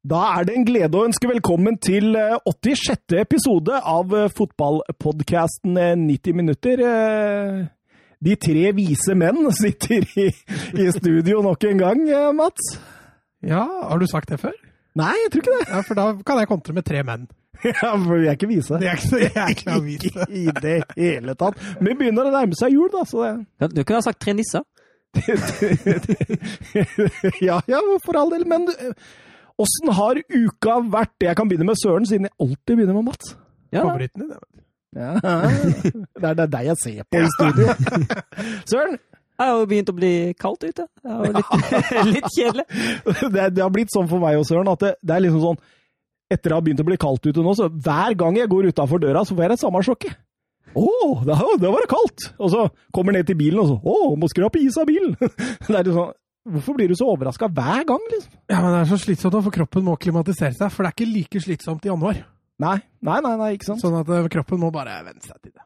Da er det en glede å ønske velkommen til 86. episode av fotballpodkasten 90 minutter. De tre vise menn sitter i, i, studio nok en gang, Mats. Ja, har du sagt det før? Nei, jeg tror ikke det. Ja, For da kan jeg kontre med tre menn. Ja, for vi er ikke vise. Det er ikke, jeg er ikke vise. I det hele tatt. Vi begynner å nærme seg jul, da. Så det... Du kunne ha sagt tre nisser. ja, ja, for all del. Men åssen har uka vært? Jeg kan begynne med Søren, siden jeg alltid begynner med Mats. Ja, Favoritten din, ja. Det er, det er deg jeg ser på i studio. Søren? Det har jo begynt å bli kaldt ute. Det er jo litt, litt kjedelig. Det, det, har blitt sånn for meg og Søren at det, det er liksom sånn etter det har begynt å bli kaldt ute nå, så hver gang jeg går utafor døra, så får jeg det samme sjokket. Å, oh, det, var det kaldt! Og så kommer jeg ned til bilen, og så Å, oh, må skrape is av bilen! det er sånn, Hvorfor blir du så overraska hver gang, liksom? Ja, men Det er så slitsomt, for kroppen må klimatisere seg. For det er ikke like slitsomt i januar. Nei, nei, nei, nei ikke sant? Sånn at eh, kroppen må bare venne seg til det.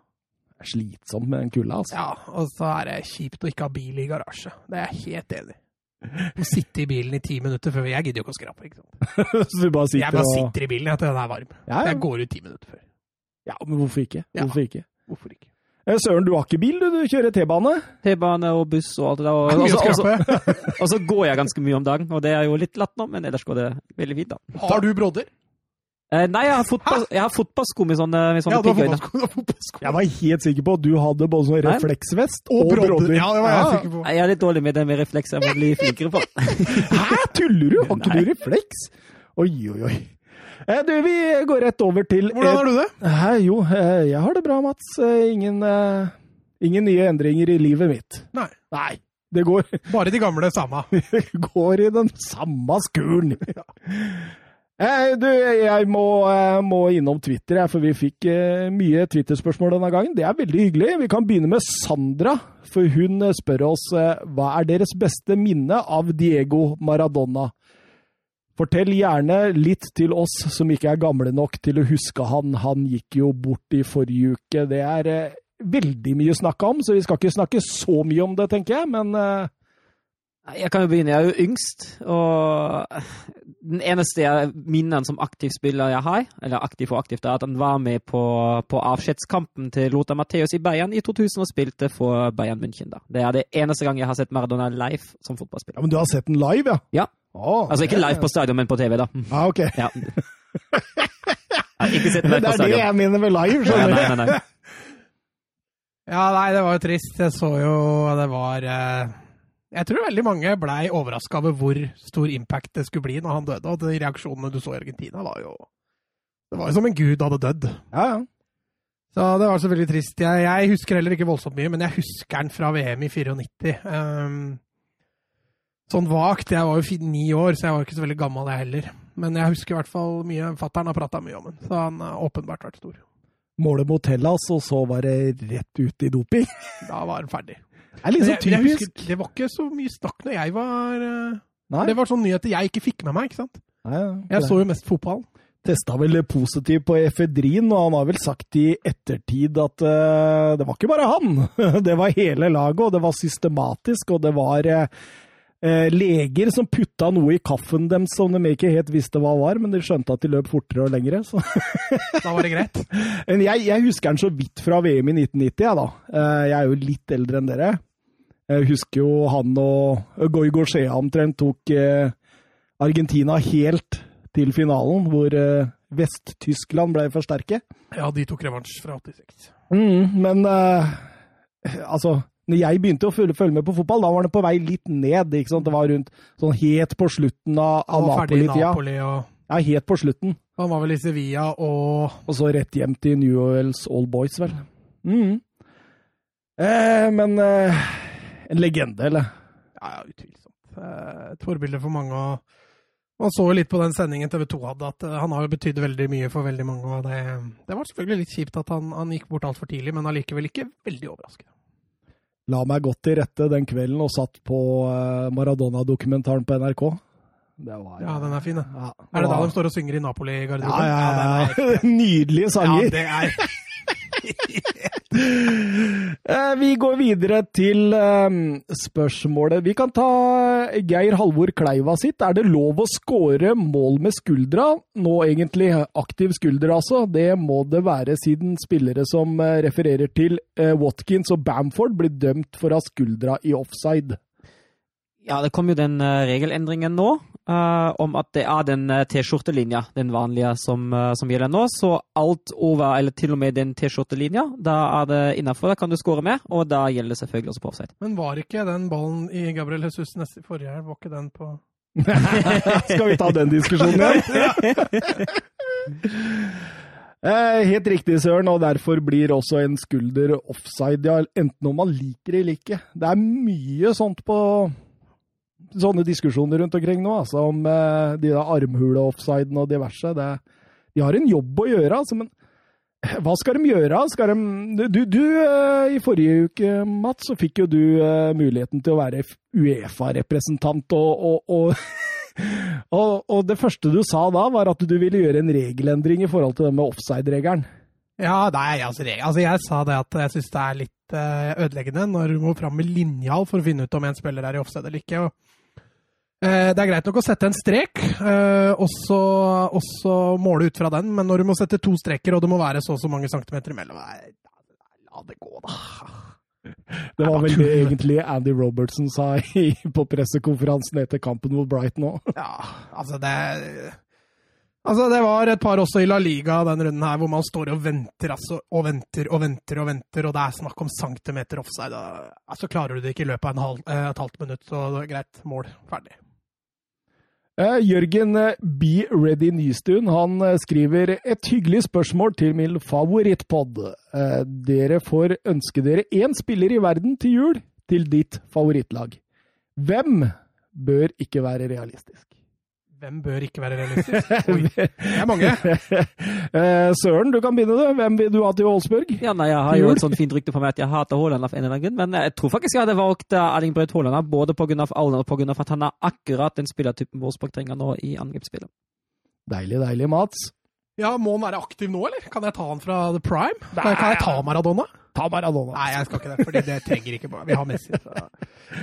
Det er slitsomt med den kulda, altså. Ja, og så er det kjipt å ikke ha bil i garasje. Det er jeg helt enig i. Å sitte i bilen i ti minutter før Jeg gidder jo ikke å skrape. ikke sant? så du bare sitter jeg bare sitter i bilen til den er varm. Ja, ja. Jeg går ut ti minutter før. Ja, men hvorfor ikke? Hvorfor ja. ikke? Hvorfor ikke? Eh, Søren, du har ikke bil, du, du kjører T-bane? T-bane og buss og alt det der. Og, og, og, og, så går jeg ganske mye om dagen, og det er jo litt latt nå, men ellers går det veldig fint, da. Har du brodder? Eh, nei, jeg har, fotball, jeg har fotballsko med sånne, med sånne ja, piggøyne. Jeg var helt sikker på at du hadde både sånn refleksvest og, og brodder. Ja, det var jeg sikker på. Jeg er litt dårlig med det med refleks. Jeg må bli flinkere på. Hæ, tuller du? Har ikke du refleks? Oi, oi, oi. Eh, du, vi går rett over til Hvordan har du det? Eh, jo, eh, jeg har det bra, Mats. Eh, ingen, eh, ingen nye endringer i livet mitt. Nei. Nei. Det går Bare de gamle samme. går i den samme skuren. ja. Eh, du, jeg må, må, innom Twitter, for vi fikk mye Twitter-spørsmål denne gangen. Det er veldig hyggelig. Vi kan begynne med Sandra, for hun spør oss hva er deres beste minne av Diego Maradona? Fortell gjerne litt til oss som ikke er gamle nok til å huske han. Han gikk jo bort i forrige uke. Det er veldig mye å snakke om, så vi skal ikke snakke så mye om det, tenker jeg. Men jeg kan jo begynne. Jeg er jo yngst, og den eneste minnen som aktiv spiller jeg har, eller aktiv og aktivt, er at han var med på, på avskjedskampen til Lothar Matheus i Bayern i 2000 og spilte for Bayern München. da. Det er det eneste gang jeg har sett Maradona live som fotballspiller. Ja, Men du har sett den live, ja? Ja. Oh, altså ikke live på stadion, men på TV, da. Ah, ok. Ja. ikke sett live på stadion. Det er det jeg mener med live, skjønner du. Ja, nei, nei, nei. ja, nei, det var jo trist. Jeg så jo det var eh jeg tror veldig mange blei overraska over hvor stor impact det skulle bli når han døde. Og de reaksjonene du så i Argentina, var jo Det var jo som en gud hadde dødd. Ja, ja. Så det var så veldig trist. Jeg, jeg, husker heller ikke voldsomt mye, men jeg husker den fra VM i 94. Um, ehm, sånn vagt. Jeg var jo ni år, så jeg var ikke så veldig gammel, jeg heller. Men jeg husker i hvert fall mye. Fattern har prata mye om den, så han har åpenbart vært stor. Målet mot Hellas, og så var det rett ut i doping? Da var han ferdig. Det er litt sånn typisk. Husker, det var ikke så mye snakk når jeg var Nei. Det var sånne nyheter jeg ikke fikk med meg, ikke sant? Nei, ja, jeg så jo mest fotball. Testa vel positiv på efedrin, og han har vel sagt i ettertid at uh, det var ikke bare han. det var hele laget, og det var systematisk, og det var uh, leger som putta noe i kaffen dem som de ikke helt visste hva var, men de skjønte at de løp fortere og lengre. Så. da var det greit? Men jeg, jeg, husker den så vidt fra VM i 1990, jeg da. Jeg er jo litt eldre enn dere. Jeg husker jo han og Goy Goshea omtrent tok eh, Argentina helt til finalen, hvor eh, Vest-Tyskland ble for sterke. Ja, de tok revansj fra 86. Mm, men uh, altså når jeg begynte å følge, følge, med på fotball, da var det på vei litt ned. ikke sant? Det var rundt sånn helt på slutten av, av Napoli-tida. Napoli og... Ja, helt på slutten. Han var vel i Sevilla og Og så rett hjem til New Orleans All Boys, vel. Mm. Eh, men eh, en legende, eller? Ja, ja utvilsomt. Eh, et forbilde for mange. og Man så jo litt på den sendingen TV 2 hadde, at eh, han har jo betydd veldig mye for veldig mange. og Det, det var selvfølgelig litt kjipt at han, han gikk bort altfor tidlig, men allikevel ikke veldig overraskende. La meg godt til rette den kvelden og satt på eh, Maradona-dokumentaren på NRK. Var, ja, den er fin, da. Ja, er det da de står og synger i Napoli-garderoben? Ja, ja, ja. ja. Nydelige sanger. Ja, det er Vi går videre til eh, spørsmålet. Vi kan ta Geir Halvor Kleiva sitt. Er det lov å score mål med skuldra? Nå egentlig aktiv skulder, altså. Det må det være, siden spillere som eh, refererer til eh, Watkins og Bamford blir dømt for å ha skuldra i offside. Ja, det kom jo den eh, regelendringen nå eh, om at det er den uh, T-skjortelinja, den vanlige, som, uh, som gjelder nå. Så alt over, eller til og med den T-skjortelinja, da er det innafor. Da kan du score med, og da gjelder det selvfølgelig også på offside. Men var ikke den ballen i Gabriel Jesus neste forrige helg, var ikke den på Skal vi ta den diskusjonen igjen? Eh, Helt riktig, Søren, og derfor blir også en skulder offside, ja, enten om man liker det eller ikke. Det er mye sånt på sånne diskusjoner rundt omkring nå, altså om eh, de der armhule-offsiden og diverse. Det, de har en jobb å gjøre, altså, men hva skal de gjøre? Skal de, du, du eh, I forrige uke, Mats, så fikk jo du eh, muligheten til å være Uefa-representant, og, og, og, og, det første du sa da, var at du ville gjøre en regelendring i forhold til det med offside-regelen. Ja, nei, altså, altså jeg sa det at jeg syns det er litt eh, ødeleggende når du må fram med linjal for å finne ut om en spiller er i offside eller ikke. Og, det er greit nok å sette en strek, eh, og så måle ut fra den, men når du må sette to streker, og det må være så og så mange centimeter imellom La det gå, da. Det var vel det egentlig Andy Robertson sa på pressekonferansen etter kampen mot Brighton òg. Ja, altså det Altså, det var et par også i La Liga den runden her, hvor man står og venter altså, og venter og venter og venter, og det er snakk om centimeter offside. så Altså, klarer du det ikke i løpet av en halv, eh, et halvt minutt, så det er greit. Mål. Ferdig. Eh, Jørgen eh, Be Ready Nystuen han eh, skriver et hyggelig spørsmål til min favorittpod. Dere får ønske dere én spiller i verden til jul til ditt favorittlag. Hvem bør ikke være realistisk? Hvem bør ikke være realistisk? Oi, det er mange. Eh, Søren, du kan begynne, du. Hvem vil du ha til Wolfsburg? Ja, nei, Jeg har jo et sånt fint rykte på meg at jeg hater Haaland av en eller annen grunn, men jeg tror faktisk jeg hadde valgt eh, Erling Braut Haaland både pga. alderen og pga. at han er akkurat den spillertypen Wolfsburg trenger nå i angrepsspillet. Deilig, deilig, Mats. Ja, Må han være aktiv nå, eller? Kan jeg ta han fra The Prime? Kan kan jeg ta Maradona? Ta Maradona. Nei, jeg skal ikke det, fordi det trenger ikke Vi har Messi. Så.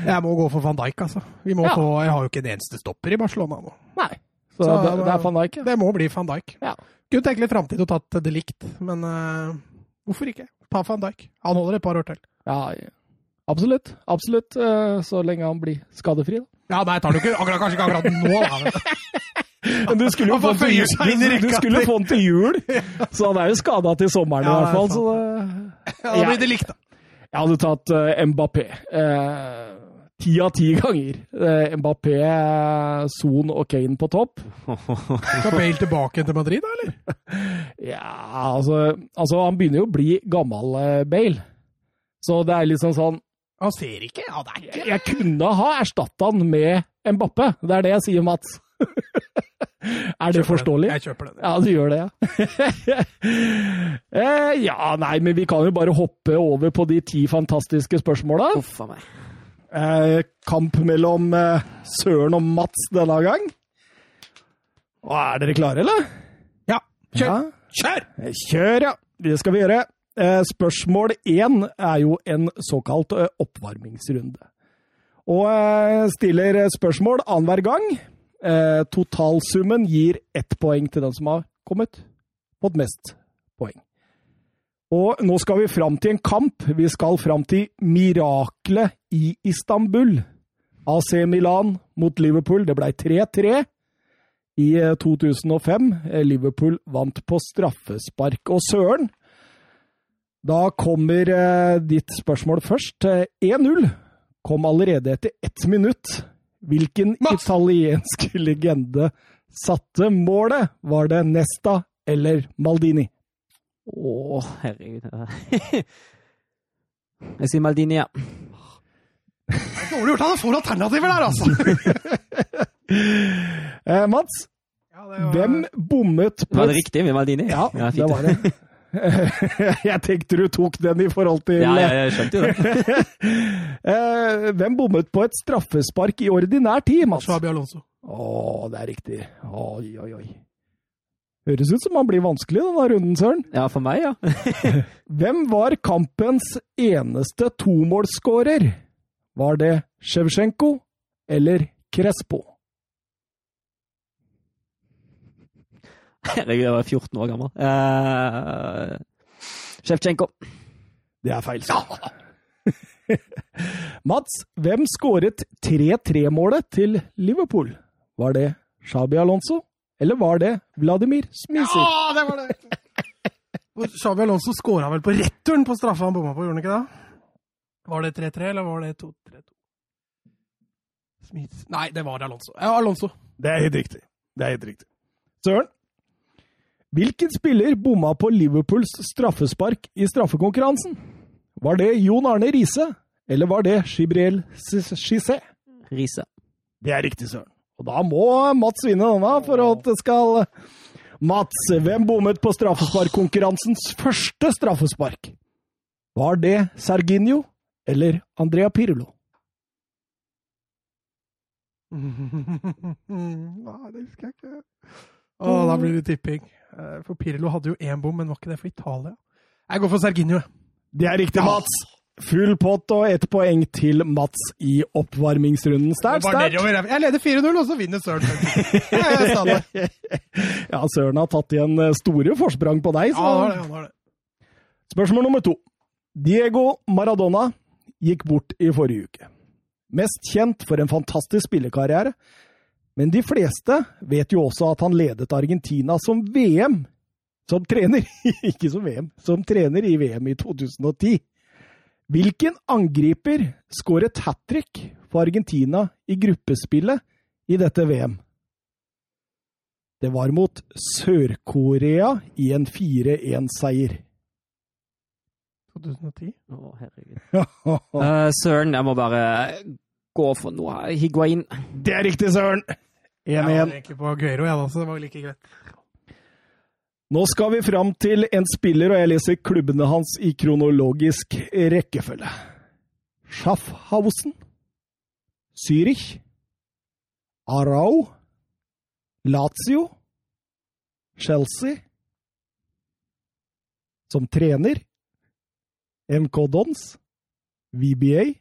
Jeg må gå for van Dijk, altså. Vi må Ja. få, jeg har jo ikke en eneste stopper i Barcelona nå. Nei. Så, Så det, det er van Dijk. Det må bli van Dijk. Ja. Kunne tenke litt framtid og tatt det likt, men uh, hvorfor ikke? Ta van Dijk. Han holder et par år til. Ja, absolutt. Absolutt. eh, Så lenge han blir skadefri, da. Ja, nei, tar du ikke akkurat, kanskje ikke akkurat nå, da. Men. Du skulle jo få den til til jul, så han er jo skada til sommeren i hvert fall. er Så det, Ja, da blir det likt, da. jeg hadde tatt uh, Mbappé. eh, Ti av ti ganger. Uh, Mbappé, Son og Kane på topp. Skal Bale tilbake til Madrid, da, eller? Ja, altså, altså Han begynner jo å bli gammel, Bale. Så det er liksom sånn Han ser ikke. Ja, det er Jeg, ikke jeg kunne ha erstatta han med Mbappé. Det er det jeg sier, Mats. er det forståelig? den. Jeg kjøper den. Ja, du gjør det, ja. eh, ja, nei, men vi kan jo bare hoppe over på de ti fantastiske spørsmåla. Eh, kamp mellom eh, Søren og Mats denne gang. Og er dere klare, eller? Ja, kjør! Ja. Kjør! Eh, Kjør, ja. Det skal vi gjøre. Eh, Spørsmål én er jo en såkalt eh, oppvarmingsrunde. Og stiller spørsmål annenhver gang. Eh, Totalsummen gir ett poeng til den som har kommet fått mest poeng. Og nå skal vi fram til en kamp. Vi skal fram til miraklet i Istanbul. AC Milan mot Liverpool. Det ble 3-3 i eh, 2005. Eh, Liverpool vant på straffespark. Og søren, da kommer eh, ditt spørsmål først. Eh, 1-0 kom allerede etter ett minutt. Hvilken Mats! italiensk legende satte målet? Var det Nesta eller Maldini? Å, herregud. Jeg sier Maldini, ja. Det er Dårlig gjort, han får alternativer der, altså! Eh, Mats, Ja, det var- hvem bommet på Var det riktig med Maldini? Ja, ja det var det. Jeg tenkte du tok den i forhold til Ja, jeg skjønte jo det. Eh, Hvem bommet på et straffespark i ordinær tid, Mats? Shabi Alonso. Å, det er riktig. Oi, oi, oi. Høres ut som han blir vanskelig denne runden, Søren. Ja, for meg, ja. Hvem var kampens eneste tomålsskårer? Var det Sjevsjenko eller Crespo? Herregud, jeg var 14 år gammel. Uh, Sjevtsjenko. Det er feil. Mats, hvem skåret 3-3-målet til Liverpool? Var det Shabi Alonso, eller var det Vladimir Smiser? Ja, det var det! Xabi Alonso skåra vel på returen på straffa han bomma på, gjorde han ikke det? Var det 3-3, eller var det 2-3-2? Smith Nei, det var Alonso. Ja, Alonso. Det er helt riktig. Det er helt riktig. Søren, hvilken spiller bomma på Liverpools straffespark i straffekonkurransen? Var det Jon Arne Riise, eller var det Gibriel Cissé? Riise. Det er riktig, Søren. Og da må Mats vinne denne for at det skal Mats, hvem bommet på straffesparkkonkurransens første straffespark? Var det Serginio eller Andrea Pirlo? Nei, det husker jeg ikke. Å, da blir det tipping. Eh, For Pirlo hadde jo én bom, men var ikke det for Italia? Jeg går for Serginio. Det er riktig, Mats. Full pott og ett poeng til Mats i oppvarmingsrunden. Sterkt, sterkt. Jeg leder 4-0, og så vinner Søren. Ja, Søren har tatt igjen eh, store forsprang på deg. Ja, han har det. Han har det. Spørsmål nummer to. Diego Maradona gikk bort i forrige uke. Mest kjent for en fantastisk spillekarriere, men de fleste vet jo også at han ledet Argentina som VM. Som trener, ikke som VM, som trener i VM i 2010. Hvilken angriper skåret hat trick for Argentina i gruppespillet i dette VM? Det var mot Sør-Korea i en 4-1-seier. 2010. Å, herregud. Eh, Søren, jeg må bare gå for noe her. Higuain. Det er riktig, Søren! Jeg var egentlig på Aguero, jeg da, så det var like greit. Nå skal vi fram til en spiller, og jeg leser klubbene hans i kronologisk rekkefølge. Schaffhausen, Zürich, Arau, Lazio, Chelsea. Som trener MK Dons, VBA,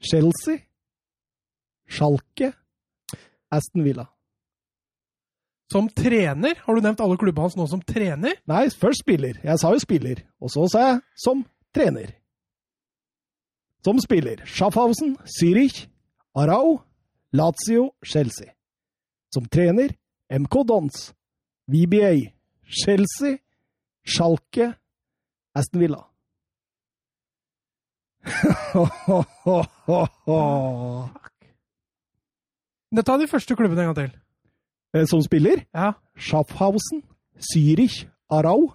Chelsea, Schalke, Aston Villa. Som trener? Har du nevnt alle klubbene hans nå som trener? Nei, først spiller. Jeg sa jo spiller, og så sa jeg som trener. Som spiller Schaffhausen, Zürich, Arau, Lazio, Chelsea. Som trener MK Dons, VBA, Chelsea, Schalke, Aston Villa. Ta de første klubbene en gang til. Eh, Som spiller Ja. Schaffhausen, Zürich, Arau,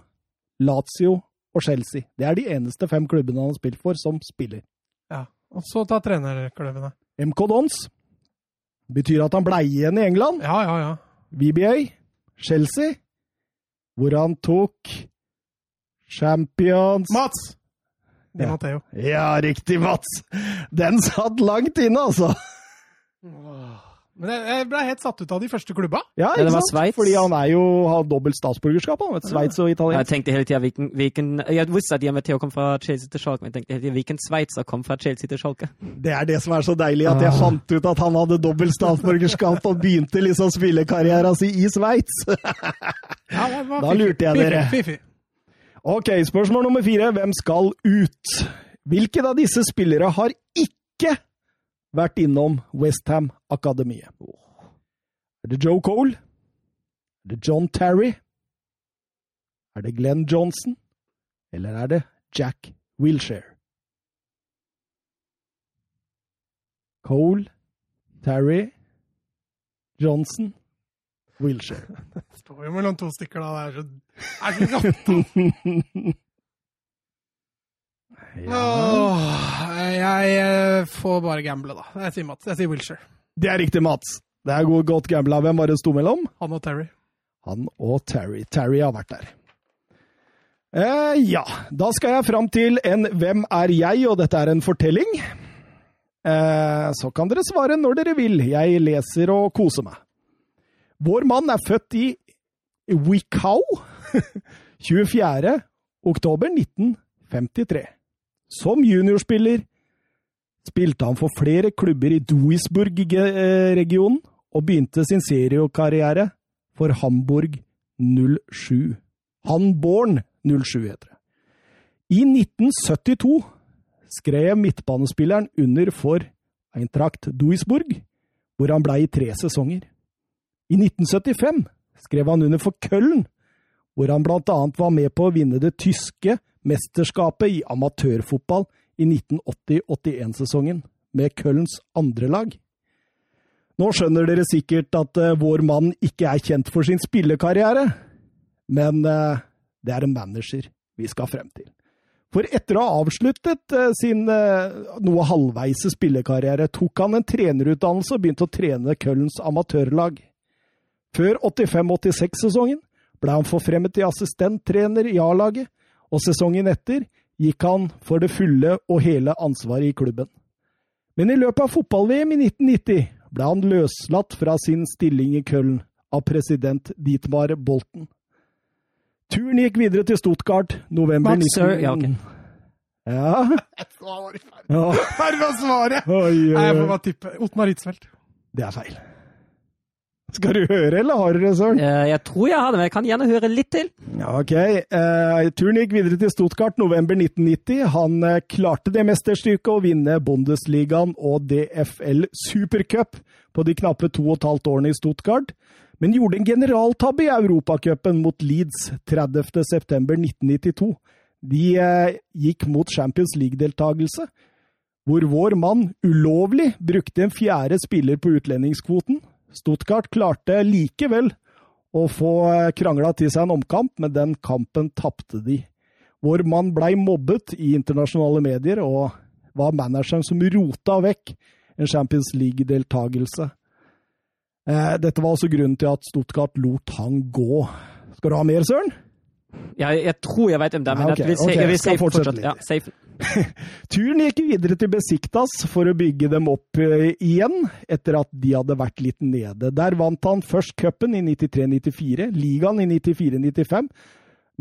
Lazio og Chelsea. Det er de eneste fem klubbene han har spilt for som spiller. ja. Og så ta trenerklubbene. MK Dons betyr at han ble igjen i England. Ja, ja, ja. VBA, Chelsea, hvor han tok Champions Mats! Di Ja. Matteo. Ja, riktig, Mats! Den satt langt inne, altså. Men jeg, ble helt satt ut av de første klubba. Ja, det ikke var sant? Sveits. Fordi han er jo, har dobbelt statsborgerskap, han. vet Sveits og Jeg tenkte hele tida hvilken, hvilken Jeg visste at Matteo kom fra Chelsea til Schalke, men jeg tenkte hele tiden hvilken sveitser kom fra Chelsea til Schalke. Det er det som er så deilig, at jeg fant ut at han hadde dobbelt statsborgerskap og begynte liksom spillekarrieren sin i Sveits. Ja, Da lurte jeg dere. Fifi, Fiffig. Ok, spørsmål nummer fire. Hvem skal ut? Hvilken av disse spillere har ikke vært innom Westham-akademiet? Er det Joe Cole? Er det John Terry? Er det Glenn Johnson? Eller er det Jack Wilshere? Cole, Terry, Johnson, Wilshere. Står jo mellom to stykker, da. Det er så, det er så Ja. Åh, jeg eh, får bare gamble, da. Jeg sier Mats. Jeg sier Wilshere. Det er riktig, Mats. Det er god- godt gambla. Hvem var det sto mellom? Han og Terry. Han og Terry. Terry har vært der. Eh, ja, da skal jeg fram til en Hvem er jeg?, og dette er en fortelling. Eh, så kan dere svare når dere vil. Jeg leser og koser meg. Vår mann er født i Wikau 24. oktober 1953. Som juniorspiller spilte han for flere klubber i Duisburg-regionen og begynte sin seriekarriere for Hamburg 07. Hanborn 07 heter det. I 1972 skrev midtbanespilleren under for Eintracht Duisburg, hvor han ble i tre sesonger. I 1975 skrev han under for Køllen, hvor han blant annet var med på å vinne det tyske mesterskapet i amatørfotball i 1980-81-sesongen, med Køllens andre lag. Nå skjønner dere sikkert at uh, vår mann ikke er kjent for sin spillekarriere, men uh, det er en manager vi skal frem til. For etter å ha avsluttet uh, sin noe halvveise spillekarriere, tok han en trenerutdannelse og begynte å trene Køllens amatørlag. Før 85-86-sesongen ble han forfremmet til assistenttrener i A-laget, og sesongen etter gikk han for det fulle og hele ansvaret i klubben. Men i løpet av fotball-VM i 1990 ble han løslatt fra sin stilling i Köln av president Dietmar Bolten. Turen gikk videre til Stuttgart november 19... Ja. Her var svaret! Jeg får bare tippe. Otmar Hitzfeldt. Det er feil. Skal du høre, eller har du det, Søren? Eh, Jeg tror jeg har det, men jeg kan gjerne høre litt til. Ja, ok. Eh, turen gikk videre til Stuttgart november 1990. Han eh, klarte det mesterstykket å vinne Bundesligaen og DFL Supercup på de knappe to og et halvt årene i Stuttgart, men gjorde en generaltabbe i Europacupen mot Leeds 30.9.1992. De gikk mot Champions League-deltakelse, hvor vår mann ulovlig brukte en fjerde spiller på utlendingskvoten. Stuttgart klarte likevel å få eh, krangla til seg en omkamp, men den kampen tapte de. Vår mann blei mobbet i internasjonale medier, og var manageren som rota vekk en Champions League-deltakelse. Eh, Dette var også grunnen til at Stuttgart lot han gå. Skal du ha mer, Søren? Jeg, jeg tror jeg vet hvem det er, men Ja, okay. jeg okay, skal safe fortsatt. Ja, safe. Turen gikk videre til Besiktas for å bygge dem opp eh, igjen, etter at de hadde vært litt nede. Der vant han først cupen i 93-94, ligaen i 94-95,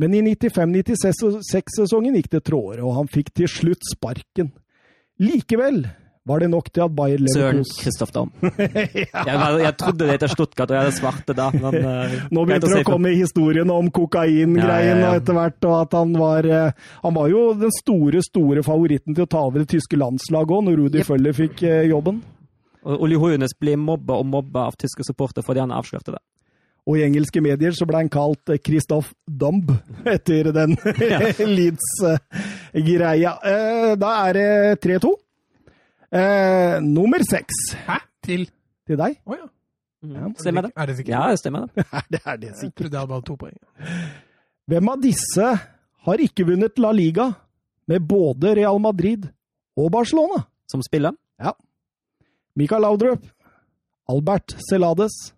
men i 95-96-sesongen gikk det trådere, og han fikk til slutt sparken. Likevel var det nok til at Bayer Søren Kristoff Kristoff Damm. jeg, jeg trodde det het Stuttgart, og jeg hadde svarte da. Men, uh, Nå begynte det å komme historien om kokaingreien Ja, ja, ja. etter hvert, og at han var uh, Han var jo den store, store favoritten til å ta over det tyske landslaget òg, når Rudi Yep. Føller fikk uh, jobben. Og Oli Hoeneß ble mobba og mobba av tyske supportere fordi han avslørte det. Og i engelske medier så ble han kalt Christoph Dumb etter den Leeds-greia. Da er det 3-2. Eh, nummer seks Hæ? Til til deg. Å ja. Mm. Stemmer det? Er det sikkert? Ja, det stemmer det. det er det Jeg trodde jeg hadde bare to poeng. Hvem av disse har ikke vunnet La Liga med både Real Madrid og Barcelona? Som spiller. Mikael Laudrup, Albert Celades,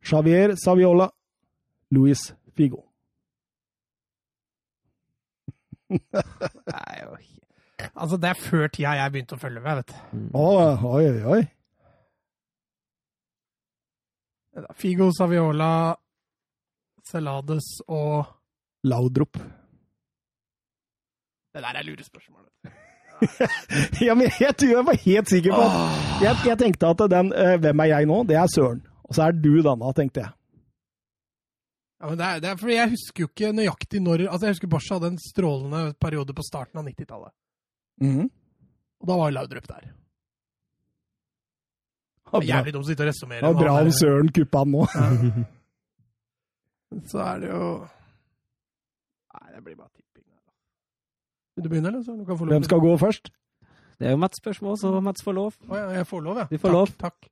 Javier Saviola, Luis Figo. Nei, jo. Altså, det er før tida jeg begynte å følge med, vet du. Oi, oi, oi. Figo, Saviola, Celades og Laudrup. Det der er lurespørsmål. Ja, men jeg, tror jeg var helt sikker på at jeg, jeg tenkte at den uh, 'Hvem er jeg nå?' det er Søren. Og så er du Danna, tenkte jeg. Ja, men det er, det er fordi jeg husker jo ikke nøyaktig når Altså, jeg husker Barca hadde en strålende periode på starten av 90-tallet. Mhm. Og da var Laudrup der. Ja, Det er jævlig dumt å sitte og resonnere. Det var bra om Søren kuppa han nå. Så er det jo Nei, det blir bare tipping. Vil du begynne, eller? Så du kan få lov Hvem skal gå først? Det er jo Mats' spørsmål, så Mats får lov. Å ja, jeg får lov, ja. Du får takk, lov. Takk.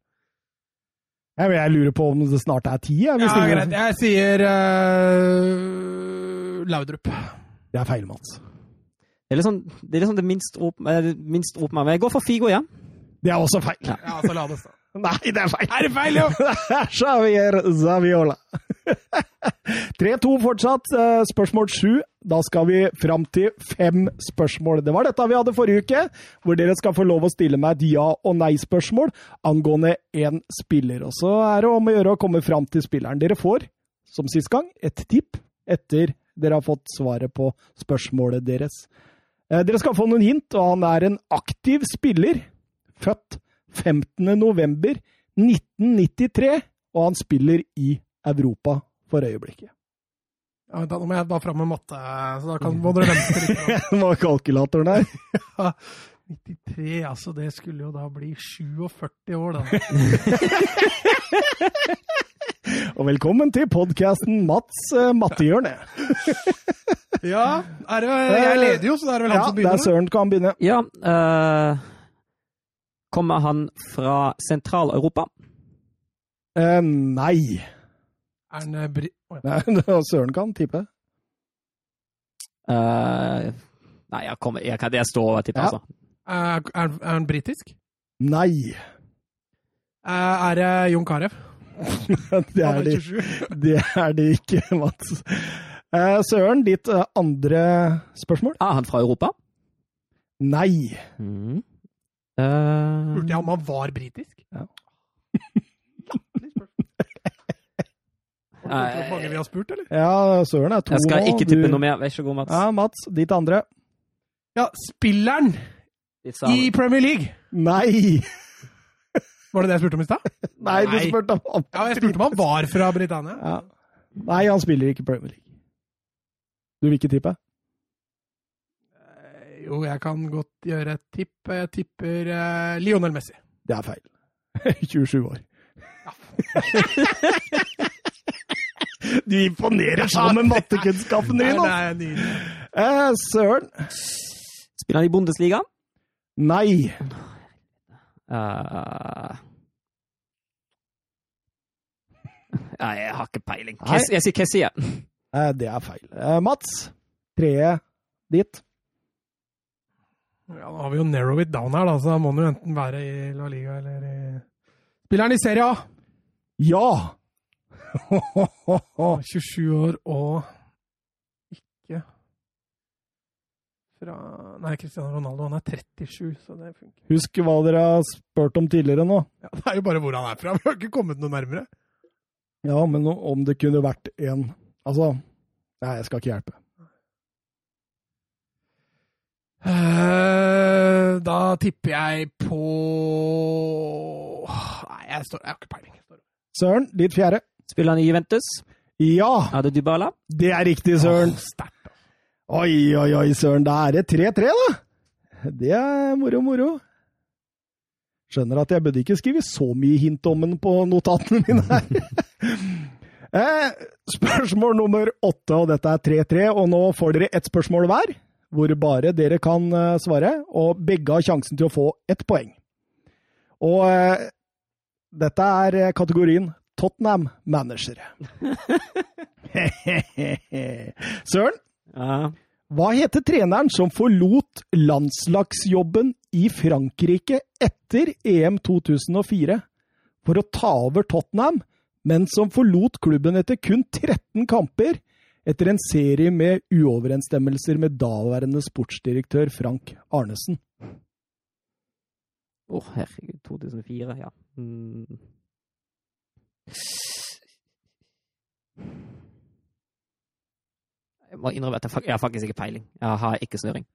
Jeg, jeg lurer på om det snart er ti. jeg, Ja, greit. Jeg sier uh, Laudrup. Det er feil, Mats. Det er liksom det, er liksom det minst åpne, eh, minst åpne. Men jeg går for Figo, ja. Det er også feil. Ja. Ja, Salades, da. Nei, det er feil! Er det feil, jo? Det er Javier Zaviola. 3-2 fortsatt. Eh, Spørsmål 7. Da skal vi fram til fem spørsmål. Det var dette vi hadde forrige uke, hvor dere skal få lov å stille meg et ja- og nei-spørsmål angående én spiller. Og så er det om å gjøre å komme fram til spilleren. Dere får som sist gang, et tipp etter dere har fått svaret på spørsmålet deres. Eh, Dere skal få noen hint, og han er en aktiv spiller. Født 15. november 1993, og han spiller i Europa for øyeblikket. Ja, da må jeg bare fram med matte, så da kan, må dere vente litt. Det var kalkulatoren der. 93, altså det skulle jo da bli 47 år, da. Og velkommen til podkasten Mats uh, Mattehjørnet. Ja, er det, jeg leder jo, så det er vel han Ja, som det er begynner. Søren kan begynne. Ja. uh, kommer han fra Sentral-Europa? Uh, nei. Er han eh, bri... Oi. Nei, Søren kan tippe. Uh, nei, jeg, kommer, jeg kan det stå og tippe, Ja. altså. Er, er, er han britisk? Nei. Eh, Er det Jon Carew? Det er de, det, er de ikke, Mats. Eh, Søren, ditt eh, andre spørsmål? Er han fra Europa? Nei. Mm. Uh... Spurte jeg om han var britisk? Ja. Hvor mange vi har spurt, eller? Ja, Søren er to jeg skal ikke tippe Du- noe mer. Vær så god, Mats. Ja, Mats, ditt andre? Ja, spilleren i Premier League! Nei. Var det det jeg spurte om i stad? Nei, du spurte om Ja, jeg spurte om han var fra Britannia. Ja. Nei, han spiller ikke Premier League. Du vil ikke tippe? Eh, Jo, jeg kan godt gjøre et tipp. Jeg tipper eh, Lionel Messi. Det er feil. 27 år. Du imponerer sånn med mattekunnskapen Nei, din! det da. er nydelig. Eh, Søren? Spiller han i Bundesliga? Nei. Uh, Nei, jeg har ikke peiling. Kes, jeg sier Kessie. Eh, det er feil. Eh, Mats? treet ditt? Ja, nå har vi jo narrow it down her, da, så da må han jo enten være i La Liga eller i Spilleren i Serie A! Ja! 27 år og ikke fra Nei, Cristiano Ronaldo. Han er 37, så det funker. Husk hva dere har spurt om tidligere nå. Ja, det er jo bare hvor han er fra. Vi har ikke kommet noe nærmere. Ja, men om det kunne vært en Altså Nei, jeg skal ikke hjelpe. Eh, da tipper jeg på Nei, jeg, står, jeg har ikke peiling. Søren, ditt fjerde. Spiller han i Juventus? Ja, Er det Dybala? det er riktig, Søren. Altså. Oi, oi, oi, Søren. Da er det 3-3, da. Det er moro, moro. Skjønner at jeg burde ikke skrive så mye hint om den på notatene mine her. eh, spørsmål nummer åtte, og dette er 3-3, og nå får dere ett spørsmål hver, hvor bare dere kan eh, svare, og begge har sjansen til å få ett poeng. Og eh, dette er eh, kategorien Tottenham Manager. Søren, Ja. Hva heter treneren som forlot landslagsjobben i Frankrike etter EM 2004 for å ta over Tottenham, men som forlot klubben etter kun 13 kamper etter en serie med uoverensstemmelser med daværende sportsdirektør Frank Arnesen? Å, herregud. 2004, ja. Mm. Jeg må innrømme at jeg, jeg har faktisk ikke peiling. Jeg har ikke snøring.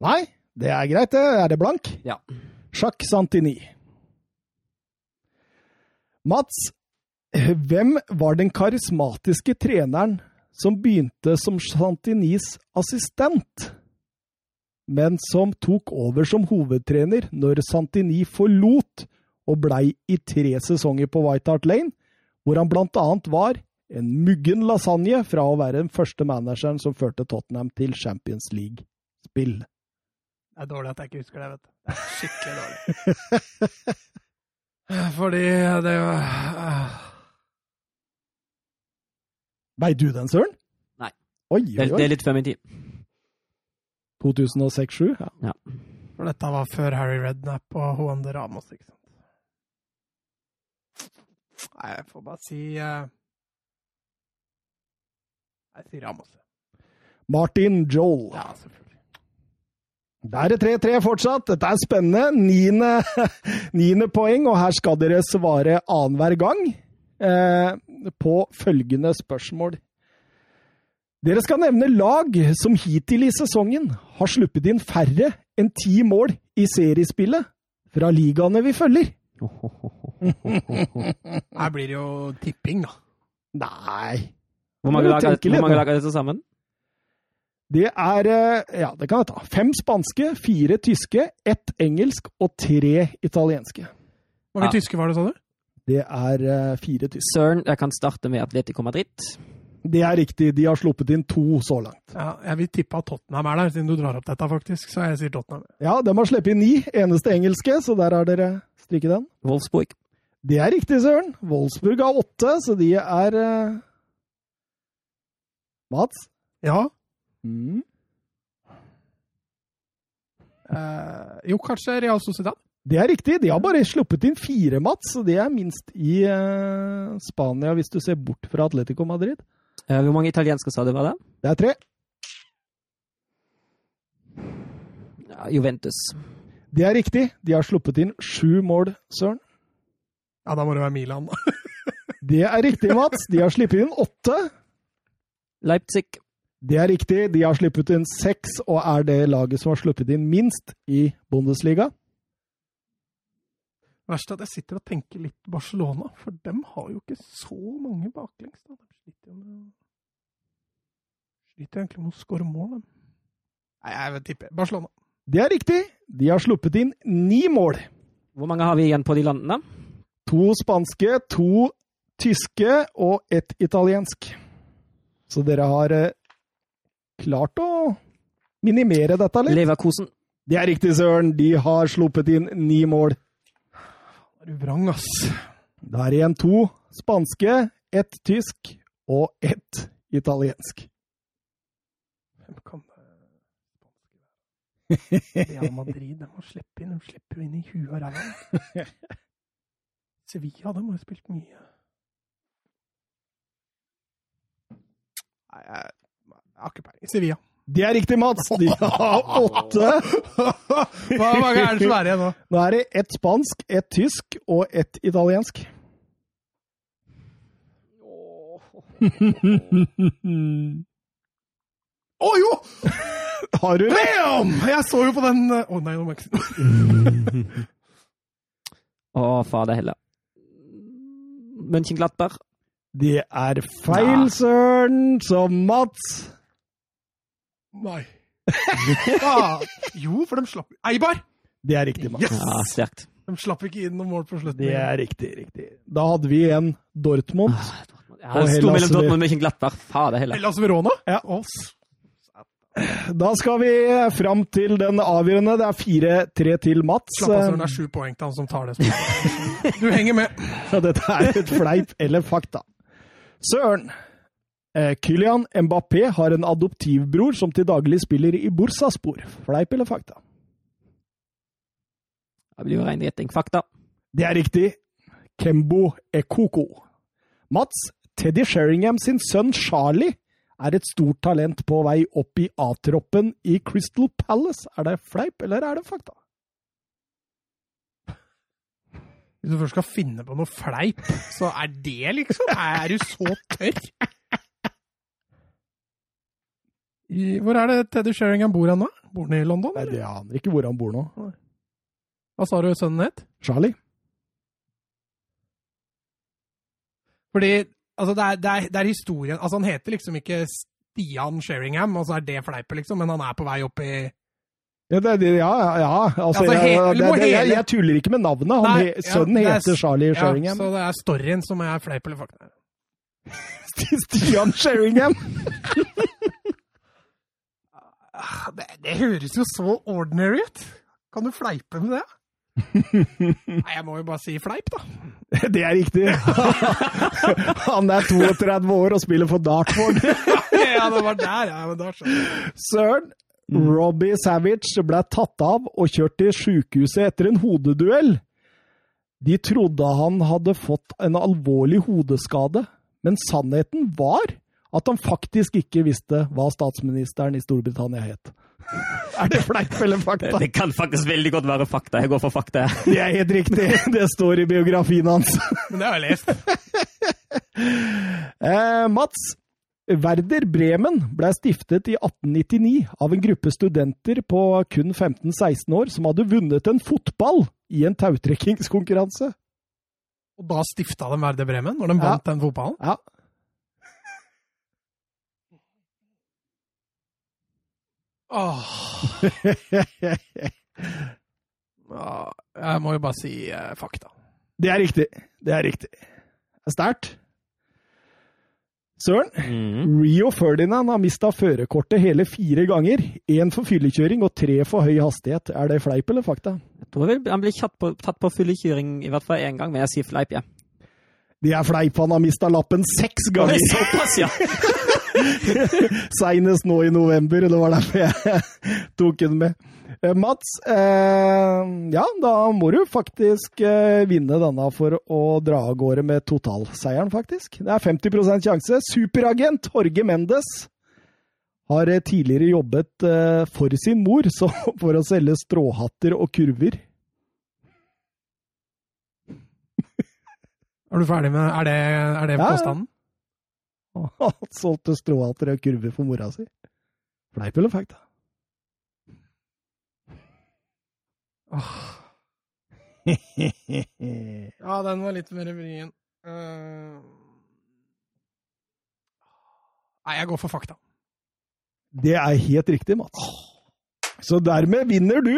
Nei, det er greit, det. Er det blank? Ja. Jacques Santini. Mats, hvem var den karismatiske treneren som begynte som Santinis assistent, men som tok over som hovedtrener når Santini forlot og blei i tre sesonger på White Hart Lane, hvor han blant annet var en muggen lasagne fra å være den første manageren som førte Tottenham til Champions League-spill. Det er dårlig at jeg ikke husker det, vet du. Det er skikkelig dårlig. Fordi det var Veit du den, Søren? Nei. Oi, Det, oi, det er litt før min tid. 2006-2007? Ja. For dette var før Harry Redknapp og Juan de Ramos, ikke sant? Nei, jeg får bare si eh, Jeg sier Ramos. Martin Joel. Ja, selvfølgelig. Da er det 3-3 fortsatt. Dette er spennende. Niende poeng, og her skal dere svare annenhver gang. Eh, på følgende spørsmål. Dere skal nevne lag som hittil i sesongen har sluppet inn færre enn ti mål i seriespillet fra ligaene vi følger. Her blir det jo tipping, da. Nei Hvor mange lag er litt hvor mange lag er det til sammen? Det er eh, Ja, det kan jeg ta. Fem spanske, fire tyske, ett engelsk og tre italienske. Hvor mange Ja. tyske var det, sa du? Det er eh, fire tyske. Søren, jeg kan starte med Atletico Madrid. Det er riktig. De har sluppet inn to så langt. Ja, jeg vil tippe at Tottenham er der, siden du drar opp dette, faktisk. Så jeg sier Tottenham. Ja, de har sluppet inn ni. Eneste engelske, så der har dere stryket den. Wolfsburg. Det er riktig, Søren. Wolfsburg har åtte, så de er eh, Mats? Ja. Mm. Eh, jo, kanskje Real Sociedad? Det er riktig. De har bare sluppet inn fire, Mats. Og det er minst i eh, Spania, hvis du ser bort fra Atletico Madrid. Eh, Hvor mange italienske sa du var det? Det er tre. Ja, Juventus. Det er riktig. De har sluppet inn sju mål, Søren. Ja, da må det være Milan. da. Det er riktig, Mats. De har sluppet inn åtte. Leipzig. Det er riktig. De har sluppet inn seks, og er det laget som har sluppet inn minst i Bundesliga. Verst er at jeg sitter og tenker litt Barcelona, for dem har jo ikke så mange baklengs. da. De sliter jo med Sliter egentlig med å skåre mål, dem. Nei, jeg vil tippe Barcelona. Det er riktig. De har sluppet inn ni mål. Hvor mange har vi igjen på de landene? To spanske, to tyske og ett italiensk. Så dere har eh, klart å minimere dette litt. Leverkosen. Det er riktig, Søren. De har sluppet inn ni mål. Du vrang, ass? Da er det igjen to spanske, ett tysk og ett italiensk. Hvem kan Real Madrid, de må slippe inn. De slipper jo inn i huet og ræva. Sevilla, de har spilt mye. Nei, jeg, jeg har ikke peiling. Sevilla. Det er riktig, Mats. De har åtte. Hva mange er det som er igjen nå? Nå er det ett spansk, ett tysk og ett italiensk. Å jo! Har du det? Bam! Jeg så jo på den Å Å nei, nå må jeg ikke Å, fader heller. Mönchenglattberg. Det er feil, Søren. Så Mats Nei. ah, jo, for de slapp Eibar! Det er riktig, Mats. Yes! Ja, sterkt. De slapp ikke inn noen mål på slutten. Det er riktig, riktig. Da hadde vi en Dortmund. Ja, Og det sto mellom Dortmund og Mönchenglattberg. Fader heller. Hellas Verona? Ja. Oss. Da skal vi fram til den avgjørende. Det er 4-3 til Mats. Slapp av, Søren. Det er sju poeng til han som tar det. spørsmålet. Du henger med. Så dette er et fleip eller fakta. Søren. Eh, Kylian Mbappé har en adoptivbror som til daglig spiller i Bursaspor. Fleip eller fakta? Det blir jo ren gjetting. Fakta. Det er riktig. Kembo Ekoko. Mats, Teddy Sheringham sin sønn Charlie er et stort talent på vei opp i A-troppen i Crystal Palace. Er det fleip, eller er det fakta? Hvis du først skal finne på noe fleip, så er det liksom Er du så tørr? I, hvor er det Teddy Sheringham bor han nå? Bor han i London? Nei, Eller? det aner ikke hvor han bor nå. Hva sa du sønnen het? Charlie? Fordi altså, det, er, det, er, det er historien Altså, han heter liksom ikke Stian Sheringham, og så er det fleipet, liksom, men han er på vei opp i Ja, det, det, ja, ja, ja. Altså, Altså, jeg, he- det, eller det, jeg, jeg tuller ikke med navnet. Han, Nei, ja, sønnen er- heter Charlie Ja, Sheringham. så det er storyen som er fleip eller fakta. Stian Sheringham! Ah, Det, det høres jo så ordinary ut! Kan du fleipe med det? Nei, jeg må jo bare si fleip, da. Det er riktig. Han er 32 år og spiller for Dartford. ja, det var der, ja. Men da skjønner jeg. Robbie Savage ble tatt av og kjørt til sykehuset etter en hodeduell. De trodde han hadde fått en alvorlig hodeskade, men sannheten var at han faktisk ikke visste hva statsministeren i Storbritannia het. Er det fleip eller fakta? Det kan faktisk veldig godt være fakta. Jeg går for fakta. Det er helt riktig. Det står i biografien hans. Men det har jeg lest. Eh, Mats. Werder Bremen ble stiftet i 1899 av en gruppe studenter på kun 15-16 år som hadde vunnet en fotball i en tautrekkingskonkurranse. Og da stifta de Werder Bremen, når de Ja. vant den fotballen? Ja. Åh. Jeg må jo bare si eh, fakta. Det er riktig. Det er riktig. Det er sterkt. Søren, Mm. Rio Ferdinand har mista førerkortet hele fire ganger. Én for fyllekjøring og tre for høy hastighet. Er det fleip eller fakta? Jeg tror han blir tatt på, tatt på fyllekjøring i hvert fall én gang, men jeg sier fleip, ja. Det er fleip, han har mista lappen seks ganger! Såpass, ja! Seinest nå i november, det var derfor jeg tok den med. Eh, Mats, eh, ja, da må du faktisk eh, vinne denne for å dra av gårde med totalseieren, faktisk. Det er 50% sjanse. Superagent Jorge Mendes har eh, tidligere jobbet eh, for sin mor så, for å selge stråhatter og kurver. Er du ferdig med Er det, er det ja. påstanden? Han solgte stråhatter og kurver for mora si. Fleip eller fakta? Ja, den var litt mer vrien. Uh... Nei, jeg går for fakta. Det er helt riktig, Mats. Så dermed vinner du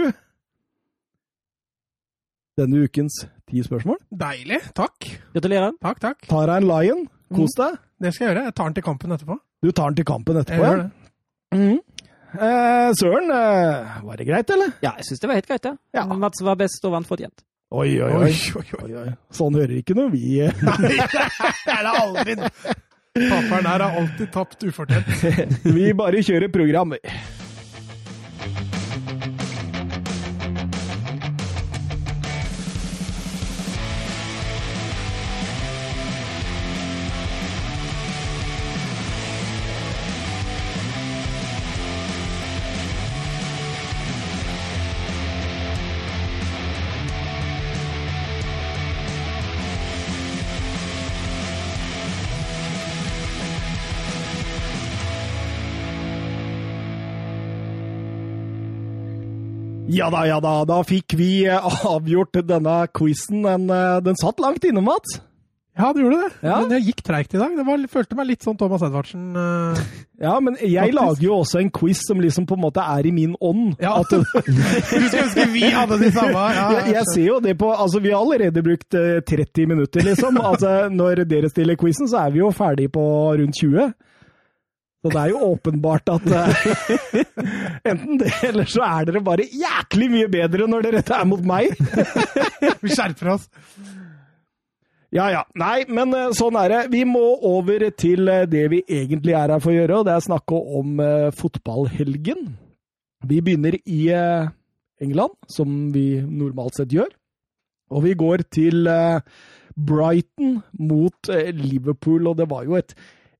denne ukens ti spørsmål. Deilig. Takk. Gratulerer. Takk, takk. Tar deg en lion. Kos deg. Det skal jeg gjøre. Jeg tar den til kampen etterpå. Du tar den til kampen Jeg etterpå. gjør Ja. det. Mhm. Eh, Søren, eh, var det greit, eller? Ja, jeg syns det var helt greit, ja. Ja. Mats var best og vant fortjent. Oi, oi, oi. oi, oi. oi, oi. Sånn hører ikke noe vi Nei, Det er det aldri. Taperen her har alltid tapt ufortjent. Vi bare kjører program. vi. Ja da, ja da. Da fikk vi eh, avgjort denne quizen. Den, eh, den satt langt inne, Mats. Ja, det gjorde det. Ja. Men jeg gikk treigt i dag. Det var, følte meg litt sånn Thomas Edvardsen. Uh, Ja, men jeg Faktisk. lager jo også en quiz som liksom på en måte er i min ånd. Ja. At, Du skulle ønske vi hadde de samme. Ja, jeg, jeg ser jo det på Altså, vi har allerede brukt uh, 30 minutter, liksom. Altså, når dere stiller quizen, så er vi jo ferdig på rundt 20. Så det er jo åpenbart at eh, Enten det, eller så er dere bare jæklig mye bedre når dere er mot meg. Vi skjerper oss. Ja, ja. Nei, men eh, sånn er det. Vi må over til eh, det vi egentlig er her for å gjøre, og det er snakke om fotballhelgen. Vi begynner i England, som vi normalt sett gjør. Og vi går til Brighton mot Liverpool, og det var jo et,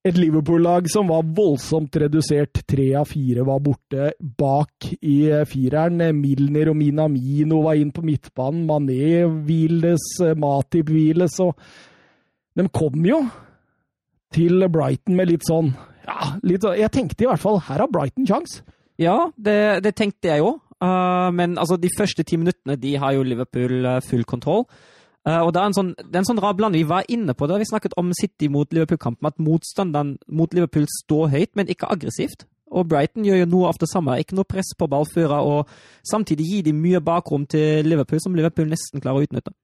et Liverpool-lag som var voldsomt redusert. Tre av fire var borte bak i eh, fireren. Milner og Minamino var inn på midtbanen. Mané hviles, eh, Matip hviles, og de kom jo til Brighton med litt sånn ja, litt, sånn- Jeg tenkte i hvert fall her har Brighton kjangs. Ja, det, det tenkte jeg òg. Uh, men altså, de første ti minuttene de har jo Liverpool full kontroll. Uh, og det er, en sånn, det er en sånn rar blanding. Vi var inne på det, vi snakket om City mot Liverpool-kampen, at motstanderen mot Liverpool står høyt, men ikke aggressivt. Og Brighton gjør jo noe av det samme. Ikke noe press på ballfører, og samtidig gir de mye bakrom til Liverpool, som Liverpool nesten klarer å utnytte.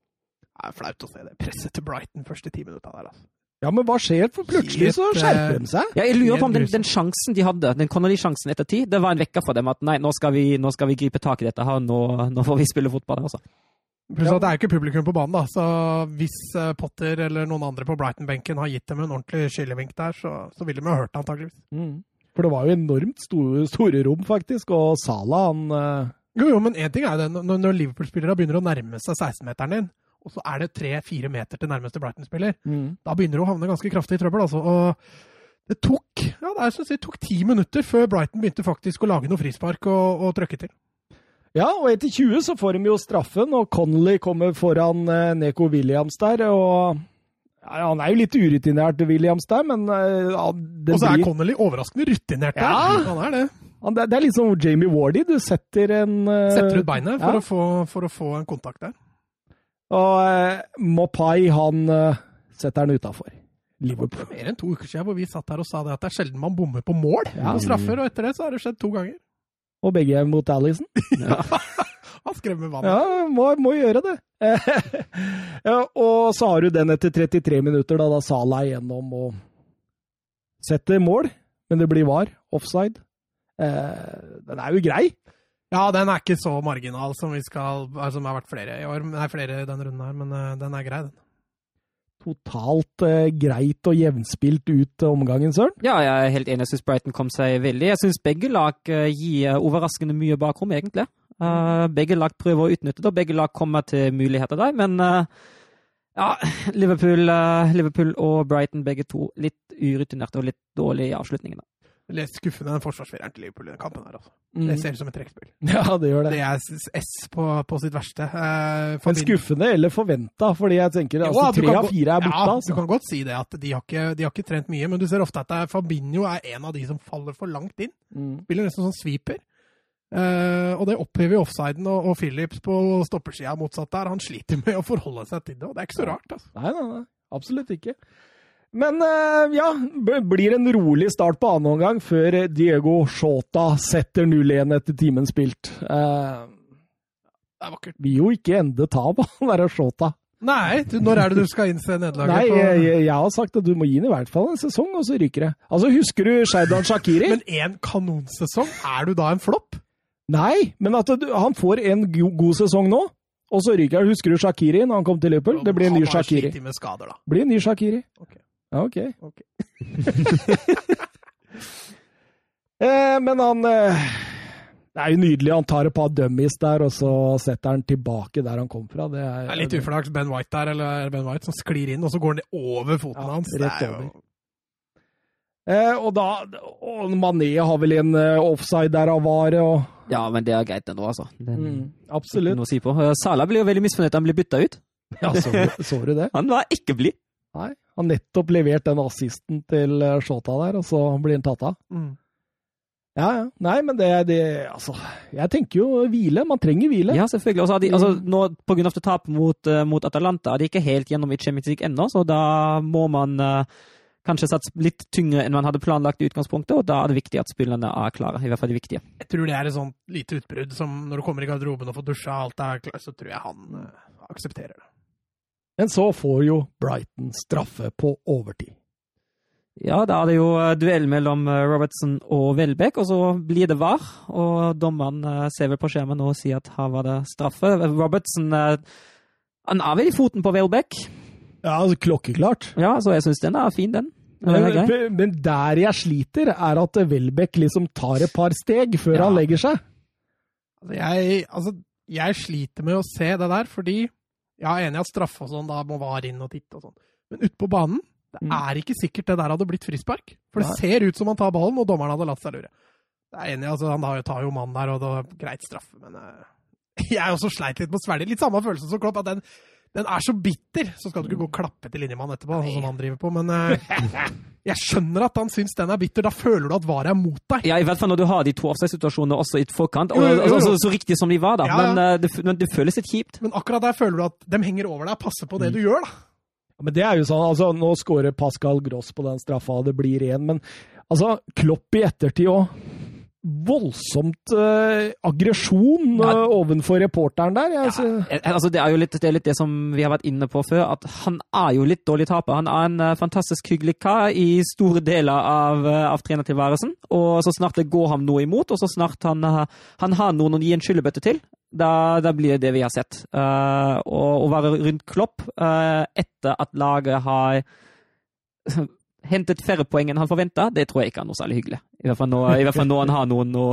Det er flaut å se det presset til Brighton første ti minutta der, altså. Ja, men hva skjer? For plutselig så eh, skjerper de seg. Ja, jeg lurer på om den, den sjansen de hadde, den Connolly-sjansen etter tid, det var en vekker for dem at nei, nå skal vi, nå skal vi gripe tak i dette her, nå, nå får vi spille fotball. Altså. Pluss at det er ikke publikum på banen, da. Så hvis eh, Potter eller noen andre på Brighton-benken har gitt dem en ordentlig skillevink der, så, så ville de ha hørt det antakeligvis. Mm. For det var jo enormt store, store rom, faktisk, og Sala, han eh, Jo, jo, men én ting er det. Når, når Liverpool-spillere begynner å nærme seg 16-meteren din, og så er det tre-fire meter til nærmeste Brighton-spiller, da begynner du å havne ganske kraftig i trøbbel. altså. Og det tok ja, det er, jeg sier, tok ti minutter før Brighton begynte faktisk å lage noe frispark og, og trøkke til. Ja, og etter 20 så får de jo straffen, og Connolly kommer foran eh, Neko Williams der, og Ja, han er jo litt urutinert, Williams, der, men uh, ja, Og så er blir, Connolly overraskende rutinert der. Ja. Han er det. han, det, er litt som Jamie Wardy. Du setter en uh, Setter ut beinet for, ja. å, få, for å få en kontakt der. Og uh, Mopai, han uh, setter den utafor. Liverpool. Mer enn to uker siden hvor vi satt her og sa det at det er sjelden man bommer på mål på straffer, og etter det så har det skjedd to ganger. Og begge er mot Alison. Han skremmer vannet. Ja, må, må gjøre det. ja, og så har du den etter 33 minutter, da, da Sala er igjennom og setter mål. Men det blir var. Offside. Eh, den er jo grei. Ja, den er ikke så marginal som vi skal altså, Som har vært flere i år. Nei, flere i denne runden her, men uh, den er grei, den. Totalt eh, greit og jevnspilt ut eh, omgangen, Søren. Ja, jeg er helt enig. Jeg syns Brighton kom seg veldig. Jeg syns begge lag eh, gir overraskende mye bakrom, egentlig. Uh, begge lag prøver å utnytte det, og begge lag kommer til muligheter der. Men uh, ja, Liverpool, uh, Liverpool og Brighton begge to litt urutinerte og litt dårlige i avslutningene. Litt skuffende den forsvarsfireren til Liverpool i den kampen her, altså. Mm. Det ser ut som et trekkspill. Ja, det gjør det. Det er s- på, på sitt verste. Eh, Men skuffende eller forventa, fordi jeg tenker Jo, altså, du tre av fire er borte. Ja, altså. du kan godt si det, at de har, ikke, de har ikke trent mye, men du ser ofte at det er, Fabinho er en av de som faller for langt inn. Mm. Spiller nesten sånn sweeper. Eh, og det opphever offsiden, og, og Phillips på stoppersida motsatt der, han sliter med å forholde seg til det, og det er ikke så rart. altså. Nei, nei, nei. Absolutt ikke. Men eh, ja, blir en rolig start på annen omgang før Diego Shota setter 0-1 etter timen spilt. Eh, Det er vakkert. vil jo ikke ende tap, han derre Shota. Nei, du, når er det du skal innse nederlaget? Nei, jeg, jeg, jeg har sagt at du må gi den i hvert fall en sesong, og så ryker det. Altså, husker du Sheidan Shakiri? Men én kanonsesong, er du da en flopp? Nei, men at du, han får en go god sesong nå, og så ryker han. Husker du Shakiri når han kom til Liverpool? Det blir en ny Shakiri. med skader, da. Blir en ny Shakiri. Ok. Ja, ok. okay. eh, men han eh, Det er jo nydelig. Han tar et par dummies der, og så setter han tilbake der han kom fra. Det er, Det er litt uflaks Ben White der, eller Ben White som sklir inn, og så går han over foten Ja, hans. rett er over. Eh, og da og Mané har vel en eh, offside der av Vare, og Ja, men det er greit ennå, altså. Er mm, Absolutt. noe å si på. Eh, Salah blir jo veldig misfornøyd han blir bytta ut. Ja, så, så du det? Han var ikke blid. Nei. Han nettopp levert den assisten til eh, Shota der, og så blir han tatt av. Mm. Ja, ja. Nei, men det, det Altså, jeg tenker jo hvile. Man trenger hvile. Ja, selvfølgelig. Og så har de, altså, nå, på grunn av det tapet mot, uh, mot Atalanta er de ikke helt gjennom i Champions League ennå, så da må man uh, kanskje satse litt tyngre enn man hadde planlagt i utgangspunktet, og da er det viktig at spillerne er klare. I hvert fall de viktige. Jeg tror det er et sånt lite utbrudd som når du kommer i garderoben og får dusja, alt er klart, så tror jeg han uh, aksepterer det. Men så får jo Brighton straffe på overtid. Ja, da er det jo eh, duell mellom eh, Robertson og Welbeck, og så blir det VAR. Og dommeren eh, ser vel på skjermen og sier at her var det straffe. Robertson han er vel i foten på Welbeck, Ja, altså klokkeklart. ja, så jeg syns den er fin, den. Men, men der jeg sliter, er at Welbeck liksom tar et par steg før Ja. han legger seg. Altså, jeg, altså, jeg sliter med å se det der, fordi jeg er enig i at straffe og sånn, da må VAR inn og titte og sånn. Men ute på banen, det Mm. er ikke sikkert det der hadde blitt frispark. For det Nei. ser ut som han tar ballen, og dommeren hadde latt seg lure. Jeg er enig, altså, han tar jo- tar jo mannen der, og det var greit straffe, men eh, jeg også sleit litt med å svelge. Litt samme følelse som Klopp, at den, den er så bitter. Så skal du ikke gå og klappe til linjemannen etterpå, sånn som han driver på, men uh, jeg skjønner at han syns den er bitter. Da føler du at VAR er mot deg. Ja, i hvert fall når du har de to offside-situasjonene også i forkant, og, Jo, jo, jo. Altså, så riktig som de var, da. Ja, ja. Men, uh, det, men det føles litt kjipt. Men akkurat der føler du at de henger over deg, passer på det Mm. du gjør, da. Men det er jo sånn, altså Nå skårer Pascal Gross på den straffa, og det blir én, men altså Klopp i ettertid òg. Voldsomt uh, aggresjon Ja. eh, ovenfor reporteren der. Jeg, ja, Eh, Altså, det, er litt, det er litt det som vi har vært inne på før, at han er jo litt dårlig taper. Han er en uh, fantastisk hyggelig kar i store deler av, uh, av trenertilværelsen. Og så snart det går ham noe imot, og så snart han, han har noen å gi en skyllebøtte til, da, da blir det det vi har sett. Å være rundt Klopp etter at laget har hentet færre poeng enn han forventa, det tror jeg ikke er noe særlig hyggelig. I hvert fall nå, hvert fall nå han har noen å,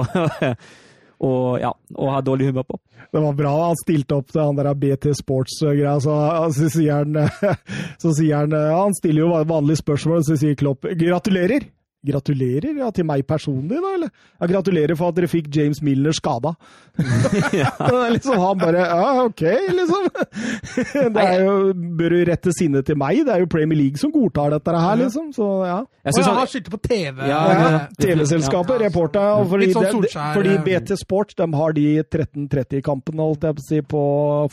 og, ja, og ha dårlig humør på. Det var bra han stilte opp til han der BT Sports-greia. Så, så sier han, så sier han Han stiller jo vanlige spørsmål, så sier Klopp gratulerer. Gratulerer ja, til meg personlig, da, eller? Ja, gratulerer for at dere fikk James Milner skada. er liksom Han bare Ja, OK, liksom. Det er jo, bør jo rette sinnet til meg. Det er jo Premier League som godtar dette her, liksom. Så ja. Jeg synes ja, han, skyldte på TV. Ja, ja. TV-selskapet, og Fordi, sånn det- fordi eh. BT Sport de har de 13.30-kampene holdt jeg på å si, på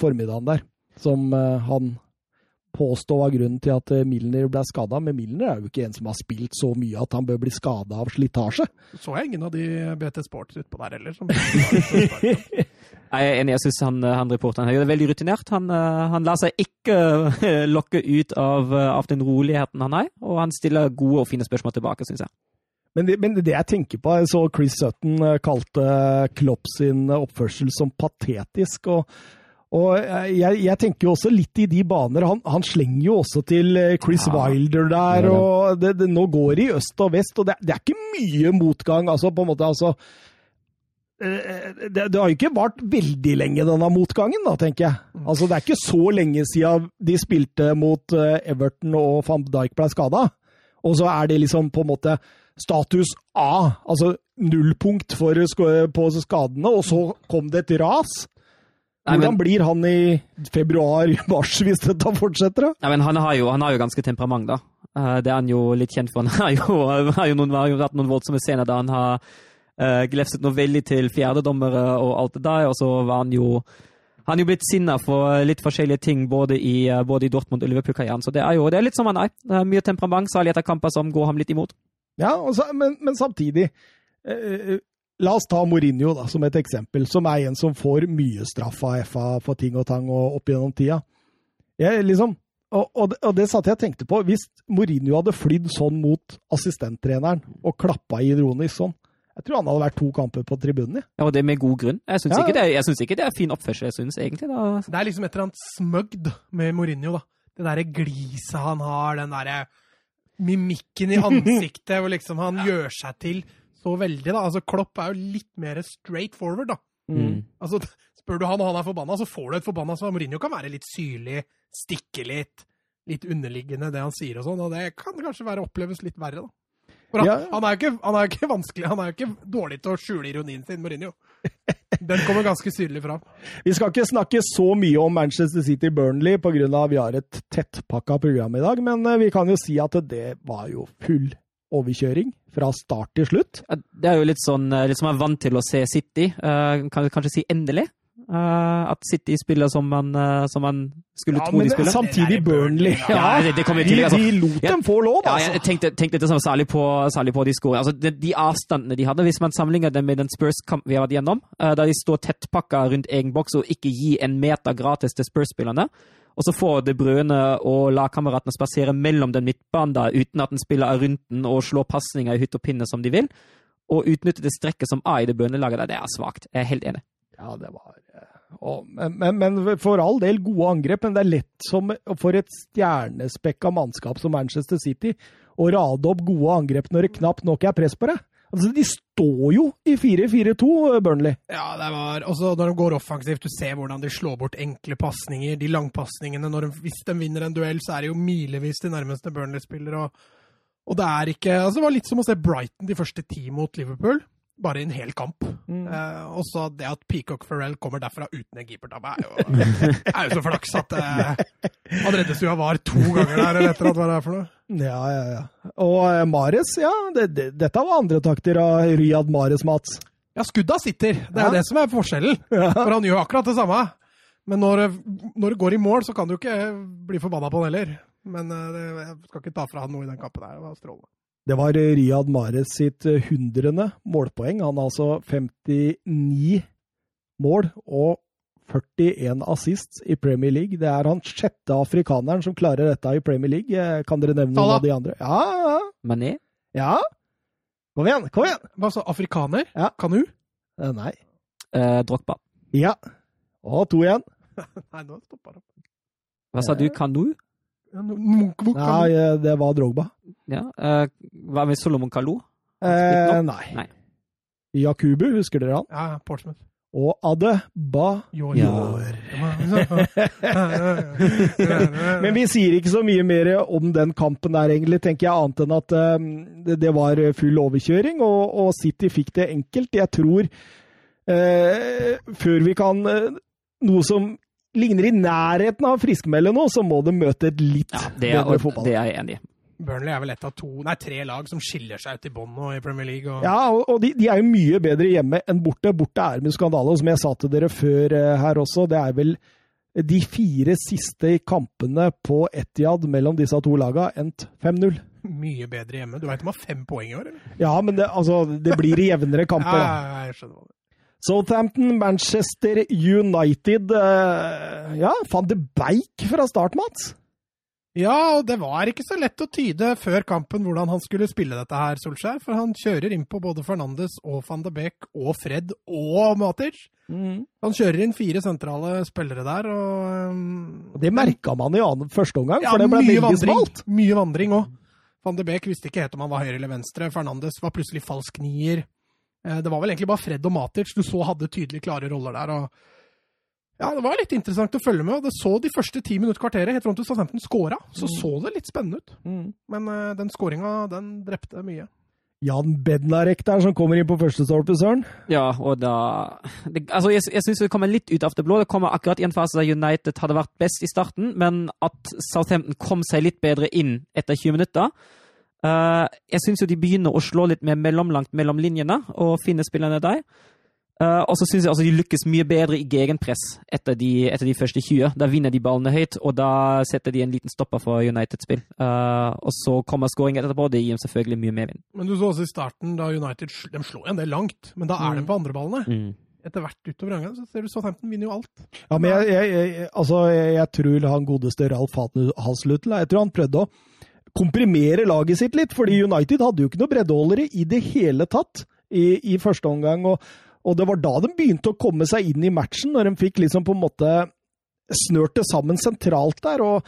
formiddagen der, som eh, han påstår var grunnen til at eh, Milner ble skada. Men Milner er jo ikke en som har spilt så mye at han bør bli skada av slitasje. Så jeg ingen av de BT Sports utpå der heller. Som... jeg er enig, jeg synes han, han reporteren er veldig rutinert. Han, eh, han lar seg ikke eh, lokke ut av, eh, av den roligheten han er, og han stiller gode og fine spørsmål tilbake, synes jeg. Men det, men det jeg tenker på, jeg så Chris Sutton eh, kalte Klopp sin oppførsel som patetisk. og og jeg, jeg tenker jo også litt i de baner. Han, han slenger jo også til eh, Chris Ja, Wilder der. gjør det. og det, det, Nå går det i øst og vest, og det, det er ikke mye motgang. altså på en måte, altså eh, det, det har jo ikke vart veldig lenge, denne motgangen, da, tenker jeg. Altså, Det er ikke så lenge siden de spilte mot eh, Everton og van Dijk ble skada. Og så er det liksom på en måte status A, altså nullpunkt for, på skadene, og så kom det et ras. Nei, Hvordan men- blir han i februar-mars hvis dette fortsetter? da? Ja, men han har, jo, han har jo ganske temperament, da. Eh, det er han jo litt kjent for. Han har jo, har jo, noen, har jo vært noen voldsomme scener da han har uh, glefset noe veldig til fjerdedommere og alt det der, og så var han jo han er jo blitt sinna for litt forskjellige ting både i, eh, både i Dortmund og Liverpool-karrieren. Så det er jo det er litt som han er. Mye temperament, særlig etter kamper som går ham litt imot. Ja, så, men, men samtidig eh, La oss ta Mourinho da, som et eksempel, som er en som får mye straff av FA for ting og tang og opp gjennom tida. Jeg, liksom, og, og, det- og det satt jeg og tenkte på. Hvis Mourinho hadde flydd sånn mot assistenttreneren og klappa ironisk sånn, jeg tror han hadde vært to kamper på tribunen. Ja, Ja, og det med god grunn. Jeg syns Ja, ikke, det jeg synes ikke det er fin oppførsel. Jeg synes egentlig da Det er liksom et eller annet smøgd med Mourinho, da. Det derre gliset han har, den derre mimikken i ansiktet, hvor liksom han gjør seg til så veldig, da. Altså, Klopp er jo litt mer straight forward, da. mm. Altså, spør du han og han er forbanna, så får du et forbanna svar. Mourinho kan være litt syrlig, stikke litt, litt underliggende det han sier og sånn, og det kan kanskje være oppleves litt verre, da. For han, Ja. han, er jo ikke, han er jo ikke vanskelig, han er jo ikke dårlig til å skjule ironien sin, Mourinho. Den kommer ganske syrlig fram. Vi skal ikke snakke så mye om Manchester City Burnley pga. vi har et tettpakka program i dag, men eh, vi kan jo si at det var jo full overkjøring fra start til slutt. Det er jo litt sånn eh, litt som man er vant til å se City. Eh, kan vi kanskje si endelig? Eh, at City spiller som man, som man skulle Ja, tro de spiller. samtidig Burnley. Ja, det- det de, altså. de lot dem få lov, Ja, altså. jeg tenkte, tenkte det samme, særlig på, særlig på de skårene. Altså, de, de avstandene de hadde, hvis man sammenligner dem med den Spurs-kampen vi har vært gjennom, eh, da de står tettpakka rundt egen boks og ikke gir en meter gratis til Spurs-spillerne, og så får De Brøne og lagkameratene spasere mellom den midtbanen uten at den spiller er rundt den og slår pasninger i hytt og pinne som de vil, og utnytte det strekket som er i Det Brøne-laget det er svakt. Jeg er helt enig. Ja, det var eh, å, men, men, men for all del gode angrep, men det er lett som for et stjernespekka mannskap som Manchester City å rade opp gode angrep når det knapt nok er press på deg. Altså, De står jo i 4-4-2, Burnley. Ja, det var også når de går offensivt, du ser hvordan de slår bort enkle pasninger. De langpasningene, de- hvis de vinner en duell, så er det jo milevis til nærmeste Burnley-spiller. Og, og det er ikke Altså, det var litt som å se Brighton de første ti mot Liverpool. Bare i en hel kamp. Eh, og så det at Peacock Farrell kommer derfra uten en keepertabbe, er er jo så flaks at eh, Han reddes jo av VAR to ganger der, eller at hva det er for noe. Ja, ja, ja. Og eh, Mares, ja. Det, det, dette var andre takter av Riyad Mares, Mats. Ja, skudda sitter. Det er Ja. det som er forskjellen. Ja. For han gjør akkurat det samme. Men når, når det går i mål, så kan du ikke bli forbanna på han heller. Men eh, det, jeg skal ikke ta fra han noe i den kampen der. Det var strålende. Det var Riyad Mahrez sitt eh, hundrende målpoeng. Han har altså 59 mål og 41 assists i Premier League. Det er han sjette afrikaneren som klarer dette i Premier League. Eh, Kan dere nevne noen av de andre? Ja, ja, Mané? ja. Kom igjen, kom igjen! Hva sa afrikaner? Ja. Kanu? Eh, Nei. Eh, Drogba. Ja. Og to igjen. Nei, nå stoppa det. Hva sa du? Kanu? Ja, no- Munch- Munch- Nei, eh, det var Drogba. Ja. eh, hva med Solomon Kalou? Eh, nei. Nei. Jakubu, husker dere han? Ja, Portsmouth. Og Adde ba Ja Men vi sier ikke så mye mer om den kampen der, egentlig, tenker jeg, annet enn at um, det, var full overkjøring, og, og, City fikk det enkelt. Jeg tror, uh, før vi kan uh, Noe som ligner i nærheten av friskmelde nå, så må det møte et litt ja, bedre fotball. Det er jeg enig i. Burnley er vel et av to, nei, tre lag som skiller seg ut i bånn nå i Premier League. Og... Ja, og de, de, er jo mye bedre hjemme enn borte. Borte er med skandale, som jeg sa til dere før uh, her også, det er vel de fire siste kampene på Etiad mellom disse to lagene endt 5-0. Mye bedre hjemme. Du veit de har fem poeng i år, eller? Ja, men det, altså, det blir jevnere kamper. ja, jeg skjønner det. Southampton, Manchester United uh, Ja, van de Beik fra start, Mats? Ja, og det var ikke så lett å tyde før kampen hvordan han skulle spille dette her, Solskjær. For han kjører inn på både Fernandes og van de Beek og Fred og Matic. Mm. Han kjører inn fire sentrale spillere der, og um, Det merka man i annen, første omgang, ja, for det ble veldig vandring, smalt. Mye vandring òg. Van de Beek visste ikke helt om han var høyre eller venstre. Fernandes var plutselig falsk nier. Eh, det var vel egentlig bare Fred og Matic du så hadde tydelig klare roller der. og ja, Det var litt interessant å følge med. og det så De første ti minutter kvarteret helt fram til Southampton skåra. så mm. så det litt spennende ut. Mm. Men uh, den skåringa, den drepte mye. Jan Bednarek der, som kommer inn på første stolpe, Søren. Ja, og da det, Altså, jeg, jeg syns det kommer litt ut av det blå. Det kommer akkurat i en fase der United hadde vært best i starten, men at Southampton kom seg litt bedre inn etter 20 minutter. Uh, jeg syns jo de begynner å slå litt mer mellomlangt mellom linjene og finne spillerne der. Uh, og så syns jeg altså de lykkes mye bedre i gegenpress etter de, etter de, første 20. Da vinner de ballene høyt, og da setter de en liten stopper for United-spill. Uh, og så kommer skåring etterpå, og det gir dem selvfølgelig mye medvind. Men du så også i starten, da United de slår en del langt, men da er mm. de på andreballene. Mm. Etter hvert utover gangen så ser du Southampton vinner jo alt. Ja, men jeg, jeg, jeg, altså, jeg tror han godeste Ralf Haslutl Jeg tror han prøvde å komprimere laget sitt litt, fordi United hadde jo ikke noe breddeholdere i det hele tatt i, i første omgang. og og det var da de begynte å komme seg inn i matchen, når de fikk liksom på en måte snørt det sammen sentralt der. og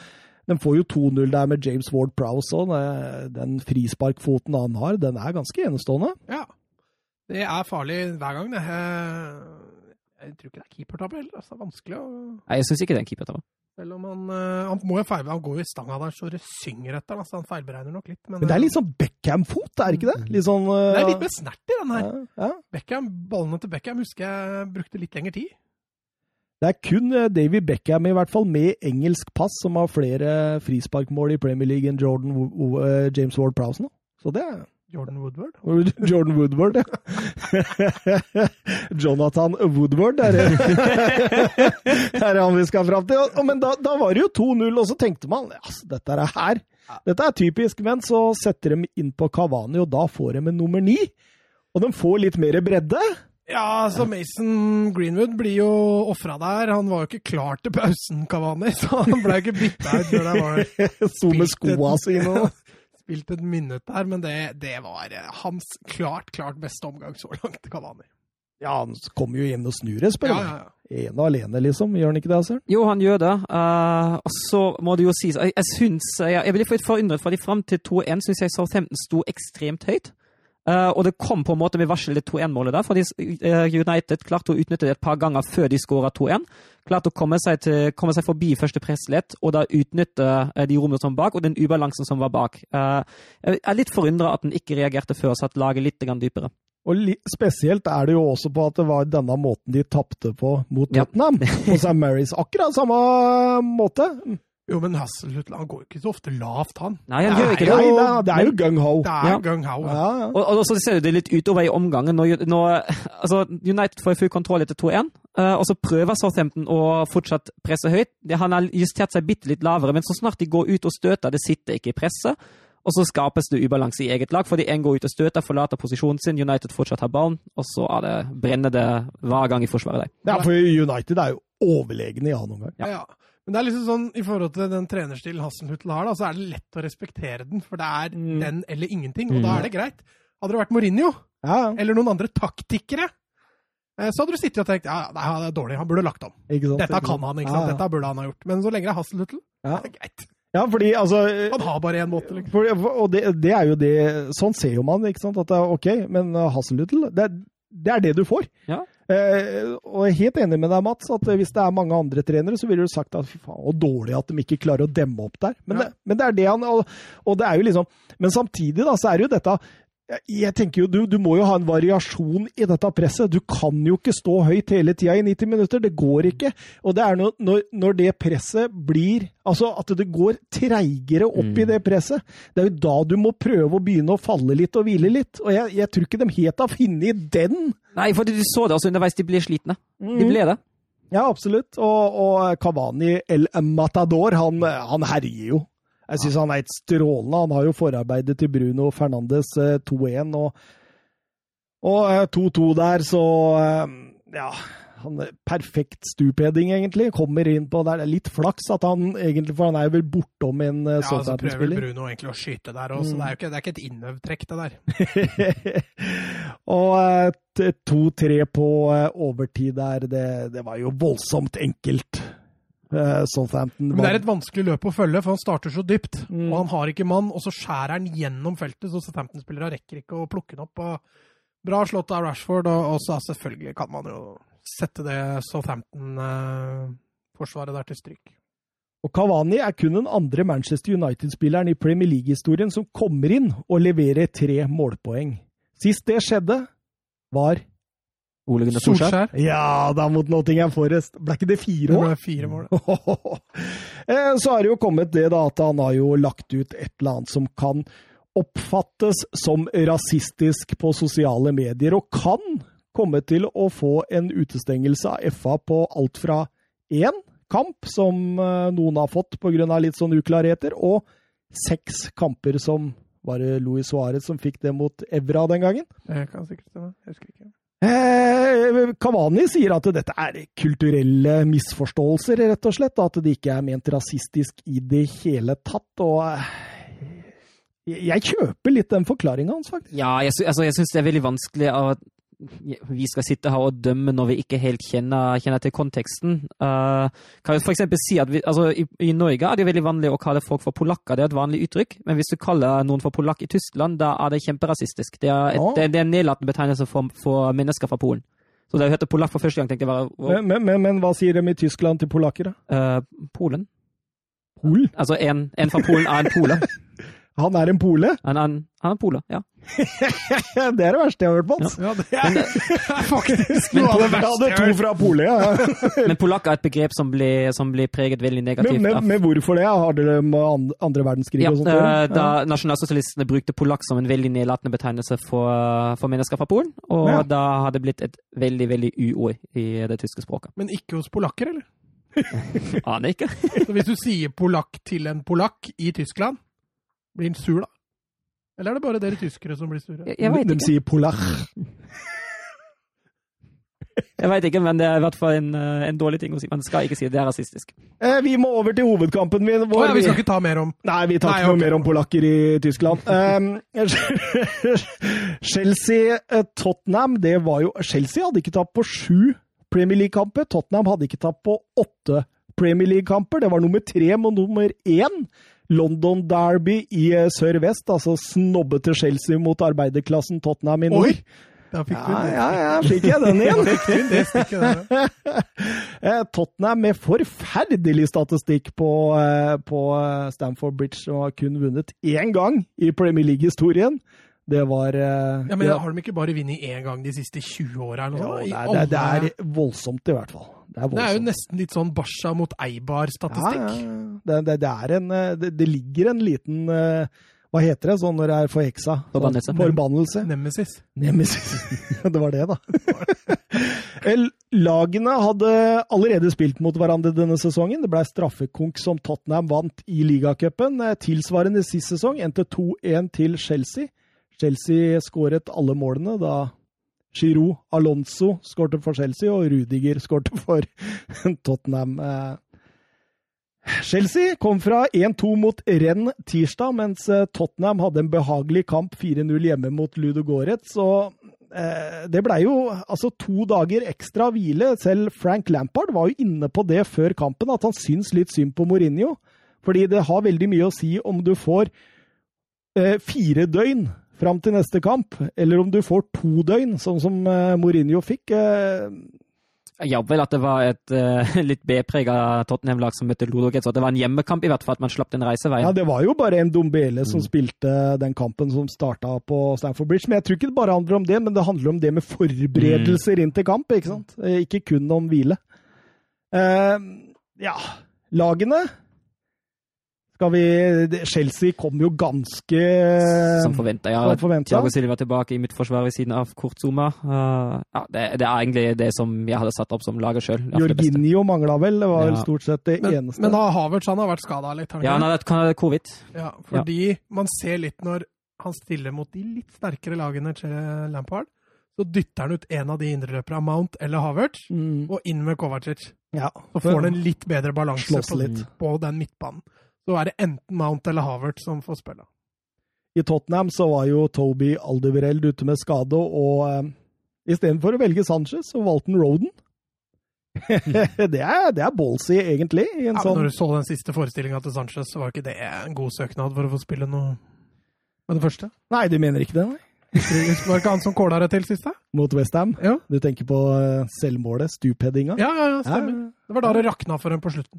de får jo 2-0 der med James Ward Prowse òg. Den frisparkfoten han har, den er ganske enestående. Ja. Det er farlig hver gang, det. Jeg tror ikke det er keepertabbe heller. Altså, det er vanskelig å Nei, jeg syns ikke det er en keepertabbe. Selv om han, uh, han må jo feil, han går jo i stanga der så det synger etter han, så han feilberegner nok litt. Men, men det er litt sånn Beckham-fot, er det ikke det? Litt sånn, uh, det er litt mer snert i den her. Ja, ja. Beckham, Ballene til Beckham husker jeg brukte litt lengre tid. Det er kun Davy David Beckham i hvert fall med engelsk pass som har flere frisparkmål i Premier League enn Jordan, James Ward Prowse nå. Så det er Jordan Woodward? Jordan Woodward, ja. Jonathan Woodward, er det er han vi skal fram til. Men da, da var det jo 2-0, og så tenkte man altså, dette er her. Dette er typisk. Men så setter de inn på Kavani, og da får de en nummer ni. Og de får litt mer bredde. Ja, så Mason Greenwood blir jo ofra der. Han var jo ikke klar til pausen, Kavani, så han ble ikke bytta ut før det var Sto med skoa sine spilt et minutt der, men det, det, var eh, hans klart, klart beste omgang så langt, Kavani. Ja, han kommer jo inn og snur et spill. Ja, ja, ja. Ene og alene, liksom. Gjør han ikke det, Søren? Jo, han gjør det. Uh, og så må det jo sies Jeg, jeg syns Jeg, jeg ble litt forundret, for fram til 2-1 syns jeg Southampton sto ekstremt høyt. Uh, og det kom på en måte med varsel det 2-1-målet der, fordi uh, United klarte å utnytte det et par ganger før de skåra 2-1. Klarte å komme seg, til, komme seg, forbi første presslett og da utnytte uh, de rommene som var bak, og den ubalansen som var bak. jeg er litt forundra at den ikke reagerte før, satt laget litt dypere. Og spesielt er det jo også på at det var denne måten de tapte på mot Tottenham. Ja. på St. Marys. Akkurat samme måte. Jo, men Hasselhut han går ikke så ofte lavt, han. Nei, han gjør ikke det. Jo, det er jo gung-ho. Det er ja. gung-ho. Ja. Ja, og, og, så ser det litt utover i omgangen. Når, når, altså, United får full kontroll etter 2-1, uh, og så prøver Southampton å fortsatt presse høyt. Han har justert seg bitte litt lavere, men så snart de går ut og støter, det sitter ikke i presset. Og så skapes det ubalanse i eget lag, fordi én går ut og støter, forlater posisjonen sin, United fortsatt har ballen, og så er det brenner det hver gang i forsvaret der. Ja, for United er jo overlegne i annen omgang. Ja, ja. Men det er liksom sånn, i forhold til den trenerstilen Hasselhutl har, da, så er det lett å respektere den. For det er mm. den eller ingenting, og mm. da er det greit. Hadde det vært Mourinho, ja. eller noen andre taktikere, eh, så hadde du sittet og tenkt ja, det er dårlig, han burde lagt om. Sant, Dette kan han, ikke sant? Ja, Dette burde han ha gjort. Men så lenge det er Hasselhutl, ja. det er greit. Ja, fordi altså Han har bare én måte, liksom. For, og det, det, er jo det Sånn ser jo man, ikke sant. At det er OK, men Hasselhutl, det, det, er det du får. Ja. Eh, og jeg er helt enig med deg, Mats, at hvis det er mange andre trenere, så ville du sagt at fy faen, så dårlig at de ikke klarer å demme opp der. Men, Ja. det, men det er det han og, og det er jo liksom Men samtidig, da, så er det jo dette jeg tenker jo, du, du må jo ha en variasjon i dette presset. Du kan jo ikke stå høyt hele tida i 90 minutter. Det går ikke. Og det er når, når, når det presset blir Altså at det går treigere opp i det presset. Det er jo da du må prøve å begynne å falle litt og hvile litt. Og jeg, jeg tror ikke de helt har funnet den. Nei, for du så det altså underveis. De ble slitne. De ble det. Ja, absolutt. Og, og Kavani El Matador, han, han herjer jo. Jeg syns han er helt strålende. Han har jo forarbeidet til Bruno Fernandes eh, 2-1 og, og eh, 2-2 der, så eh, ja. Han er perfekt stupheading, egentlig. Kommer inn på der. Det er litt flaks at han egentlig, for han er jo vel bortom en uh, Ja, så prøver Bruno egentlig å skyte der òg, så det er jo ikke, det er ikke et innøvd-trekk, det der. og eh, 2-3 på eh, overtid der, det, det var jo voldsomt enkelt. Eh, Southampton Men det er et vanskelig løp å følge, for han starter så dypt. Mm. Og han har ikke mann, og så skjærer han gjennom feltet, så Southampton-spillere rekker ikke å plukke den opp. Og bra slått av Rashford, og, og så selvfølgelig kan man jo sette det Southampton-forsvaret der til stryk. Og Cavani er kun den andre Manchester United-spilleren i Premier League-historien som kommer inn og leverer tre målpoeng. Sist det skjedde, var Ole Gunnar Solskjær. Solskjær. Ja, da mot Nottingham Forest. Ble ikke det fire fire år? ble fire mål. Eh, Så har det jo kommet det da at han har jo lagt ut et eller annet som kan oppfattes som rasistisk på sosiale medier, og kan komme til å få en utestengelse av FA på alt fra én kamp, som eh, noen har fått pga. litt sånn uklarheter, og seks kamper som var det Luis Suárez som fikk det mot Evra den gangen. Det kan sikkert stemme. Jeg husker ikke. Eh, Kavani sier at dette er kulturelle misforståelser, rett og slett. At det ikke er ment rasistisk i det hele tatt. Og eh, jeg kjøper litt den forklaringa hans, faktisk. Ja, jeg, altså, jeg syns det er veldig vanskelig at vi skal sitte her og dømme når vi ikke helt kjenner, kjenner til konteksten. Uh, kan jo eksempel si at vi, altså, i, I Norge er det veldig vanlig å kalle folk for polakker. Det er et vanlig uttrykk. Men hvis du kaller noen for polakk i Tyskland, da er det kjemperasistisk. Det er, et, Ja. det, det er en nedlatende betegnelse for, for mennesker fra Polen. Så da jeg hørte polakk for første gang, tenkte jeg bare wow, Men, men, men, men hva sier de i Tyskland til polakker, da? uh, Polen? Pol? Altså en, en fra Polen er en pole. Han er en pole? Han en, han er en pole, ja. det er det verste jeg har hørt, Mats. Ja, det er faktisk noe av det verste jeg har to fra pole, ja. Men polakk er et begrep som blir, som blir preget veldig negativt Men, men, men hvorfor det? Har dere med andre verdenskrig Ja, og sånt? eh, da nasjonalsosialistene brukte polakk som en veldig nedlatende betegnelse for, for mennesker fra Polen, og Ja. da har det blitt et veldig, veldig u-ord i det tyske språket. Men ikke hos polakker, eller? Aner ikke. Så hvis du sier polakk til en polakk i Tyskland, blir han sur da? Eller er det bare dere tyskere som blir sure? Jeg, jeg veit de sier polach. Jeg vet ikke, men det er i hvert fall en, eh, en dårlig ting å si. Man skal ikke si det. Det er rasistisk. Eh, vi må over til hovedkampen min. Å oh, ja, vi skal ikke ta mer om Nei, vi tar Nei, ikke noe mer om polakker i Tyskland. Um, Chelsea-Tottenham, det var jo Chelsea hadde ikke tapt på sju Premier League-kamper. Tottenham hadde ikke tapt på åtte Premier League-kamper. Det var nummer tre mot nummer én. London Derby i eh, sør-vest, altså snobbete Chelsea mot arbeiderklassen Tottenham i nord. Oi! Da fikk du Ja, det. ja, ja, fikk jeg den igjen? Fikk du. Eh, Tottenham med forferdelig statistikk på, eh, på Stamford Bridge og har kun vunnet én gang i Premier League-historien. Det var eh, Ja, men ja, Har de ikke bare vunnet én gang de siste 20 åra? eller jo, noe sånt? det, er, det, er, det er voldsomt, i hvert fall. Det er, Det er jo nesten litt sånn Basha mot Eibar-statistikk. ja. Det, det, det, er en, eh, det, det ligger en liten eh, Hva heter det sånn når det er forheksa? Forbannelse. Forbannelse. Nemesis. Nemesis. det var det, da. Lagene hadde allerede spilt mot hverandre denne sesongen. Det ble straffekonk som Tottenham vant i ligacupen. Tilsvarende sist sesong endte 2-1 til Chelsea. Chelsea skåret alle målene da Giroud Alonso skårte for Chelsea, og Rudiger skårte for Tottenham. Eh, Chelsea kom fra 1-2 mot Renn tirsdag, mens eh, Tottenham hadde en behagelig kamp 4-0 hjemme mot Ludo Goretz. Og eh, det blei jo altså to dager ekstra hvile. Selv Frank Lampard var jo inne på det før kampen, at han syns litt synd på Mourinho. Fordi det har veldig mye å si om du får fire døgn fram til neste kamp, eller om du får to døgn, sånn som eh, Mourinho fikk. eh, Jeg jobber vel at det var et uh, litt B-prega Tottenham-lag som møtte Ludogets, og at det var en hjemmekamp, i hvert fall, at man slapp den reiseveien. Ja, det var jo bare en Dombele som Mm. spilte den kampen som starta på Stamford Bridge. Men jeg tror ikke det bare handler om det, men det handler om det med forberedelser inn til kamp, ikke sant? Ikke kun om hvile. Uh, ja, lagene skal vi Chelsea kom jo ganske Som forventa, ja. Thiago Silva tilbake i midtforsvaret ved siden av Kurtzuma. Uh, ja, det, det er egentlig det som jeg hadde satt opp som laget sjøl. Jorginho mangla vel, det var vel Ja. stort sett det Men, eneste. men da Havertz han har vært skada litt, har Ja, han har hatt covid. Ja, fordi man ser litt når han stiller mot de litt sterkere lagene til Lampard, så dytter han ut en av de indreløperne, Mount eller Havertz, mm, og inn med Kovacic. ja. Så får han en litt bedre balanse på, på den midtbanen. Så er det enten Mount eller Havert som får spille. I Tottenham så var jo Toby Aldevereld ute med skade, og eh, istedenfor å velge Sanchez, så valgte han Roden. det, er, det er ballsy, egentlig. i en Ja, sånn... når du så den siste forestillinga til Sanchez, så var ikke det en god søknad for å få spille noe med det første? Nei, du mener ikke det, nei? Var det ikke han som kåla det til sist? Mot Westham? Ja. Du tenker på eh, selvmålet, stupheadinga? Ja, ja, ja, stemmer. Ja, Det var da det rakna for ham på slutten.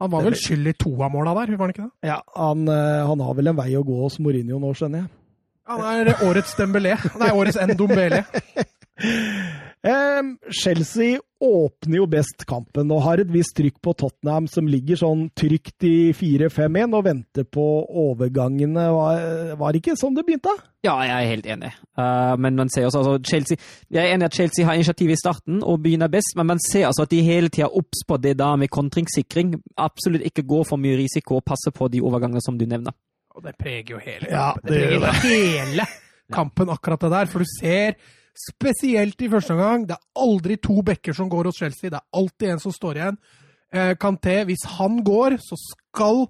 Han var vel skyld i to av måla der, var han ikke det? ja han, eh, han har vel en vei å gå hos Mourinho nå, skjønner jeg. Han er årets Dembélé. Nei, årets Ndombele. Eh, Chelsea åpner jo best kampen og har et visst trykk på Tottenham, som ligger sånn trygt i 4-5-1 og venter på overgangene. Var, var det ikke sånn det begynte? Ja, jeg er helt enig. Uh, men man ser også altså, Chelsea Jeg er enig at Chelsea har initiativ i starten og begynner best, men man ser altså at de hele tida er obs på det da med kontringssikring. Absolutt ikke gå for mye risiko og passe på de overgangene som du nevner. Og det preger jo hele Ja, det det preger det. hele kampen, akkurat det der. For du ser, spesielt i første omgang, det er aldri to bekker som går hos Chelsea. Det er alltid en som står igjen. Eh, Kanté, hvis han går, så skal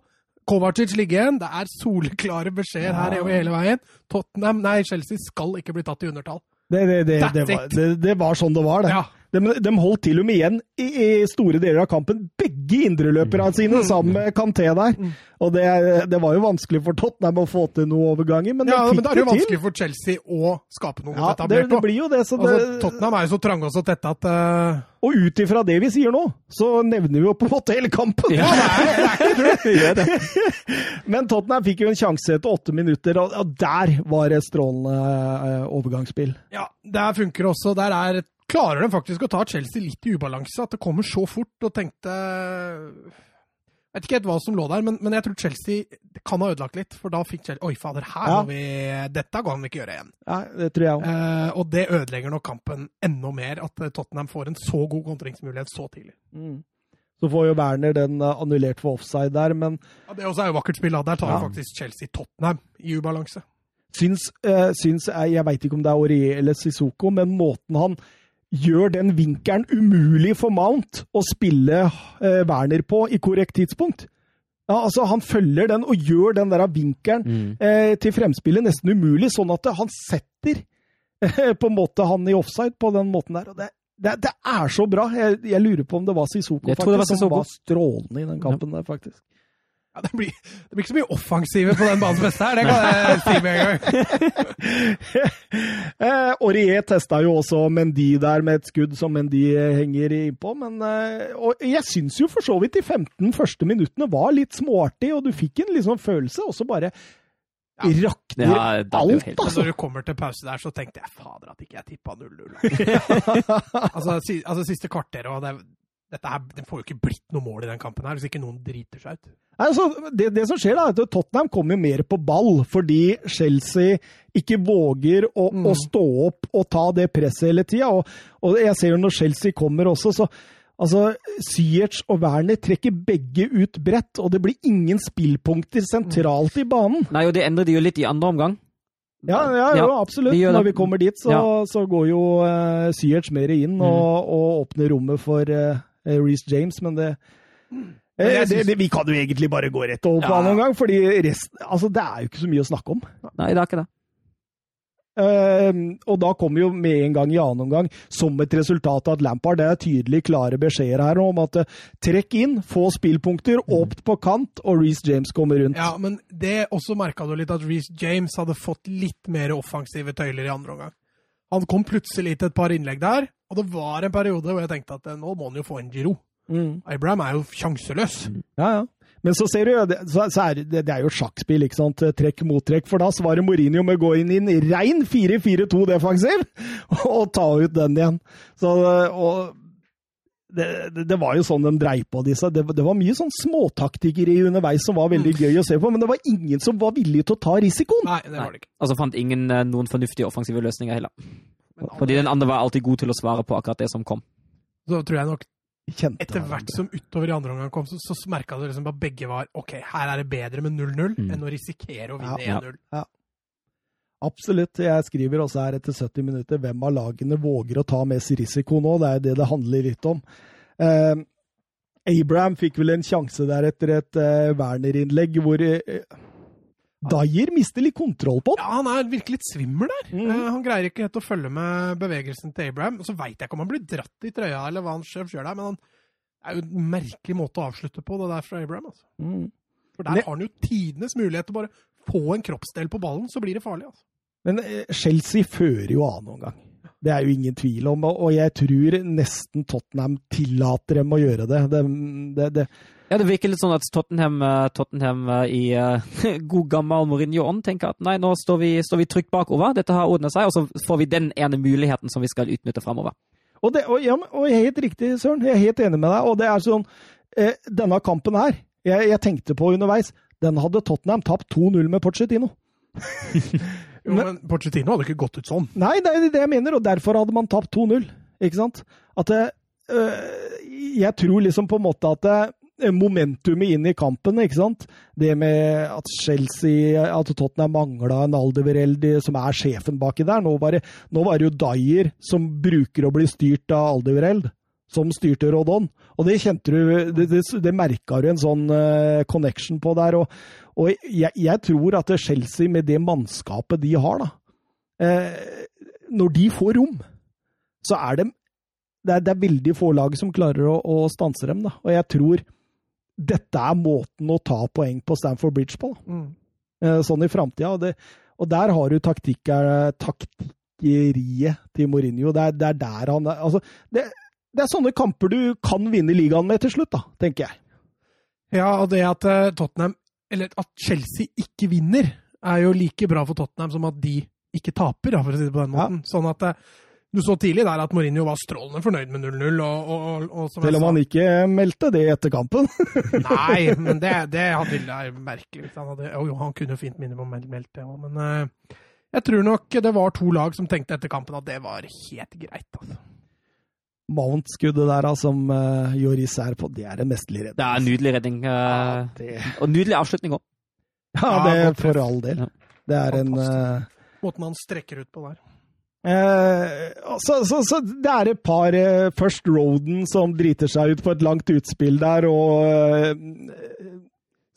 Kovacic ligge igjen. Det er soleklare beskjeder her over hele veien. Tottenham, nei, Chelsea skal ikke bli tatt i undertall. Det, det, det, var, det var sånn det var, det. Ja. De, de holdt til og med igjen i, i store deler av kampen, begge indreløperne sine sammen med Kanté der. Og det, det var jo vanskelig for Tottenham å få til noen overganger, men de Ja, fikk men da er det jo det til. vanskelig for Chelsea å skape noe Ja, det, etablert. det det blir jo det. Så det Altså, Tottenham er jo så trange og så tette at uh... og ut ifra det vi sier nå, så nevner vi jo på en måte hele kampen. Ja, det er, det. Men Tottenham fikk jo en sjanse etter åtte minutter, og, der var det strålende eh, overgangsspill. Ja, der funker det også. Der er, klarer de faktisk å ta Chelsea litt i ubalanse. At det kommer så fort, og tenkte Jeg vet ikke helt hva som lå der, men, men jeg tror Chelsea kan ha ødelagt litt. For da fikk Chelsea Oi, fader, her Ja. vi Dette kan vi ikke gjøre igjen. Ja, det tror jeg også. Eh, og det ødelegger nok kampen enda mer, at eh, Tottenham får en så god kontringsmulighet så tidlig. Så får jo Werner den eh, annullert for offside der, men Ja, Det også er jo vakkert spill. Der tar Ja. faktisk Chelsea Tottenham i ubalanse. syns, eh, syns jeg, jeg veit ikke om det er Aurier eller Sissoko, men måten han gjør den vinkelen umulig for Mount å spille eh, Werner på i korrekt tidspunkt. Ja, altså Han følger den og gjør den der vinkelen Mm. eh, til fremspillet nesten umulig, sånn at han setter eh, på en måte han i offside på den måten der. og det det, det er så bra! Jeg, jeg lurer på om det var Sissoko faktisk, som var strålende i den kampen der, faktisk. Ja, det, blir, det blir ikke så mye offensive på den banens beste her, det kan jeg si med en gang. eh, Aurier testa jo også Mendy der med et skudd som Mendy henger innpå, men eh, og jeg syns jo for så vidt de 15 første minuttene var litt småartig, og du fikk en liksom følelse, og så bare rakner Ja, alt, helt- altså. når du kommer til pause der, så tenkte jeg fader at ikke jeg tippa 0-0. altså, si, altså siste kvarter og det, dette her, det får jo ikke blitt noe mål i den kampen her, hvis ikke noen driter seg ut. Altså, det, det som skjer, da, er at Tottenham kommer mer på ball fordi Chelsea ikke våger å, Mm. å stå opp og ta det presset hele tida. Og, og jeg ser jo når Chelsea kommer også, så altså, Siertz og Werner trekker begge ut bredt, og det blir ingen spillpunkter sentralt i banen. Nei, og det endrer de jo litt i andre omgang. Ja, ja, jo, absolutt. Når vi kommer dit, så, Ja. så går jo uh, Siertz mer inn og, og åpner rommet for uh, Reece James, men det Eh, det, synes- det, vi kan jo egentlig bare gå rett over på Ja. noen gang, fordi resten, altså, det er jo ikke så mye å snakke om. Nei, det er ikke det. Uh, og da kom jo med en gang i annen omgang, som et resultat av at Lampard Det er tydelig klare beskjeder her om at uh, trekk inn, få spillpunkter, åpt på kant, og Reece James kommer rundt. Ja, men det også merka du litt at Reece James hadde fått litt mer offensive tøyler i andre omgang. Han kom plutselig til et par innlegg der, og det var en periode hvor jeg tenkte at eh, nå må han jo få en giro. Mm. Abraham er jo sjanseløs. Ja, ja. Men så ser du, jo, så, så er, det, det er jo et sjakkspill, ikke sant. Trekk mot trekk. For da svarer Mourinho med å gå inn i en rein 4-4-2 defensiv og ta ut den igjen. Så, og det, det, det, var jo sånn de dreiv på disse. Det, det var mye sånn småtaktikere underveis som var veldig gøy å se på, men det var ingen som var villig til å ta risikoen. Nei, det var det ikke. Og så fant ingen eh, noen fornuftige offensive løsninger heller. Fordi den andre var alltid god til å svare på akkurat det som kom. Så tror jeg nok Kjente etter hvert som utover i andre omgang kom, så, så merka du liksom at begge var OK, her er det bedre med 0-0 Mm. enn å risikere å vinne Ja. 1-0. Absolutt. Jeg skriver også her etter 70 minutter hvem av lagene våger å ta mest risiko nå. Det er det det handler litt om. Eh, Abraham fikk vel en sjanse der etter et eh, Werner-innlegg hvor eh, Dyer mister litt kontroll på den. Ja, han er virkelig litt svimmel der. Mm. Uh, han greier ikke helt å følge med bevegelsen til Abraham. Og så veit jeg ikke om han blir dratt i trøya eller hva han selv gjør der, men han er jo en merkelig måte å avslutte på, det der fra Abraham. altså. Mm. For der Ne- har han jo tidenes mulighet til bare få en kroppsdel på ballen, så blir det farlig. altså. Men eh, Chelsea fører jo annen gang. Det er jo ingen tvil om, og jeg tror nesten Tottenham tillater dem å gjøre det. det, det, det Ja, det virker litt sånn at Tottenham, eh, Tottenham eh, i uh, god gammel Mourinho-ånd tenker at nei, nå står vi, står vi trygt bakover, dette har ordnet seg, og så får vi den ene muligheten som vi skal utnytte framover. Og, det, og, ja, og jeg er helt riktig, Søren. Jeg er helt enig med deg. Og det er sånn eh, Denne kampen her, jeg, jeg tenkte på underveis, den hadde Tottenham tapt 2-0 med Pochettino. Jo, men Pochettino hadde ikke gått ut sånn. Nei, det er det jeg mener, og derfor hadde man tapt 2-0. Ikke sant? At det, øh, Jeg tror liksom på en måte at det, momentumet inn i kampen, ikke sant. Det med at Chelsea, at Tottenham mangla en Aldevereldi som er sjefen baki der. Nå var, det, nå var det jo Dyer som bruker å bli styrt av Aldevereld, som styrte Rodon. Og det kjente du, det, det, det merka du en sånn uh, connection på der. Og, og jeg, jeg, tror at Chelsea, med det mannskapet de har, da eh, Når de får rom, så er det det er, det er veldig få lag som klarer å, å stanse dem. Da. Og jeg tror dette er måten å ta poeng på Stamford Bridge på. Mm. Eh, sånn i framtida. Og, og der har du eh, taktikkeriet til Mourinho. Det er, det er der han altså, det, det er sånne kamper du kan vinne ligaen med til slutt, da, tenker jeg. Ja, og det at eh, Tottenham, eller at Chelsea ikke vinner, er jo like bra for Tottenham som at de ikke taper, for å si det på den Ja. måten. Sånn at du så tidlig der at Mourinho var strålende fornøyd med 0-0. Og, og, og, og som jeg Selv om han ikke meldte det etter kampen. Nei, men det, det hadde jeg merkelig. Han, hadde, jo, han kunne fint minimum meld- meldt det òg, men uh, jeg tror nok det var to lag som tenkte etter kampen at det var helt greit. Altså. Mount-skuddet der da, som uh, Joris er på, det er en mesterlig redning. Det er en nydelig redning. eh, det, Og nydelig avslutning òg. ja, Ja, det ja, for all del. Ja. Det er en uh, eh, Måten han strekker ut på der. Eh, så, så, så det er et par eh, Først Roden som driter seg ut på et langt utspill der, og eh,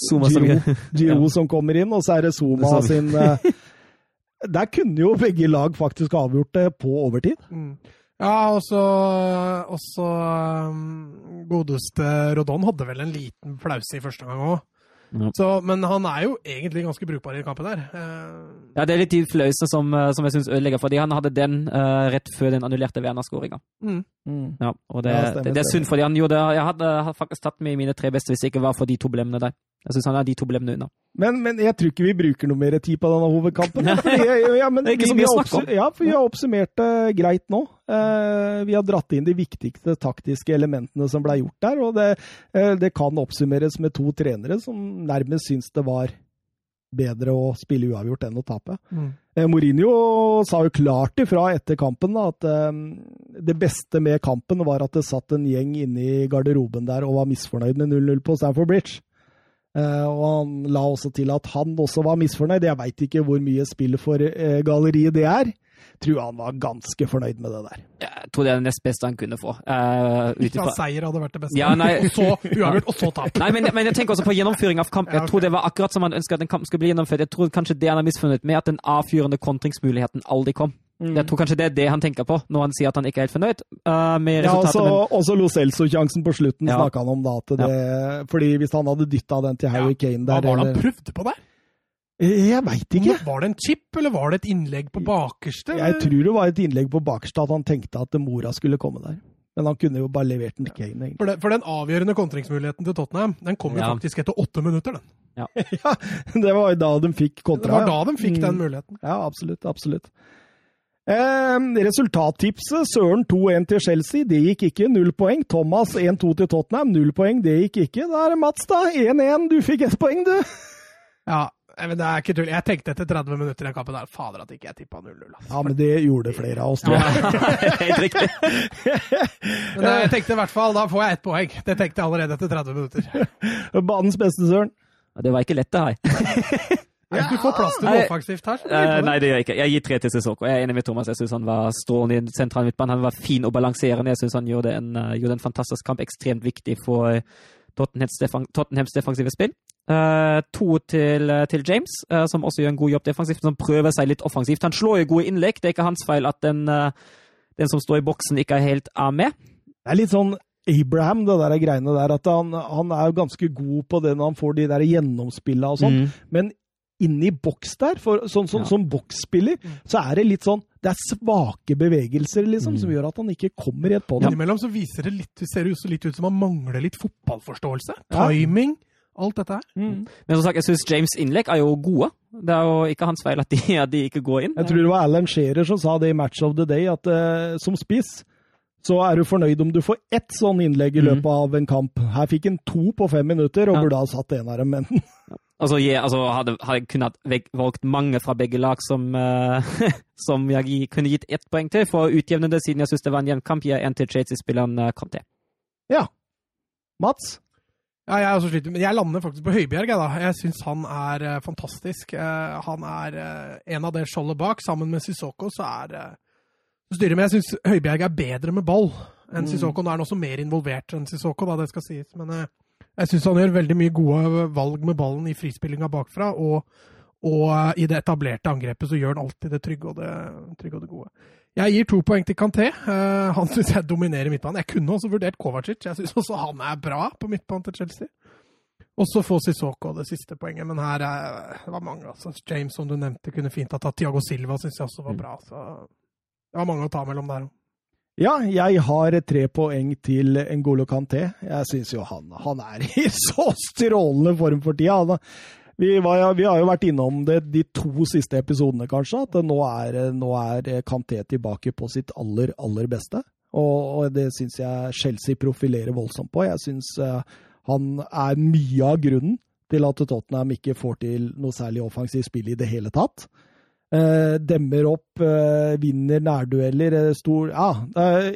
Zuma som Giro, Giro Ja. som kommer inn, og så er det Zuma Det sin eh, Der kunne jo begge lag faktisk avgjort det på overtid. Mm. Ja, og så um, Godeste Rodon hadde vel en liten flause i første omgang òg. Ja. Men han er jo egentlig ganske brukbar i den kampen der. Uh, Ja, det er litt de flause som, eh, som jeg syns ødelegger, fordi han hadde den uh, rett før den annullerte Werner-skåringa. mm. Ja, og det, Ja, stemmer, det, det er synd, fordi han gjorde Jeg hadde, hadde faktisk tatt med i mine tre beste hvis det ikke var for de to blemmene der. Jeg syns han er de to blemmene unna. Men, men jeg tror ikke vi bruker noe mer tid på denne hovedkampen. Ja, Det er ikke vi- så mye å snakke om. Ja, for vi har oppsummert det greit nå. Uh, vi har dratt inn de viktigste taktiske elementene som ble gjort der, og det, uh, det kan oppsummeres med to trenere som nærmest syns det var bedre å spille uavgjort enn å tape. Mm. Eh, Mourinho sa jo klart ifra etter kampen da, at det beste med kampen var at det satt en gjeng inne i garderoben der og var misfornøyd med 0-0 på Stamford Bridge. Eh, og han la også til at han også var misfornøyd. Jeg veit ikke hvor mye spill for eh, galleriet det er. Tror han var ganske fornøyd med det der. Jeg tror det er det nest beste han kunne få. Uh, Ikke at seier hadde vært det beste. Ja, nei. og så uavgjort, og så tap. Nei, men, men, jeg tenker også på gjennomføring av kamp. Jeg tror det var akkurat som han ønska at en kamp skulle bli gjennomført. Jeg tror kanskje det han har misfunnet med, at den avfyrende kontringsmuligheten aldri kom. Mm. Jeg tror kanskje det er det han tenker på når han sier at han ikke er helt fornøyd uh, med resultatet. Ja, også, også Lo Celso-sjansen på slutten ja. snakka han om da. Det, ja. fordi hvis han hadde dytta den til Harry ja. Kane der Hva var det han prøvde på der? Jeg veit ikke. Var det en chip, eller var det et innlegg på bakerste? Jeg tror det var et innlegg på bakerste, at han tenkte at mora skulle komme der. Men han kunne jo bare levert den til Kane. For, for, den avgjørende kontringsmuligheten til Tottenham, den kom jo ja. faktisk etter åtte minutter, den. Ja. ja. det var jo da de fikk kontra. Det var da de fikk den mm. muligheten. Ja, absolutt. Absolutt. Eh, resultattipset Søren 2-1 til Chelsea, det gikk ikke. Null poeng. Thomas 1-2 til Tottenham, null poeng. Det gikk ikke. Da er det Mats, da. 1-1. Du fikk ett poeng, du. Ja, men det er ikke tull. Jeg tenkte etter 30 minutter i den kampen der, fader at ikke jeg tippa 0-0. Altså. Ja, men det gjorde flere av oss, tror jeg. Helt riktig. men jeg tenkte i hvert fall, da får jeg ett poeng. Det tenkte jeg allerede etter 30 minutter. Banens beste, Søren? Det var ikke lett, det her. Nei, du får plass til noe offensivt her. Uh, nei, det gjør jeg ikke. Jeg gir tre til Sissoko. Jeg er enig med Thomas. Jeg syns han var strålende i sentral midtbane. Han var fin og balanserende. Jeg syns han gjorde en, uh, gjorde en, fantastisk kamp. Ekstremt viktig for uh, Tottenhams, defang, Tottenhams defensive spill. to til, til James, som også gjør en god jobb defensivt, som prøver seg litt offensivt. Han slår jo gode innlegg. Det er ikke hans feil at den, den som står i boksen, ikke er helt er med. Det er litt sånn Abraham, det der greiene der. At han, han er ganske god på det når han får de der gjennomspillene og sånn. Mm. Men inni boks der, for, sånn, sånn, ja. som boksspiller, mm. så er det litt sånn Det er svake bevegelser liksom, mm. som gjør at han ikke kommer helt på det. Innimellom så viser det litt, ser det litt ut som han mangler litt fotballforståelse. Ja. Timing. Alt dette her. Mm. Men som sagt, jeg syns James' innlegg er jo gode. Det er jo ikke hans feil at de, at de ikke går inn. Jeg tror det var Alan Shearer som sa det i Match of the Day, at uh, som spiss så er du fornøyd om du får ett sånn innlegg i mm. løpet av en kamp. Her fikk han to på fem minutter, og ja. burde ha satt en av dem, men Altså, jeg, altså, hadde, hadde kunnet valgt mange fra begge lag som, uh, som jeg kunne gitt ett poeng til, for å utjevne det, siden jeg syns det var en jevn kamp. Jeg en til Chelsea-spilleren kom til. Ja. Mats? Ja, jeg er også sliter, men jeg lander faktisk på Høibjerg. Jeg, da. jeg syns han er uh, fantastisk. Uh, han er uh, en av det skjoldet bak. Sammen med Sissoko så er uh, styrer, Men jeg syns Høibjerg er bedre med ball enn mm. Sissoko. Nå er han også mer involvert enn Sissoko, da det skal sies. Men jeg syns han gjør veldig mye gode valg med ballen i frispillinga bakfra, og, og, eh, i det etablerte angrepet så gjør han alltid det trygge og det, trygge og det gode. Jeg gir to poeng til Kanté. Uh, han syns jeg dominerer midtbanen. Jeg kunne også vurdert Kovacic. Jeg syns også han er bra på midtbanen til Chelsea. Og så får Sissoko det siste poenget, men her er, det var mange. altså. James, som du nevnte, kunne fint ha tatt. Tiago Silva syns jeg også var mm. bra. så Det var mange å ta mellom der òg. Ja, jeg har tre poeng til Ngolo Kanté. Jeg syns jo han, han, er i så strålende form for tida. Vi, var, vi, har jo vært innom det de to siste episodene, kanskje, at nå er, nå er Kanté tilbake på sitt aller, aller beste. Og, og det syns jeg Chelsea profilerer voldsomt på. Jeg syns uh, han er mye av grunnen til at Tottenham ikke får til noe særlig offensivt spill i det hele tatt. Uh, demmer opp, eh, vinner nærdueller. Uh, stor Ja,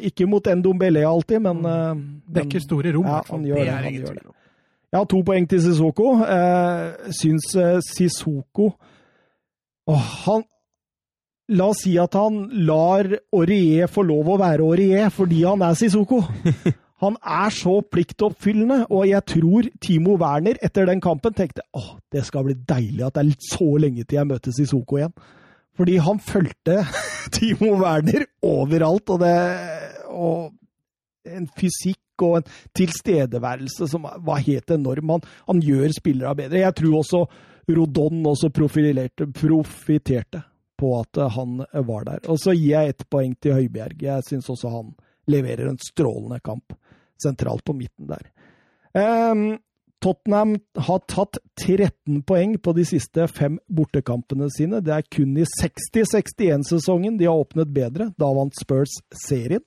ikke mot Ndombele alltid, men eh, Dekker store rom. i hvert fall. det. er ingen tvil har to poeng til Sissoko. Eh, syns Sissoko oh, Han La oss si at han lar Aurier få lov å være Aurier fordi han er Sissoko. Han er så pliktoppfyllende, og jeg tror Timo Werner etter den kampen tenkte åh, det skal bli deilig at det er så lenge til jeg møter Sissoko igjen. Fordi han fulgte Timo Werner overalt, og, det, og en fysikk og en tilstedeværelse som var helt enorm. Han, han gjør spillere bedre. Jeg tror også Rodon også profitterte på at han var der. Og så gir jeg ett poeng til Høibjerg. Jeg syns også han leverer en strålende kamp sentralt på midten der. Um, Tottenham har tatt 13 poeng på de siste fem bortekampene sine. Det er kun i 60-61-sesongen de har åpnet bedre. Da vant Spurs serien.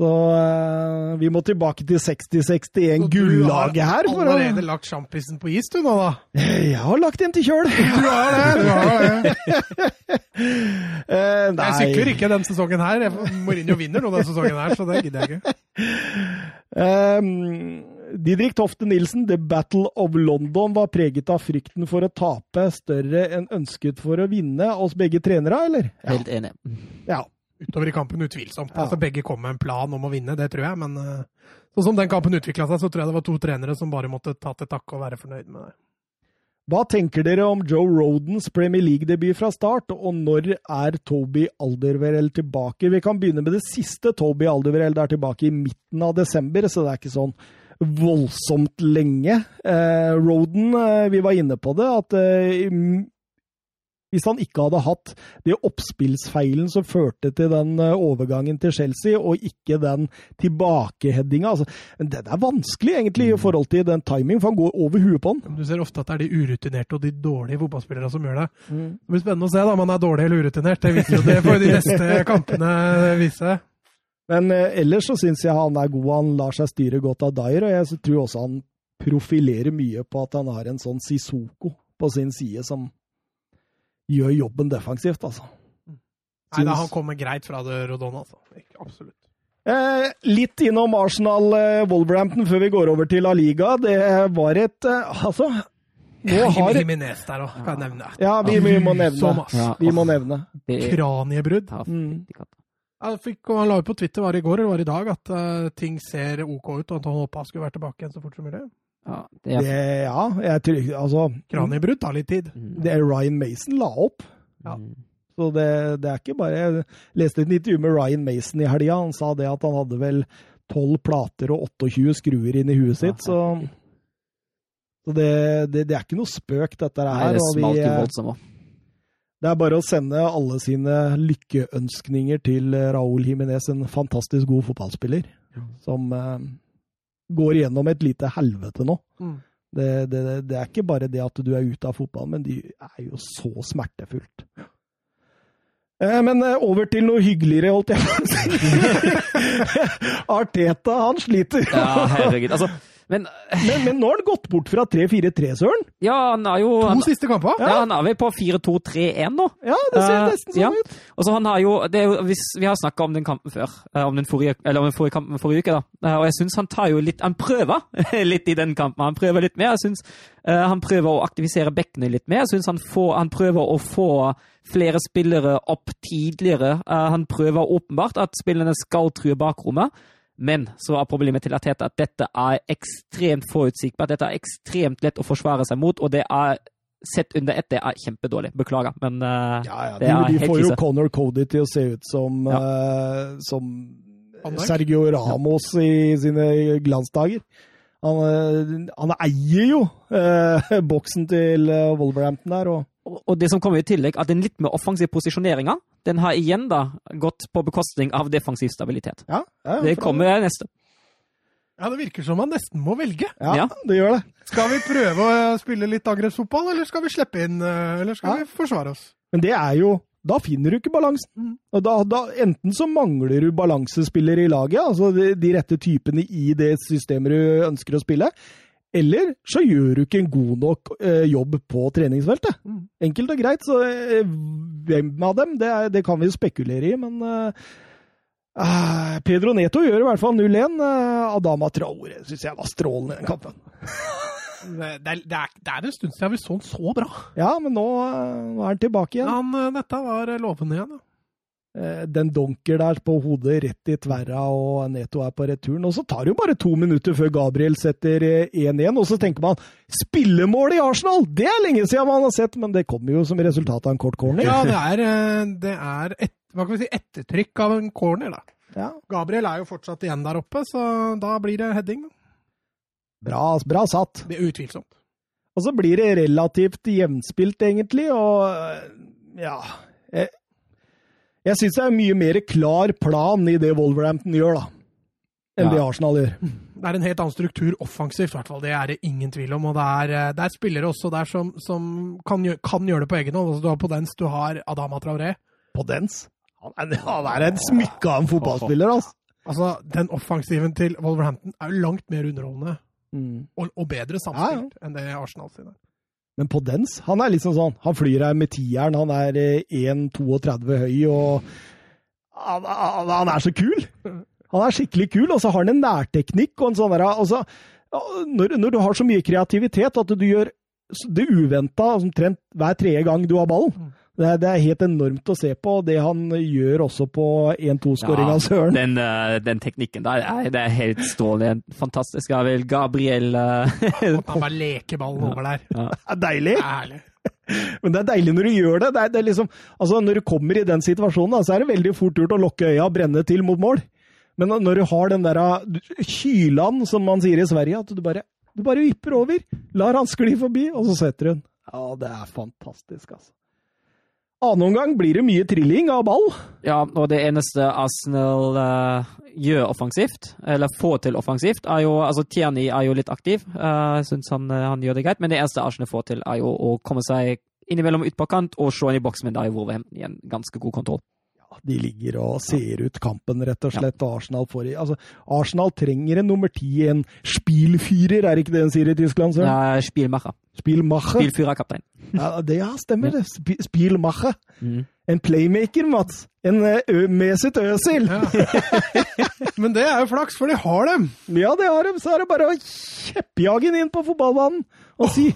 Så eh, vi må tilbake til 60-61, gullaget her. Du har allerede lagt sjampisen på is, du nå, da? Jeg har lagt en til kjøl. Du har det! du har det. uh, jeg sykler ikke den sesongen her. Mourinho vinner nå denne sesongen her, så det gidder jeg ikke. Um, Didrik Tofte Nilsen, The Battle of London var preget av frykten for å tape større enn ønsket for å vinne oss begge trenere, eller? Helt enig. Ja. utover i kampen, utvilsomt. Ja. Altså, begge kom med en plan om å vinne, det tror jeg. Men sånn som den kampen utvikla seg, så tror jeg det var to trenere som bare måtte ta til takke og være fornøyd med det. Hva tenker dere om Joe Rodens Premier League-debut fra start, og når er Toby Alderweireld tilbake? Vi kan begynne med det siste. Toby Alderweireld er tilbake i midten av desember, så det er ikke sånn voldsomt lenge. Eh, Roden, eh, vi var inne på det, at eh, hvis han ikke hadde hatt det oppspillsfeilen som førte til den eh, overgangen til Chelsea, og ikke den tilbakeheadinga altså, Det er vanskelig, egentlig, i forhold til den timing, for han går over huet på han. Du ser ofte at det er de urutinerte og de dårlige fotballspillerne som gjør det. Det blir spennende å se da, om han er dårlig eller urutinert. Det viser jo det for de neste kampene vise. Men eh, ellers så syns jeg han er god. Han lar seg styre godt av Dyer, og jeg tror også han profilerer mye på at han har en sånn Sisoko på sin side som gjør jobben defensivt, altså. Nei, da, Han kommer greit fra det, Rodon, altså. Ikke- Absolutt. Eh, litt innom Arsenal-Wolverhampton før vi går over til La Liga. Det var et eh, Altså, nå har Jiminez der òg, kan jeg nevne. Ja, vi, vi må nevne. Ja. Vi må nevne. Kraniebrudd. Mm. Fikk, Han la ut på Twitter var det i går eller var det i dag at uh, ting ser OK ut, og at han håpa han skulle være tilbake igjen så fort som mulig. Ja, det er Det, ja, jeg tror Altså, Kraniebrudd tar litt tid. Mm. det er Ryan Mason la opp. Ja. Mm. Så det, det er ikke bare Jeg leste et intervju med Ryan Mason i helga. Han sa det at han hadde vel 12 plater og 28 skruer inn i huet sitt, så, så det, det, det er ikke noe spøk, dette Nei, her. det og vi, smalt jo eh, voldsomt. Det er bare å sende alle sine lykkeønskninger til eh, Raúl Jiménez, en fantastisk god fotballspiller, som eh, går gjennom et lite helvete nå. Mm. Det, det, det er ikke bare det at du er ute av fotballen, men det er jo så smertefullt. Eh, Men eh, over til noe hyggeligere, holdt jeg på å si. Arteta, han sliter. Ja, herregud. Altså, men Men, men nå har han gått bort fra 3-4-3, Søren. ja, han har jo To han, siste kamper. ja, han er vel på 4-2-3-1 nå. Ja, det ser Eh, nesten sånn ja. ut. Og så han har jo, det er jo hvis, Vi har snakka om den kampen før, eh, om den forrige, eller om den forrige kampen forrige uke. da, Eh, Og jeg syns han tar jo litt Han prøver litt i den kampen. Han prøver litt mer. Jeg synes, uh, Han prøver å aktivisere bekkene litt mer. Jeg synes han, får, han prøver å få flere spillere opp tidligere. Uh, Han prøver åpenbart at spillerne skal true bakrommet. Men så er problemet til Ateta at dette er ekstremt forutsigbart. Dette er ekstremt lett å forsvare seg mot, og det er sett under ett, det er kjempedårlig. Beklager, men uh, Ja, ja, Det de, krise. de får jo. Connor Cody til å se ut som, eh, som Sergio Ramos i sine glansdager. Han, eh, han eier jo boksen til Wolverhampton der, og Og det som kommer i tillegg, at den litt mer offensive posisjoneringa, den har igjen da gått på bekostning av defensiv stabilitet. ja, ja, Det kommer kommer neste. Ja, Det virker som man nesten må velge. Ja, Ja. det gjør det. Skal vi prøve å spille litt angrepsfotball, eller skal vi slippe inn, eh, eller skal Ja. vi forsvare oss? Men det er jo Da finner du ikke balansen. Mm. Og da, da, enten så mangler du balansespillere i laget, altså de, de rette typene i det systemet du ønsker å spille, eller så gjør du ikke en god nok eh, jobb på treningsfeltet. Mm. Enkelt og greit. Så eh, hvem av dem, det, er, det kan vi jo spekulere i, men eh, eh, Pedro Neto gjør i hvert fall 0-1. Eh, Adama Traore syns jeg var strålende i den kampen. Det, er, det, er, det er en stund siden vi så han så bra. Ja, men nå, eh, nå er han tilbake igjen. Han, eh, dette var eh, lovende igjen. Ja. Eh, den donker der på hodet rett i tverra, og Neto er på returen. Og så tar det jo bare to minutter før Gabriel setter eh, 1-1, og så tenker man spillemål i Arsenal! Det er lenge siden man har sett, men det kommer jo som resultat av en kort corner. Ja, det er, eh, det er et, hva kan vi si, ettertrykk av en corner. da. Ja, Gabriel er jo fortsatt igjen der oppe, så da blir det heading. bra, bra satt. Det er utvilsomt. Og så blir det relativt jevnspilt, egentlig, og eh, ja Jeg, syns det er mye mer klar plan i det Wolverhampton gjør, da, enn Ja. det Arsenal gjør. Det er en helt annen struktur offensivt, i hvert fall. Det er det ingen tvil om. Og det er, eh, det er spillere også der som, som kan, gjøre, kan gjøre det på egen hånd. Altså, du har Podence, du har Adama Traoré. På dens. Han er, han er en smykke av en fotballspiller, altså. Altså, Den offensiven til Wolverhampton er jo langt mer underholdende Mm. og, og bedre samspilt enn det Arsenal sine. Men på dens, han er liksom sånn Han flyr her med tieren, han er eh, 1,32 høy og han, han, han er så kul! Han er skikkelig kul, og så har han en nærteknikk og en sånn der altså, når, når du har så mye kreativitet at du gjør det uventa omtrent hver tredje gang du har ballen, Det er, det er helt enormt å se på, og det han gjør også på 1-2-skåringa, Ja, Søren. Den, eh, den teknikken der, er- det er helt strålende. Fantastisk. Ja vel, Gabriel eh, han bare leker ballen over der. Det er deilig, Det er herlig. men det er deilig når du gjør det. det, er, det er liksom, altså Når du kommer i den situasjonen, da, så er det veldig fort gjort å lukke øya og brenne til mot mål. Men når du har den der kylan, som man sier i Sverige, at du bare, du bare vipper over, lar han skli forbi, og så setter hun. Ja, det er fantastisk, altså. Annen omgang blir det mye trilling av ball. Ja, og det eneste Arsenal uh, gjør offensivt, eller får til offensivt, er jo Altså, Tierney er jo litt aktiv. Uh, syns han, eh, han gjør det greit. Men det eneste Arsenal får til, er jo å komme seg innimellom ut på kant og slå inn i boks, men da er jo Wolverhampton igjen ganske god kontroll. De ligger og ser ut kampen, rett og slett. Ja. Arsenal får i Altså, Arsenal trenger en nummer ti, en Spielfyrer, er ikke det en sier i Tyskland? Søren? Ja, Spielmacher. Spilmacher. Spilfyrerkaptein. Ja, det ja, stemmer det. Sp Spielmacher. Mm. En playmaker, Mats. En eh, ø Mesut Özil. Ja. Men det er jo flaks, for de har dem. Ja, det har de. Så er det bare å kjeppjage den inn på fotballbanen og si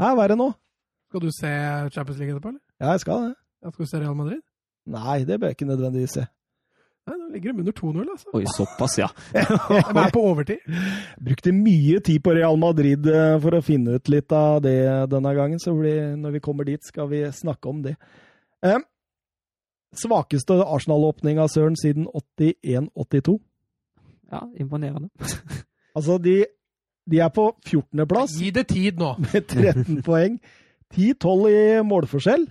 'her, hva er det nå? Skal du se Champions League etterpå, eller? Ja, jeg skal det. Ja, skal du se Real Madrid? Nei, det bør jeg ikke nødvendigvis se. Nei, nå ligger de under 2-0, altså. Oi, såpass, ja. De er på overtid. Brukte mye tid på Real Madrid eh, for å finne ut litt av det denne gangen, så blir, når vi kommer dit, skal vi snakke om det. Um, svakeste Arsenal-åpning av Søren siden 81-82. Ja, Imponerende. Altså, de, de er på 14.-plass Gi det tid nå. med 13 poeng. 10-12 i målforskjell.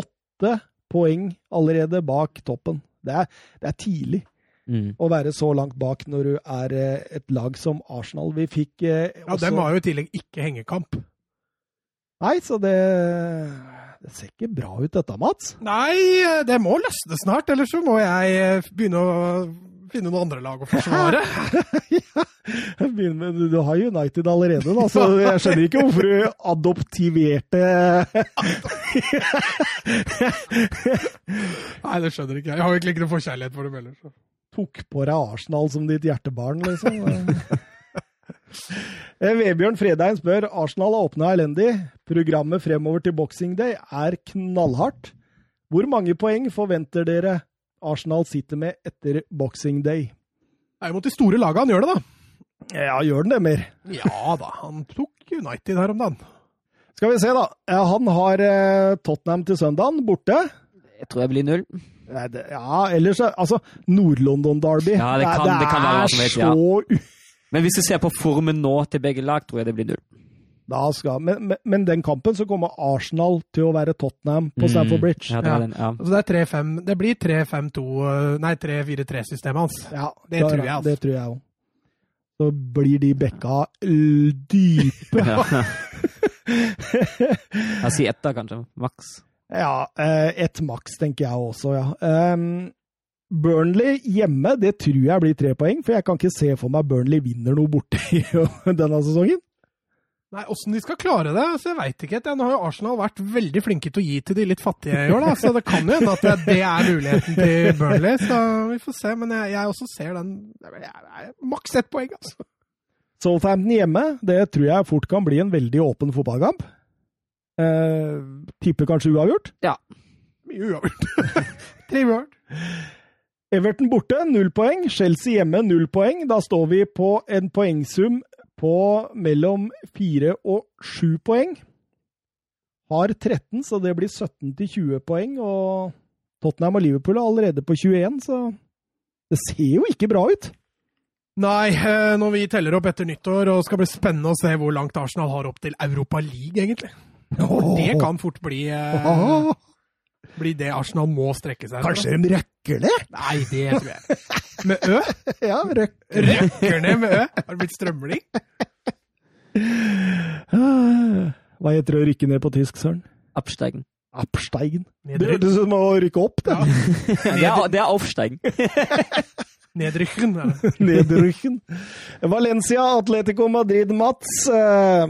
8 poeng allerede bak toppen. Det er, det er tidlig Mm. å være så langt bak når du er eh, et lag som Arsenal. Vi fikk eh, Ja, Dem har jo i tillegg ikke hengekamp. Nei, så det Det ser ikke bra ut dette, Mats. Nei, det må løsne snart, ellers så må jeg eh, begynne å finne noen andre lag å forsvare. Begynner med, du, har United allerede, da, så jeg skjønner ikke hvorfor du adoptiverte Nei, det skjønner ikke jeg. Jeg har egentlig ikke noe forkjærlighet for dem heller. så. Tok på deg Arsenal som ditt hjertebarn, liksom. Eh, Vebjørn Fredheim spør Arsenal har åpna elendig. Programmet fremover til Boxing Day er knallhardt. Hvor mange poeng forventer dere Arsenal sitter med etter Boxing Day? Nei, mot de store lagene han gjør det, da. Ja, gjør den det mer? Ja da, han tok United her om dagen. Skal vi se, da. Han har eh, Tottenham til søndagen, borte. Jeg tror jeg blir null. Nei, det, ja, ellers er- Altså, Nord-London Derby. Ja, det kan- det kan være hva som helst, ja. så Men hvis du ser på formen nå til begge lag, tror jeg det blir null. Da skal, men, men, men den kampen så kommer Arsenal til å være Tottenham på Stamford Bridge. Mm. Ja, det, er den, ja. Så det er 3-5 Det blir 3-5-2 Nei, 3-4-3-systemet hans. Ja, Det tror jeg, altså. Det tror jeg òg. Så blir de bekka dype. ja. Jeg sier ett, da, kanskje. Maks. Ja, eh, ett maks, tenker jeg også, ja. Ehm, Burnley hjemme, det tror jeg blir tre poeng, for jeg kan ikke se for meg Burnley vinner noe borte i denne sesongen. Nei, Åssen de skal klare det, altså, jeg veit ikke. Nå har jo Arsenal vært veldig flinke til å gi til de litt fattige i år, da. Så det kan jo hende at det, det er muligheten til Burnley. Så vi får se. Men jeg, jeg også ser den jeg, jeg, Maks ett poeng, altså. Southampton hjemme, det tror jeg fort kan bli en veldig åpen fotballkamp. Eh, tipper kanskje uavgjort. Ja. Mye uavgjort. Tre uavgjort. Everton borte, null poeng. Chelsea hjemme, null poeng. Da står vi på en poengsum på mellom fire og sju poeng. Har 13, så det blir 17 til 20 poeng. Og Tottenham og Liverpool er allerede på 21, så det ser jo ikke bra ut. Nei, eh, når vi teller opp etter nyttår, og skal bli spennende å se hvor langt Arsenal har opp til Europa League, egentlig. For det kan fort bli, eh, Åh, bli det Arsenal må strekke seg etter. kanskje de røkker ned? Nei, det tror jeg. Med Ø? Ja, røk. Røkker ned med Ø? Har det blitt strømling? Hva heter det å rykke ned på tysk, Søren? Absteigen. Absteigen. Det hørtes ut som å rykke opp, det. Det er, det er Aufsteigen. Nedrykken. Nedrykken. Valencia, Atletico Madrid, Mats. Eh,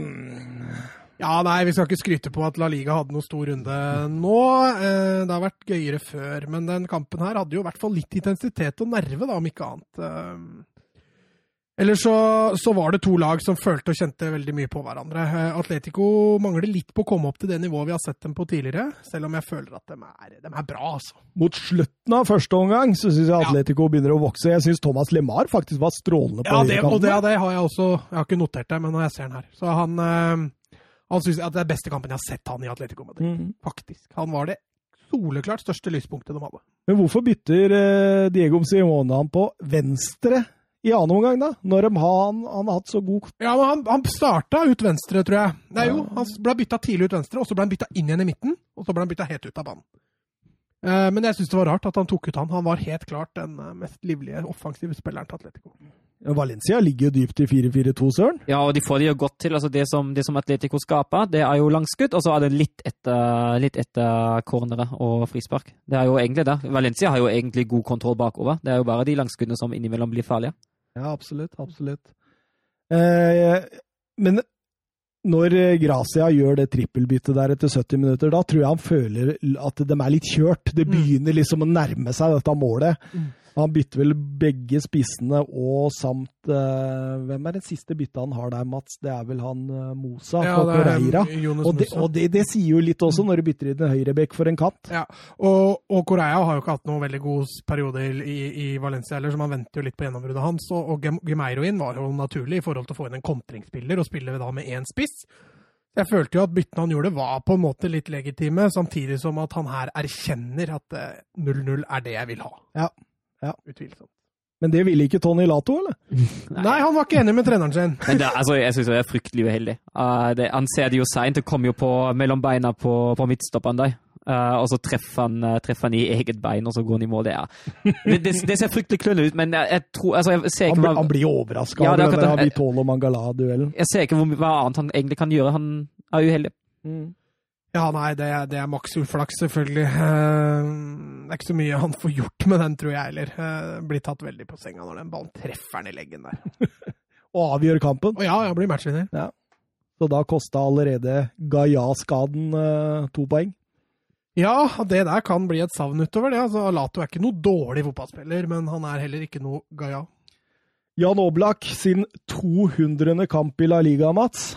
Ja, nei, vi skal ikke skryte på at La Liga hadde noen stor runde nå. Eh, Det har vært gøyere før, men den kampen her hadde jo i hvert fall litt intensitet og nerve, da, om ikke annet. Eller så, så var det to lag som følte og kjente veldig mye på hverandre. Eh, Atletico mangler litt på å komme opp til det nivået vi har sett dem på tidligere, selv om jeg føler at de er, de er bra, altså. Mot slutten av første omgang så syns jeg Ja. Atletico begynner å vokse. Jeg syns Thomas LeMar faktisk var strålende på Ja, det, og det, høyrekanten. det har jeg også Jeg har ikke notert det, men når jeg ser den her Så han, eh, han syns at det er beste kampen jeg har sett han i Atletico Madrid. Mm. Faktisk. Han var det soleklart største lyspunktet de hadde. Men hvorfor bytter eh, Diego Simone han på venstre i annen omgang, da? Når de har, han, han har hatt så god Ja, men han, han starta ut venstre, tror jeg. Nei, jo, han ble bytta tidlig ut venstre, og så ble han bytta inn igjen i midten, og så ble han bytta helt ut av banen. Eh, men jeg syns det var rart at han tok ut han. Han var helt klart den eh, mest livlige offensive spilleren til Atletico. Valencia ligger jo dypt i 4-4-2, Søren. Ja, og de får det jo godt til. altså Det som, det som Atletico skaper, det er jo langskudd, og så er det litt etter, litt etter cornere og frispark. Det er jo egentlig det. Valencia har jo egentlig god kontroll bakover. Det er jo bare de langskuddene som innimellom blir farlige. Ja, absolutt. Absolutt. Eh, men når Gracia gjør det trippelbyttet der etter 70 minutter, da tror jeg han føler at de er litt kjørt. Det Mm. begynner liksom å nærme seg dette målet. Mm. Han bytter vel begge spissene og samt uh, Hvem er den siste byttet han har der, Mats? Det er vel han uh, Mosa Ja, fra det Correira. Og, det, og det, det sier jo litt også, når du bytter inn en høyrebekk for en kant. Ja, og, og Korea har jo ikke hatt noen veldig god periode i, i, i Valencia heller, så man venter jo litt på gjennombruddet hans. Og, og Gem- Gemeiro inn var jo naturlig i forhold til å få inn en kontringsspiller og spille da med én spiss. Jeg følte jo at byttene han gjorde var på en måte litt legitime, samtidig som at han her erkjenner at eh, 0-0 er det jeg vil ha. Ja, ja. Utvilsomt. Men det ville ikke Tony Lato, eller? Nei, han var ikke enig med treneren sin. Men det, altså, jeg syns det er fryktelig uheldig. Uh, det, han ser det jo seint. Det kommer jo på mellom beina på, på midtstopperen der. Uh, og så treffer han, uh, treffer han i eget bein, og så går han i mål. Det, det, det, det ser fryktelig klønete ut, men jeg, jeg tror altså, jeg ser Han, ikke hva, han blir overraska Ja, er over den. Vitolo Mangala-duellen. jeg ser ikke hva annet han egentlig kan gjøre. Han er uheldig. Ja, nei, det, det er maks uflaks, selvfølgelig. Eh, Det er ikke så mye han får gjort med den, tror jeg heller. Eh, Blir tatt veldig på senga når den ballen treffer han i leggen der. Og avgjør kampen. Og ja, ja, blir matchvinner. Så da kosta allerede Gaia-skaden eh, to poeng. Ja, det der kan bli et savn utover det. Altså, Alato er ikke noe dårlig fotballspiller, men han er heller ikke noe Gaia. Jan Oblak sin 200. kamp i La Liga, Mats.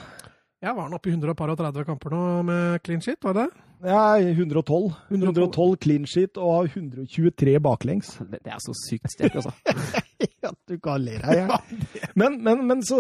Ja, var han oppe i 130 kamper nå med clean shit, var det? Ja, 112. 112 clean sheet og 123 baklengs. Det, det er så sykt sterkt, altså. Ja, du kan le deg i hjel. Men, men, men så,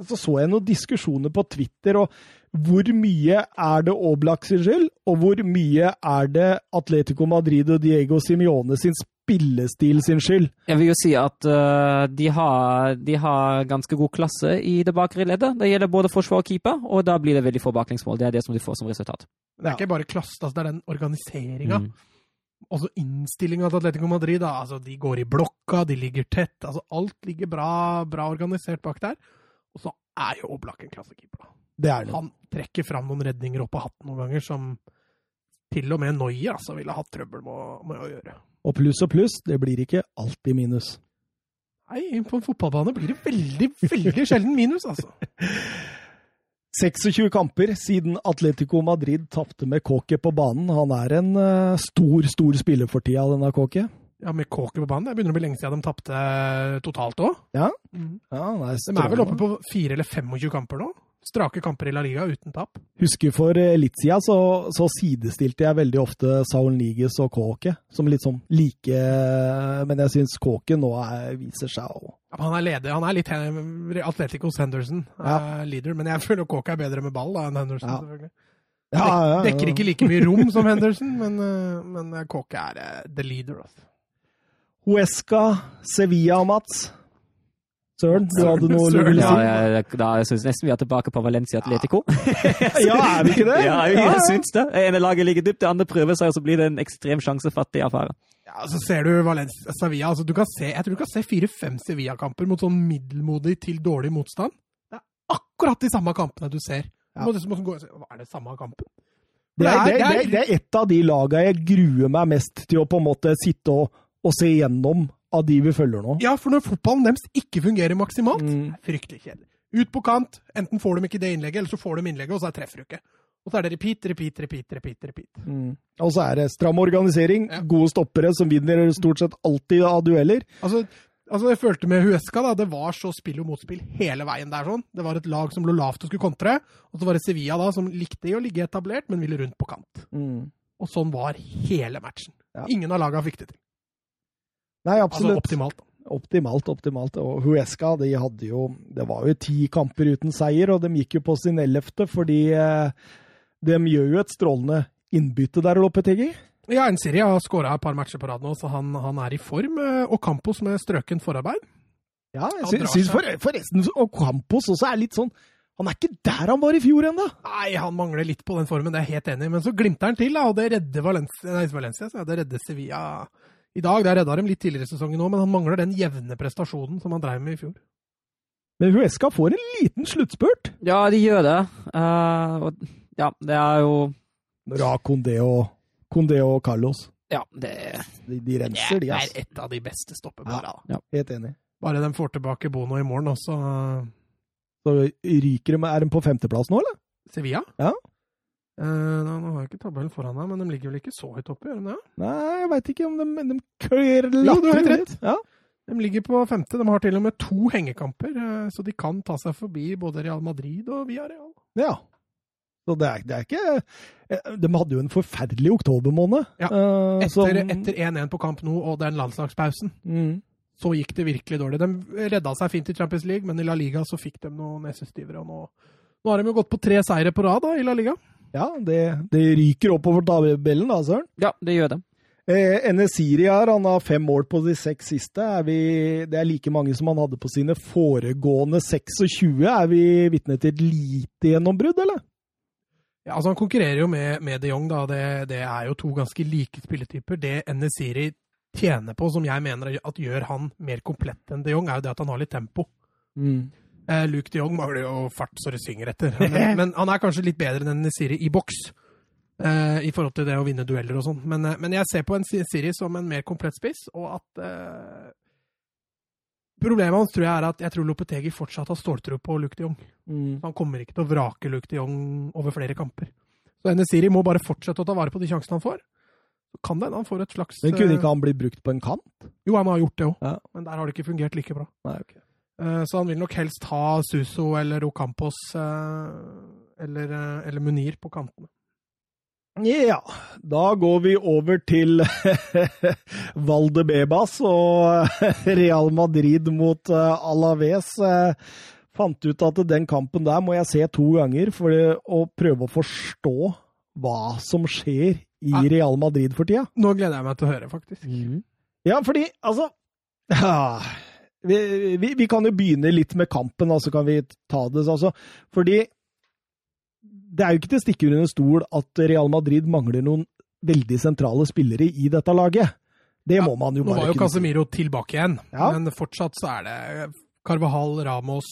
så så jeg noen diskusjoner på Twitter, og hvor mye er det Oblak sin skyld, og hvor mye er det Atletico Madrid og Diego Simione sin spillestil sin skyld? Jeg vil jo si at uh, de, har, de har ganske god klasse i det bakre leddet. Det gjelder både forsvar og keeper, og da blir det veldig få baklengsmål. Det er det som de får som resultat. Det er ikke bare klasse, altså, det er den organiseringa. Mm. Også innstillinga til Atletico Madrid. Da. Altså, de går i blokka, de ligger tett. Altså, alt ligger bra, bra organisert bak der. Og så er jo Oblak en klassekeeper. da. Det det. Han trekker fram noen redninger opp av hatten noen ganger som til og med Noia altså, ville hatt trøbbel med, å- med å gjøre. Og pluss og pluss, det blir ikke alltid minus. Nei, på en fotballbane blir det veldig, veldig sjelden minus, altså. 26 kamper siden Atletico Madrid tapte med Kåke på banen. Han er en uh, stor, stor spiller for tida, denne Kåke. Ja, med Kåke på banen. Det begynner å bli lenge siden de tapte totalt òg. Ja. Mm. Ja, De er vel oppe på fire eller 25 kamper nå? Strake kamper i La Liga uten tap. Husker for eh, litt siden så, så sidestilte jeg veldig ofte Saul Niges og Kåke som litt sånn like Men jeg syns Kåke nå er, viser seg å Ja, han er leder. Han er litt eh, Atleticos Henderson, Ja. eh, leader. Men jeg føler Kåke er bedre med ball da, enn Henderson. Selvfølgelig. Ja, ja, ja. Dekker ikke like mye rom som Henderson, men, eh, men eh, Kåke er eh, the leader. Altså. Huesca, Sevilla, Mats. Søren, du hadde noe du ville ville Ja, si? jeg, da syns jeg nesten vi er tilbake på Valencia Atletico. Ja, er vi ikke det? Ja, jeg syns det. Det ene laget ligger dypt, det andre prøver seg, og så blir det en ekstrem sjansefattig affære. Ja, så ser du Valencia, Sevilla, altså du kan se, Jeg tror du kan se fire-fem Sevilla-kamper mot sånn middelmodig til dårlig motstand. Det er akkurat de samme kampene du ser. Du Ja. må liksom gå er det samme kampen? Det er, det, Det er- det, er, det er et av de lagene jeg gruer meg mest til å på en måte sitte og, og se gjennom av de vi følger nå. Ja, for når fotballen deres ikke fungerer maksimalt, Mm. fryktelig kjedelig. Ut på kant, enten får de ikke det innlegget, eller så får de innlegget, og så treffer du ikke. Og så er det repeat, repeat, repeat, repeat. repeat. Mm. Og så er det stram organisering, Ja. gode stoppere som vinner stort sett alltid av dueller. Altså, Altså, jeg følte med Huesca, da, det var så spill og motspill hele veien der. sånn. Det var et lag som lå lavt og skulle kontre, og så var det Sevilla da, som likte å ligge etablert, men ville rundt på kant. Mm. Og sånn var hele matchen. Ja. Ingen av laga fikk det til. Nei, Altså absolutt. optimalt. Optimalt, optimalt. Og Huesca, de hadde jo Det var jo ti kamper uten seier, og de gikk jo på sin ellevte fordi eh, de gjør jo et strålende innbytte der, Loppetegi. Ja, Nsiri har skåra et par matcher på rad nå, så han, han er i form. eh, Og Campos med strøken forarbeid. Ja, jeg syns for, forresten Og Campos også er litt sånn Han er ikke der han var i fjor ennå! Nei, han mangler litt på den formen, det er jeg helt enig i. Men så glimter han til, da, og det redder Valencia, nei, Valencia det redder Sevilla i dag. Der redda dem litt tidligere i sesongen òg, men han mangler den jevne prestasjonen som han dreiv med i fjor. Men Huesca får en liten sluttspurt. Ja, de gjør det. Uh, og ja, det er jo Når du har Condé og, Condé og Carlos. Ja, det De, de renser, de, Det er et av de beste stoppepara. Ja. Helt enig. Bare de får tilbake Bono i morgen også. Så ryker de Er de på femteplass nå, eller? Sevilla? Ja. Eh, nå, har jeg ikke tabellen foran meg, men de ligger vel ikke så høyt oppe, gjør de det? Nei, jeg veit ikke om de, de køyer Jo, du har helt rett. Ja. De ligger på femte. De har til og med to hengekamper, eh, så de kan ta seg forbi både Real Madrid og Villarreal. ja. Så det er, det er ikke eh, De hadde jo en forferdelig oktobermåned. Ja. Etter etter 1-1 på kamp nå og den landslagspausen, mm. så gikk det virkelig dårlig. De redda seg fint i Champions League, men i La Liga så fikk de noen nesestyvere. Og nå, nå har de jo gått på tre seire på rad da, i La Liga. Ja, det, det ryker oppover tabellen, da, Søren. Ja, det gjør det. Eh, Enesiri her, han har fem mål på de seks siste. Er vi, det er like mange som han hadde på sine foregående 26. Er vi vitne til et lite gjennombrudd, eller? Ja, altså Han konkurrerer jo med, med de Jong, da. Det, det er jo to ganske like spilletyper. Det Enesiri tjener på, som jeg mener at gjør han mer komplett enn de Jong, er jo det at han har litt tempo. Eh, Luke de Jong mangler jo fart så det synger etter. Men, men han er kanskje litt bedre enn Siri i boks. Uh, I forhold til det å vinne dueller og sånn. Men, uh, men jeg ser på en Siri som en mer komplett spiss, og at uh, Problemet hans tror jeg er at jeg tror Lopetegi fortsatt har ståltro på Luke de Jong. Mm. Han kommer ikke til å vrake Luke de Jong over flere kamper. Så Enesiri må bare fortsette å ta vare på de sjansene han får. Så kan det han får et slags Men kunne eh, ikke han bli brukt på en kant? Jo, han har gjort det òg, Ja. men der har det ikke fungert like bra. Nei, ok. Eh, Så han vil nok helst ha Suso eller Ocampos eh, eller, eh, eller Munir på kantene. Ja, da går vi over til Valdebebas og Real Madrid mot Alaves. Fant ut at den kampen der må jeg se to ganger for å prøve å forstå hva som skjer i Real Madrid for tida. Nå gleder jeg meg til å høre, faktisk. Ja, fordi altså vi, vi, vi kan jo begynne litt med kampen, så kan vi ta det. Altså, fordi det er jo ikke til å stikke under stol at Real Madrid mangler noen veldig sentrale spillere i dette laget. Det Ja, må man jo bare kunne Nå var jo. Casemiro tilbake igjen, Ja. men fortsatt så er det Carvahal, Ramos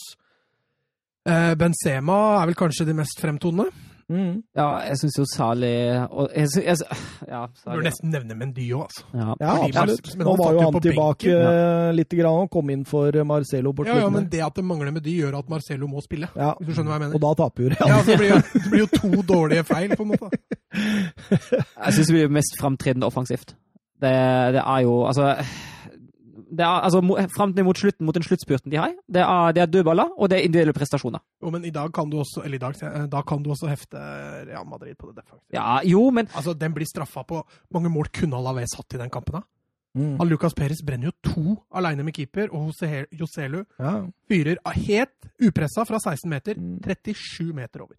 eh, Benzema er vel kanskje de mest fremtonende. Mm. Ja, jeg syns jo Sali og jeg, synes, jeg, Ja, Du Sali. bør nesten nevne Mendy òg, altså. Ja. Ja, absolutt. Mar- men Nå var jo han tilbake benken. eh, litt grann, og kom inn for Marcelo på Ja, ja, men det at det mangler Mendy, gjør at Marcelo må spille. Ja, Hvis du skjønner hva jeg mener. Og da taper jo Real. Ja, så det blir, jo- det blir jo to dårlige feil, på en måte. Jeg syns vi er mest framtredende offensivt. Det, det er jo Altså det er, altså, Fram til mot slutten, mot den sluttspurten de har, det er, det er dødballer og det er individuelle prestasjoner. Jo, men i dag kan du også eller i dag, da kan du også hefte Real Madrid på det defensive. Ja, jo, men Altså, Den blir straffa på mange mål kunne Alaves hatt i den kampen. da. Mm. Han Lucas Perez brenner jo to aleine med keeper, og Joselu Ja. fyrer helt upressa fra 16 meter, Mm. 37 meter over.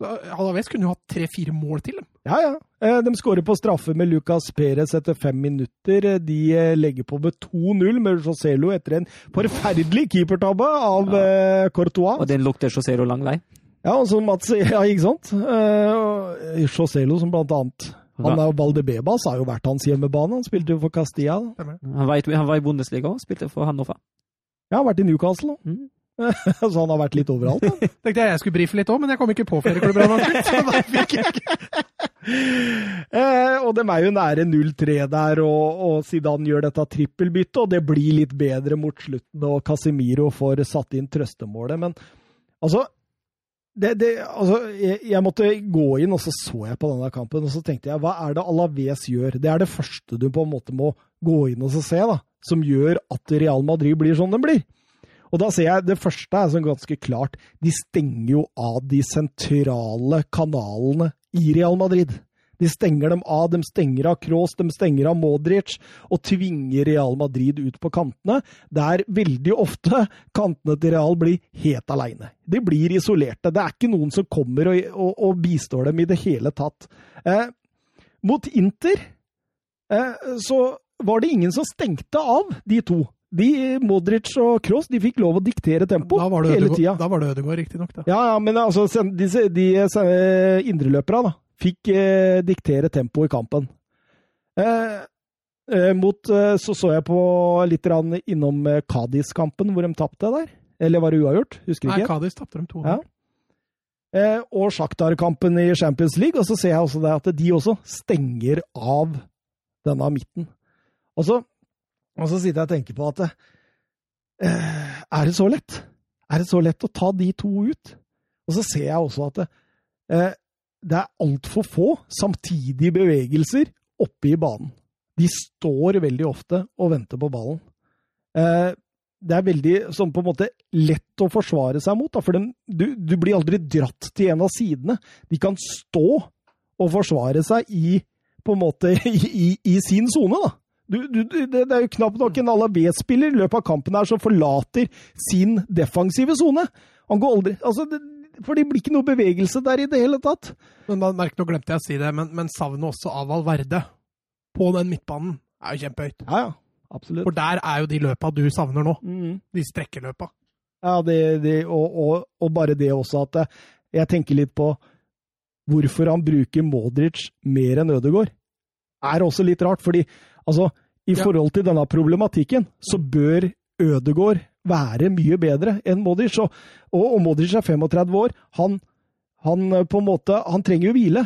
Så eh, Alaves kunne jo hatt tre-fire mål til dem. Ja, ja. Eh, De skårer på straffe med Lucas Perez etter fem minutter. De eh, legger på med 2-0 med Joselo etter en forferdelig keepertabbe av ja. Courtois. Og den lukter Joselo lang vei. Ja, og så Mats Ja, ikke sant? Eh, Joselo som blant annet han er jo Valdebebas har jo vært hans hjemmebane. Han spilte jo for Castilla. Han var i, han var i Bundesliga og spilte for Hannover. Ja, han har vært i Newcastle. Mm. så han har vært litt overalt. Da. Tenkte jeg jeg skulle brife litt òg, men jeg kom ikke på flere klubber. Eh, og de er jo nære 0-3 der, og, og Zidane gjør dette trippelbyttet, og det blir litt bedre mot slutten, og Casemiro får satt inn trøstemålet. Men altså, det, det, altså jeg, jeg måtte gå inn, og så så jeg på denne kampen, og så tenkte jeg hva er det Alaves gjør? Det er det første du på en måte må gå inn og så se. da. som gjør at Real Madrid blir sånn den blir. Og da ser jeg det første er sånn ganske klart. De stenger jo av de sentrale kanalene i Real Madrid. De stenger dem av. De stenger av Kroos, de stenger av Modric og tvinger Real Madrid ut på kantene, der veldig ofte kantene til Real blir helt aleine. De blir isolerte. Det er ikke noen som kommer og, og, og bistår dem i det hele tatt. Eh, mot Inter eh, så var det ingen som stengte av de to. De, Modric og Kroos de fikk lov å diktere tempo hele tida. da var det Ødegaard riktignok. Ja, ja, men altså, disse, de, de indreløperne da, fikk eh, diktere tempo i kampen. Eh, eh, mot, eh, så så jeg på litt grann innom eh, Cádiz-kampen, hvor de tapte der. Eller var det uavgjort? Husker Nei, ikke. Nei, Kadis tapte dem to. Ja. Eh, og Shakhtar-kampen i Champions League. Og så ser jeg også det at de også stenger av denne midten. Og så, og så sitter jeg og tenker på at eh, Er det så lett? Er det så lett å ta de to ut? Og så ser jeg også at eh, det er altfor få samtidige bevegelser oppe i banen. De står veldig ofte og venter på ballen. Eh, det er veldig sånn på en måte lett å forsvare seg mot. For den, du, du blir aldri dratt til en av sidene. De kan stå og forsvare seg i på en måte i, i, i sin sone, da. Du, du, det er jo knapt nok en Alavé-spiller i løpet av kampen her som forlater sin defensive sone. Han går aldri altså, det, For det blir ikke noe bevegelse der i det hele tatt. Men merk, nå glemte jeg å si det, men, men savnet også av Valverde på den midtbanen er jo kjempehøyt. Ja, ja. Absolutt. For der er jo de løpa du savner nå. Mm. De strekkeløpa. Ja, det, det, og, og, og bare det også at eh, jeg tenker litt på hvorfor han bruker Modric mer enn Ødegaard. Er også litt rart, fordi altså, i Ja. forhold til denne problematikken, så bør Ødegård være mye bedre enn Modic. Og, og, Modric er 35 år. Han, han eh, på en måte Han trenger jo hvile.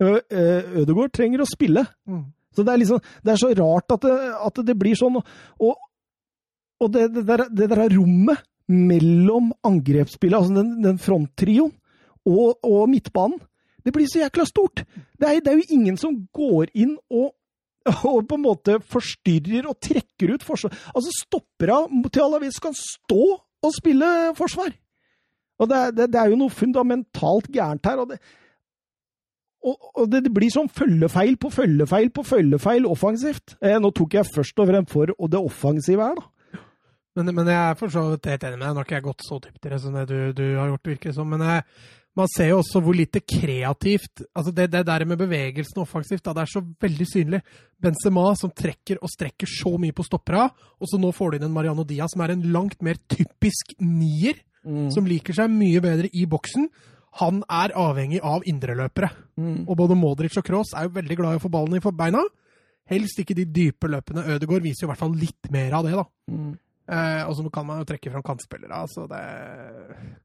Ø, Ø, trenger å spille. Mm. Så det er liksom, det er så rart at det, at det blir sånn. Og, og det, det, der, det der rommet mellom angrepsspillet, altså den, den fronttrioen, og, og midtbanen, det blir så jækla stort. Det er, det er jo ingen som går inn og, og på en måte forstyrrer og trekker ut forsvar. Altså stopper av til Alavis kan stå og spille forsvar. Og det, det, det er jo noe fundamentalt gærent her. og det og, det, blir sånn følgefeil på følgefeil på følgefeil offensivt. Eh, nå tok jeg først og fremst for det offensive her, da. Men, men jeg er for så vidt helt enig med deg. Nå har ikke jeg gått så dypt i det som det du, du har gjort, virker som. Men jeg, man ser jo også hvor lite kreativt altså Det, det der med bevegelsen offensivt, da, det er så veldig synlig. Benzema som trekker og strekker så mye på stoppera, og så nå får du inn en Mariano Diaz som er en langt mer typisk nier, som liker seg mye bedre i boksen. Han er avhengig av indreløpere. Mm. Og både Modric og Kroos er jo veldig glad i å få ballen i beina. Helst ikke de dype løpene. Ødegaard viser jo i hvert fall litt mer av det, da. Mm. Eh, og så kan man jo trekke fram kantspillere. Altså det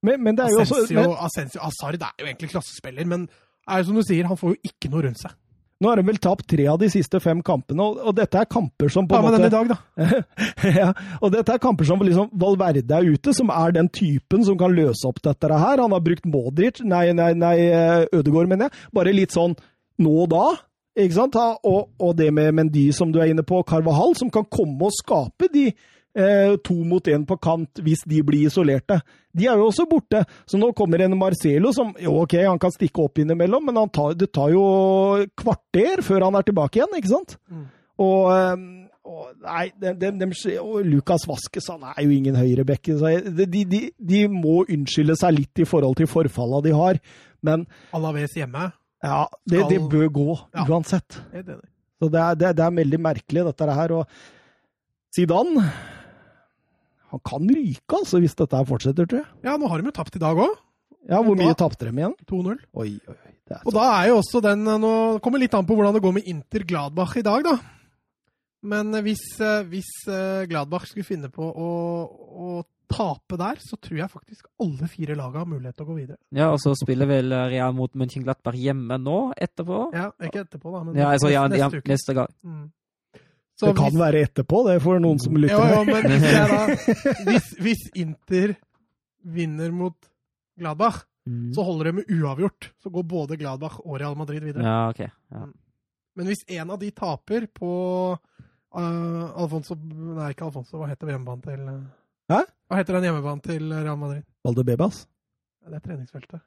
Men, men det er jo også men, Asensio Hazard er jo egentlig klassespiller, men er jo som du sier, han får jo ikke noe rundt seg. Nå har de vel tapt tre av de siste fem kampene, og, og dette er kamper som på en men den i måte dag, da. ja, og dette er kamper som liksom Valverde er ute, som er den typen som kan løse opp dette her. Han har brukt Modric, nei, nei, nei Ødegaard, mener jeg. Bare litt sånn nå og da. Ikke sant? Ha- Og, og det med Mendy, som du er inne på, Carvahall, som kan komme og skape de eh, to mot én på kant hvis de blir isolerte. De er jo også borte. Så nå kommer en Marcelo som jo, ok, han kan stikke opp innimellom, men han tar, det tar jo kvarter før han er tilbake igjen, ikke sant? Mm. Og, eh, og Nei, de, de, de, og Lukas Vaskes han er jo ingen høyreback. så De, de, de må unnskylde seg litt i forhold til forfalla de har, men Alaves hjemme. ja, det, det bør gå Ja. uansett. Så det er, det, er- det er veldig merkelig, dette her. Og Zidane Han kan ryke, altså, hvis dette her fortsetter, tror jeg. Ja, nå har de jo tapt i dag òg. Ja, Hvor mye tapte de igjen? 2-0. Oi, oi, oi. Er Og da er jo også den eh, Nå kommer litt an på hvordan det går med Inter Gladbach i dag, da. Men eh, hvis, eh, hvis Gladbach skulle finne på å, å tape der, så tror jeg faktisk alle fire lagene har mulighet til å gå videre. Ja, og så spiller vel Real mot München-Glattberg hjemme nå, etterpå? Ja, Ikke etterpå, da, men Ja, altså, ja, neste, ja, neste uke. neste gang. Mm. Så det kan hvis- være etterpå, det får for noen som lytter. Jo, jo, men hvis, jeg da, hvis, hvis Inter vinner mot Gladbach, Mm. så holder det med uavgjort. Så går både Gladbach og Real Madrid videre. Ja, ok. Ja. Men hvis en av de taper på uh, Alfonso Nei, ikke Alfonso. Hva heter hjemmebanen til eh, Hæ? Hva heter den hjemmebanen til Real Madrid? Valde Bebas? Det er treningsfeltet.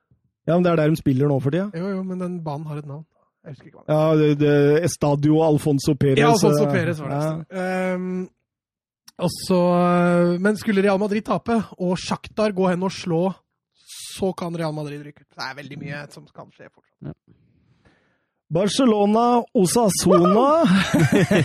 Ja, men det er der de spiller nå for tida. Jo, jo, men den banen har et navn. Jeg husker ikke hva det Ja, det, det, Estadio Alfonso Perez. Ja, Alfonso eh, Perez var det. ja. Um, og så, eh, men skulle Real Madrid tape, og Shakhtar gå hen og slå, så kan Real Madrid rykke ut. Det er veldig mye som kan skje fortsatt. Barcelona, Osasona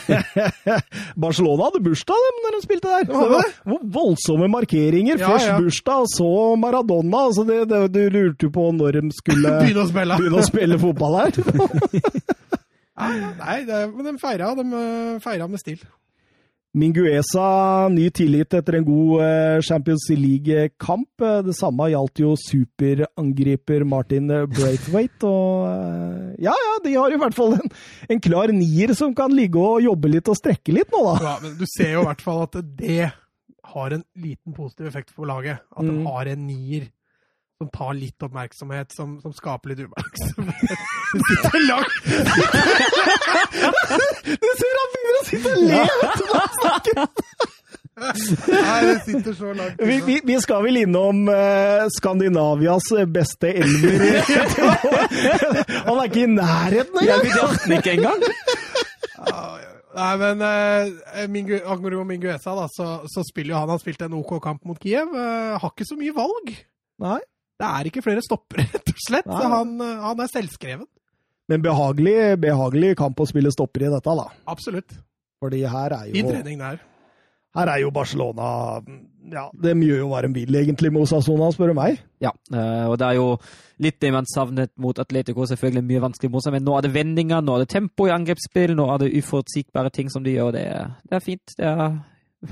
Barcelona hadde bursdag dem, når de spilte der. De hadde Det var voldsomme markeringer. Ja, Først ja. bursdag, og så Maradona. Altså det, det, du lurte jo på når de skulle Begynne å spille. begynne å spille fotball her. Ja, nei, det, men de feira, de eh, feira med stil. Mingueza, ny tillit etter en god eh, Champions League-kamp. Eh, Det samme gjaldt jo superangriper Martin Braithwaite. Og eh, ja, ja, de har i hvert fall en, en klar nier som kan ligge og jobbe litt og strekke litt nå, da. Ja, men du ser jo i hvert fall at det har en liten positiv effekt på laget. At de Mm. har en nier som tar litt oppmerksomhet, som, som skaper litt ubalanse. Du sitter langt Du ser han begynner å sitte og le! Nei, det sitter så langt Vi, vi, vi skal vel innom eh, Skandinavias beste elver. han er ikke i nærheten engang! vurderte den ikke engang. Nei, men uh, Mingu, Angoro Minguesa, da, så, så spiller jo han Han spilte en OK kamp mot Kiev. eh, har ikke så mye valg. Nei. Det er ikke flere stoppere, rett og slett. Nei. Så han, eh, han er selvskreven. Men behagelig, behagelig kamp å spille stopper i dette, da. Absolutt. Fordi her er jo I trening der. Her er jo Barcelona Ja, de gjør jo hva de vil, egentlig, med Osasona, spør du meg. Ja, eh, og det er jo litt det man savnet mot Atletico. Selvfølgelig mye vanskelig mot seg, men nå er det vendinger, nå er det tempo i angrepsspill, nå er det uforutsigbare ting som de gjør. Det er, det er fint. Det er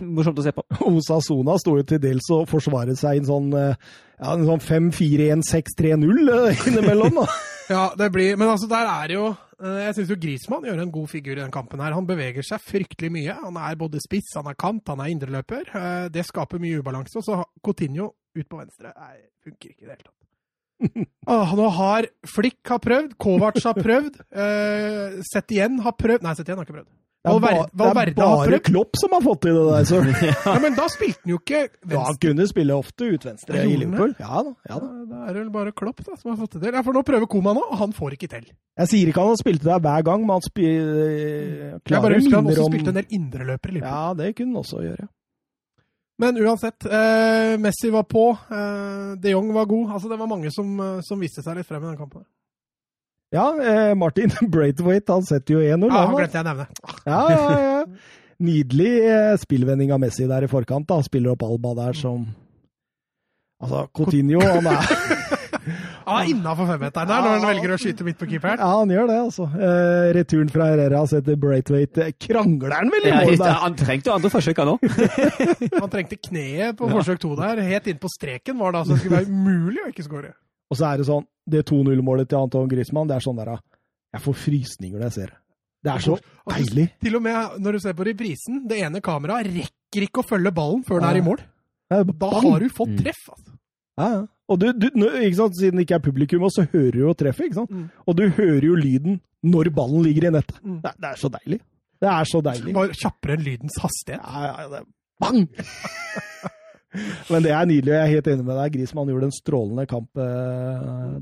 morsomt å se på. Osasona sto jo til dels og forsvaret seg i en sånn, eh, ja, en sånn 5-4-1-6-3-0 eh, innimellom. da. Ja, det blir Men altså, der er jo eh, Jeg syns jo Grismann gjør en god figur i den kampen her. Han beveger seg fryktelig mye. Han er både spiss, han er kant, han er indreløper. Eh, Det skaper mye ubalanse. Og så Coutinho ut på venstre Nei, funker ikke i det hele tatt. ah, nå har Flick har prøvd, Kovac har prøvd, uh, Setien har prøvd Nei, Setien har ikke prøvd. Det er, ba, Valverde, det er bare. Klopp som har fått til det der, så Ja, men da spilte han jo ikke ja, Han kunne kunne spille ofte ut venstre i Liverpool. Ja da. ja da. Da er det vel bare Klopp da, som har fått det til. Ja, for nå prøver Koma nå, og han får ikke til. Jeg sier ikke han har spilt det der hver gang, men han spi, eh, Jeg klarer bare husker han også om spilte en del indreløpere i Liverpool. Ja, det kunne han også gjøre. Men uansett, eh, Messi var på, eh, de Jong var god. Altså, det var mange som, eh, som viste seg litt frem i den kampen. Ja, eh, Martin Braithwaite han setter jo 1-0. Ja, han, glemte jeg å nevne. Ja, ja, ja. Nydelig eh, spillvending av Messi der i forkant. da. Spiller opp Alba der som Altså, Coutinho han er Han er innafor femmeteren der når han velger å skyte midt på keeperen. Ja, han gjør det, altså. Eh, returen fra Herrera setter Braithwaite Krangler han vel i mål der? han trengte jo andre forsøk han nå. Han trengte kneet på forsøk to der. Helt inn på streken var det altså. Det skulle være umulig å ikke skåre. Og så er det sånn, det 2-0-målet til Anton Griezmann, det er sånn der Jeg får frysninger når jeg ser det. Det er så deilig. Til og med når du ser på reprisen, det ene kameraet rekker ikke å følge ballen før den er i mål. Da har du fått Mm. treff. altså. Ja, ja. Og du, du, ikke sant, siden det ikke er publikum, så hører du jo treffet, ikke sant? Mm. Og du hører jo lyden når ballen ligger i nettet. Mm. Det, er- det er så deilig. Det er så deilig. Bare kjappere enn lydens hastighet. Ja, ja, det er bang! Men det er nydelig, og jeg er helt enig med deg. Grismann gjorde en strålende kamp eh,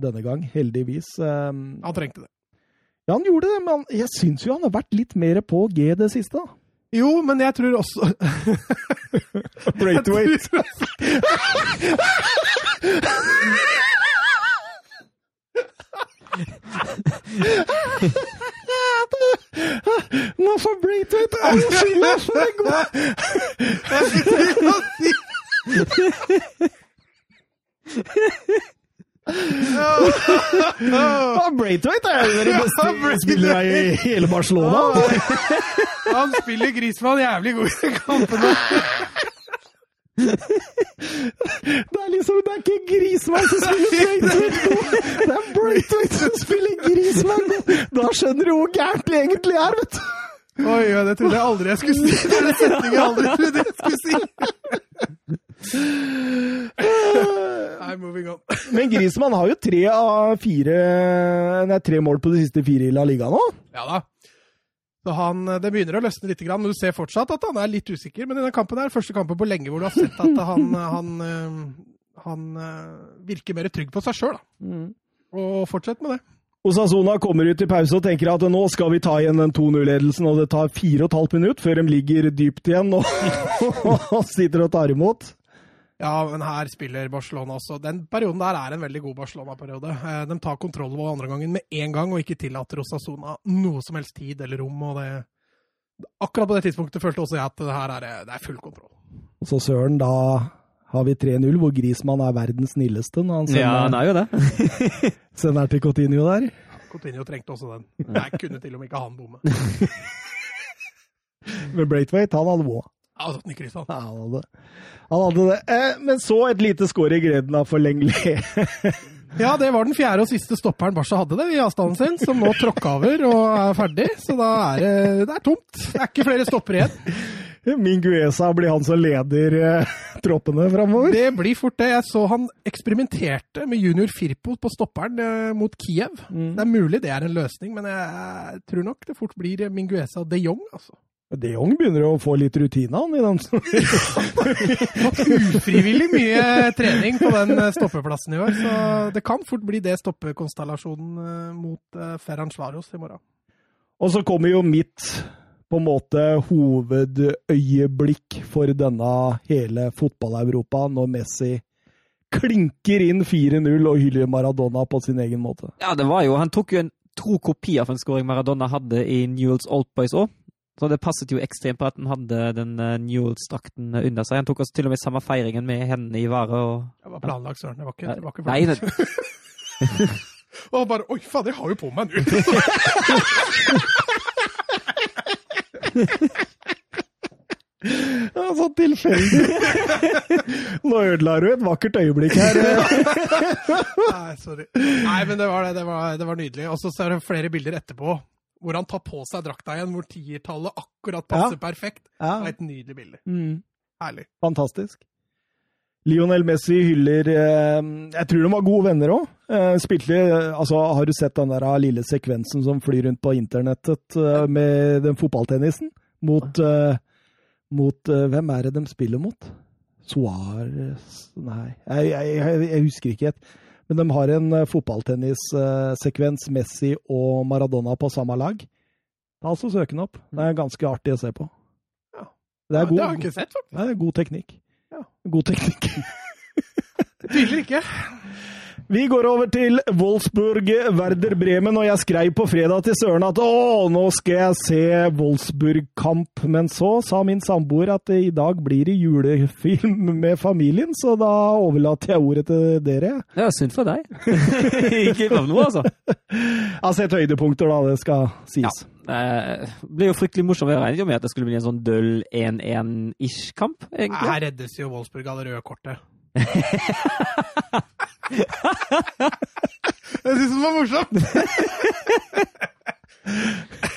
denne gang, heldigvis. Eh, Han trengte det. ja, han gjorde det, men jeg syns jo han har vært litt mer på G det siste. da. Jo, men jeg tror også Braithwaite. Nå får Braithwaite all skylda for det går! Ja, Braithwaite er jo den beste spilleren i hele Barcelona. Han spiller Grismann jævlig god i kampene. Det er liksom, det er ikke Grismann som spiller Braithwaite. Det er Braithwaite som spiller Grismann. Da skjønner du hvor gærent det egentlig er, vet du. Oi, det trodde jeg aldri jeg skulle si. Det er en setning jeg aldri trodde jeg skulle si. Nei, moving on. Men Grismann har jo tre av fire Nei, tre mål på de siste fire i La Liga nå. Ja da. Så han, Det begynner å løsne litt, men du ser fortsatt at han er litt usikker. Men denne kampen er første kampen på lenge hvor du har sett at han, han, eh, han eh, virker mer trygg på seg sjøl. Mm. Og fortsett med det. Osasona kommer ut i pause og tenker at nå skal vi ta igjen den 2-0-ledelsen, og det tar fire og et halvt minutt før de ligger dypt igjen og, og sitter og tar imot. Ja, men her spiller Barcelona også. Den perioden der er en veldig god Barcelona-periode. Eh, de tar kontroll over andre gangen med en gang og ikke tillater Osasona noe som helst tid eller rom. og det... Akkurat på det tidspunktet følte også jeg at det her er, det er full kontroll. Og så søren, da har vi 3-0, hvor Grismann er verdens snilleste når han sender, Ja, han er jo det. sender til Coutinho der. Coutinho trengte også den. Jeg kunne til og med ikke han bomme. Men Braithwaite, han hadde òg. Ja, den han. Ja, han hadde, han hadde det. Eh, men så et lite skår i greden av forlengelig. Ja, det var den fjerde og siste stopperen Barca hadde det i avstanden sin, som nå tråkka over og er ferdig. Så da er det, det er tomt. Det er ikke flere stopper igjen. Minguesa blir han som leder eh, troppene framover. Det blir fort det. Jeg så han eksperimenterte med junior Firpo på stopperen eh, mot Kiev. Mm. Det er mulig det er en løsning, men jeg tror nok det fort blir Minguesa de Jong, altså. De Jong begynner å få litt rutine, han. i den. Ufrivillig mye trening på den eh, stoppeplassen i år, så det kan fort bli det stoppekonstellasjonen eh, mot eh, Ferran Svaros i morgen. Og så kommer jo mitt på en måte hovedøyeblikk for denne hele fotball-Europa, når Messi klinker inn 4-0 og hyller Maradona på sin egen måte. Ja, det var jo Han tok jo en tro kopi av en scoring Maradona hadde i Newells Old Boys òg. Så det passet jo ekstremt på at han hadde den uh, Newells-drakten under seg. Han tok også til og med samme feiringen med hendene i vare og Det var planlagt, søren. Det var ikke, det var ikke Nei, det... Og han bare Oi, faen, jeg har jo på meg nå! Ja, så tilfeldig! Nå ødela du et vakkert øyeblikk her. Nei, sorry. Nei, men det var, det, det var, det var nydelig. Og så ser det flere bilder etterpå hvor han tar på seg drakta igjen, hvor tiertallet akkurat passer Ja. perfekt. Ja, Det er et nydelig bilde. mm, Herlig. fantastisk. Lionel Messi hyller eh, Jeg tror de var gode venner òg. Eh, spilte Altså, har du sett den der lille sekvensen som flyr rundt på internettet eh, med den fotballtennisen? Mot, mot Hvem er det de spiller mot? Suárez Nei, jeg, jeg, jeg, jeg husker ikke helt. Men de har en uh, fotballtennissekvens, Messi og Maradona på samme lag. Ta altså Søk den opp. Det er ganske artig å se på. Ja. Det er god, det har jeg ikke sett, faktisk. det er god teknikk. Ja. God teknikk. Tviler ikke. Vi går over til Wolfsburg, Werder Bremen, og jeg skrev på fredag til Søren at å, nå skal jeg se Wolfsburg-kamp, men så sa min samboer at i dag blir det julefilm med familien, så da overlater jeg ordet til dere. Var synd for deg. ikke av noe, altså. Jeg har sett høydepunkter, da, det skal sies. Ja. Det blir jo fryktelig morsomt. Jeg regnet jo med at det skulle bli en sånn døll 1-1-ish-kamp, egentlig. Her reddes jo Wolfsburg av det røde kortet. Jeg syns den var morsom!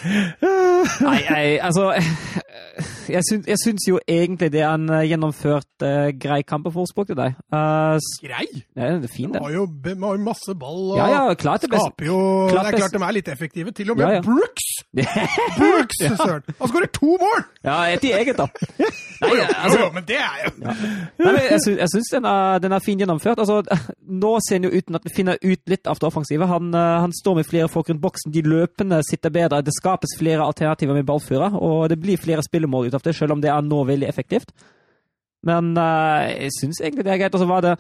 Nei, jeg, altså Jeg syns, jeg syns jo egentlig det er en eh, gjennomført uh, grei kamp for Wolfsburg til deg. Uh, Grei! det er fint, De det. har jo har jo masse ball og Ja, ja, klart det skaper jo klart Det er klart de er litt effektive. Til og med Ja, ja. Brooks! Brooks, søren! Han skårer to mål! Ja, et i eget, da. Nei, altså, jo, men det er jo Nei, men jeg syns, jeg syns den, er, den er fint gjennomført. Altså, nå ser han jo uten at vi finner ut litt av det offensive. Han, eh, han står med flere folk rundt boksen. De løpende sitter bedre. Det skapes flere alternativer med ballfører, og det blir flere spillemål ut av det, selv om det er nå veldig effektivt. Men uh, jeg syns egentlig det er greit. Og så var det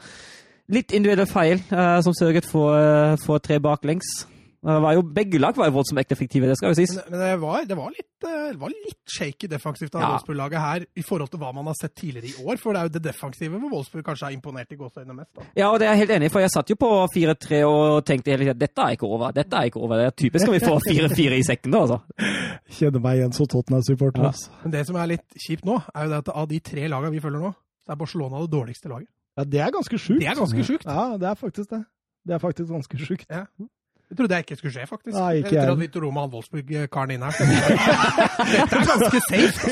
litt individuelle feil uh, som sørget for, uh, for tre baklengs. Det var jo, begge lag var jo voldsomt effektive, det skal jo sies. Men, men det, var, det, var litt, eh, det var litt shaky defensivt av Ja. Wolfsburg-laget her i forhold til hva man har sett tidligere i år. For det er jo det defensive hvor Wolfsburg kanskje har imponert i gåseøynene mest. Da. Ja, og det er jeg helt enig i, for jeg satt jo på 4-3 og tenkte hele tiden dette er ikke over. Dette er ikke over. Det er typisk skal vi få 4-4 i sekken da, altså. Kjenner meg igjen som Tottenham-supporter. Ja. altså. Men det som er litt kjipt nå, er jo det at av de tre lagene vi følger nå, så er Barcelona det dårligste laget. Ja, det er ganske sjukt. Det er ganske sjukt. Ja, det er faktisk det. Det er faktisk ganske sjukt. Ja. Det trodde jeg ikke skulle skje, faktisk. Nei, ikke Etter jeg. at vi Roma han Wolfsburg-karen inn her. Dette er ganske safe.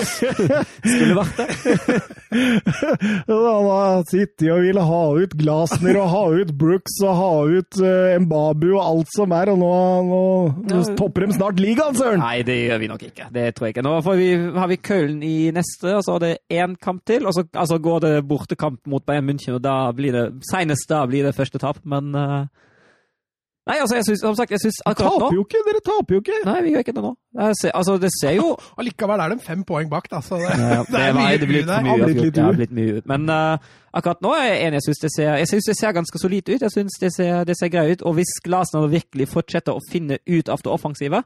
Skulle vært det. Han har sittet og ville ha ut Glasner og ha ut Brooks og ha ut uh, Mbabu og alt som er, og nå, nå, nå topper de snart ligaen, søren! Nei, det gjør vi nok ikke. Det tror jeg ikke. Nå får vi, har vi Køllen i neste, og så er det én kamp til. Og så altså, går det bortekamp mot Bayern München, og da blir det senest da blir det første tap. Men eh, Nei, altså, jeg synes, som sagt, jeg synes akkurat nå Taper jo ikke, dere taper jo ikke! Nei, vi gjør ikke det nå. Jeg ser, altså, det ser jo Allikevel er de fem poeng bak, da. Så det, Ja, det er var- mye det blir mye Har blitt uavgjort. Det har blitt mye ut. Men uh, akkurat nå er jeg enig. Jeg syns det, ser- jeg synes det ser ganske solid ut. Jeg syns det ser, det ser greit ut. Og hvis Glasner virkelig fortsetter å finne ut av det offensive,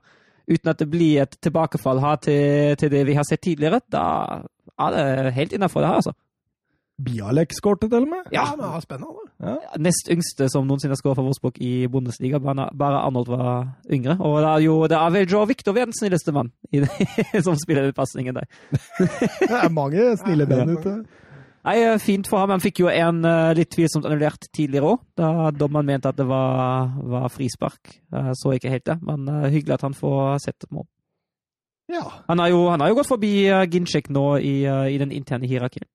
uten at det blir et tilbakefall her til, til det vi har sett tidligere, da er det helt innafor det her, altså. Bialek-skårte til og med. Ja, men det er spennende. Nest yngste som noensinne har skåret for Wolfsburg i Bundesliga, bare Arnold var yngre. Og det er jo det er vel Joe Victor vi er den snilleste mann det, som spiller den pasningen der. Det er mange snille band ute. Nei, eh, Fint for ham. Han fikk jo en eh, litt tvilsomt annullert tidligere òg, da dommeren mente at det var, var frispark. Jeg så ikke helt det, men eh, hyggelig at han får sett et mål. Ja, Han har jo, jo gått forbi Ginchek nå i, eh, i den interne hierarkien.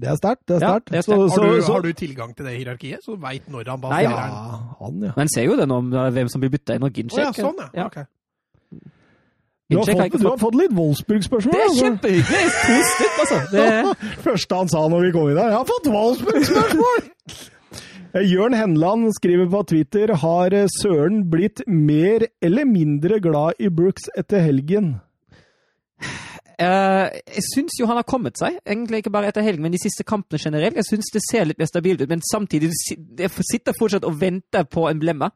Det er sterkt. Det er Ja, sterkt. er så- Har har du tilgang til det hierarkiet, så du veit når han Nei, baserer Ja, han, ja. Men ser jo det nå, om, hvem som blir bytta inn, og Ginchek. Oh, ja, sånn, ja. Ja. Ok. Du har, fått, du har fått litt Wolfsburg-spørsmål. Det er altså. kjempehyggelig! To stykker, altså. Det, første han sa når vi kom inn her, Jeg har fått Wolfsburg-spørsmål! Jørn Henland skriver på Twitter har Søren blitt mer eller mindre glad i Brooks etter helgen. Eh, jeg syns jo han har kommet seg, egentlig ikke bare etter helgen, men de siste kampene generelt. Jeg syns det ser litt mer stabilt ut, men samtidig jeg sitter fortsatt og venter på en blemme.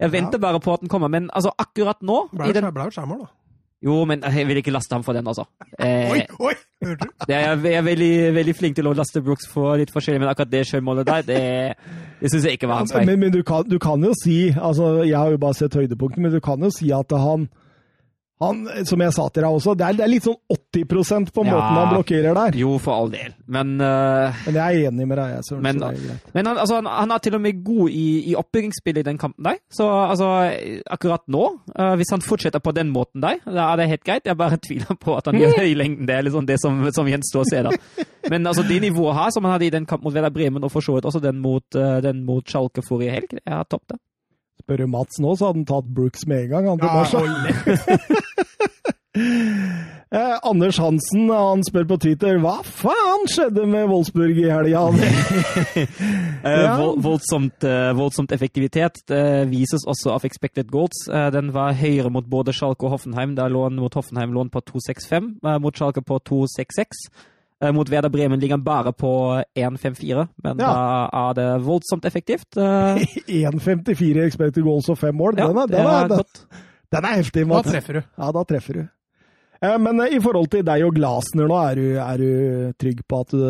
Jeg venter bare på at den kommer, men altså akkurat nå i den, jo skjermål, da. Jo, men jeg vil ikke laste ham for den, altså. Eh, Oi, oi! Hørte du? Jeg, er, jeg er veldig, veldig flink til å laste Brooks for litt forskjellig, men akkurat det sjølmålet der, det, det syns jeg ikke var hans feil. Men, men du, kan, du kan jo si altså Jeg har jo bare sett høydepunktene, men du kan jo si at han han, som jeg sa til deg også, det er, det er litt sånn 80% på Ja. måten han blokkerer der. Jo, for all del, men uh, Men jeg er enig med deg, jeg, Men-. Men han, altså, han, han er til og med god i, i oppbyggingsspillet i den kampen der. Så altså, akkurat nå, uh, hvis han fortsetter på den måten der, da er det helt greit. Jeg bare tviler på at han gjør det i lengden. Det er liksom det som, som gjenstår å se, da. Men altså, det nivået her, som han hadde i den kampen mot Vela Bremen, og for så vidt også den mot, uh, den mot Schalke forrige helg, det er topp, det. Spør du Mats nå, så hadde han tatt Brooks med en gang. Han til Ja. Eh, Anders Hansen han spør på Twitter hva faen skjedde med Wolfsburg i helga? Eh, Ja. vold, voldsomt, eh, voldsomt effektivitet det vises også av expected goals. Eh, den var høyere mot både Schalke og Hoffenheim. Da lå den mot Hoffenheim lå den på 2,65, eh, mot Schalke på 2,66. Eh, mot Werder Bremen ligger den bare på 1,54, men Ja. da er det voldsomt effektivt. Eh, 1,54 expected goals og fem mål. ja, Den er, den er den er heftig, Da treffer du. Ja, da treffer du. Eh, Men eh, i forhold til deg og Glasner nå, er du, er du trygg på at du,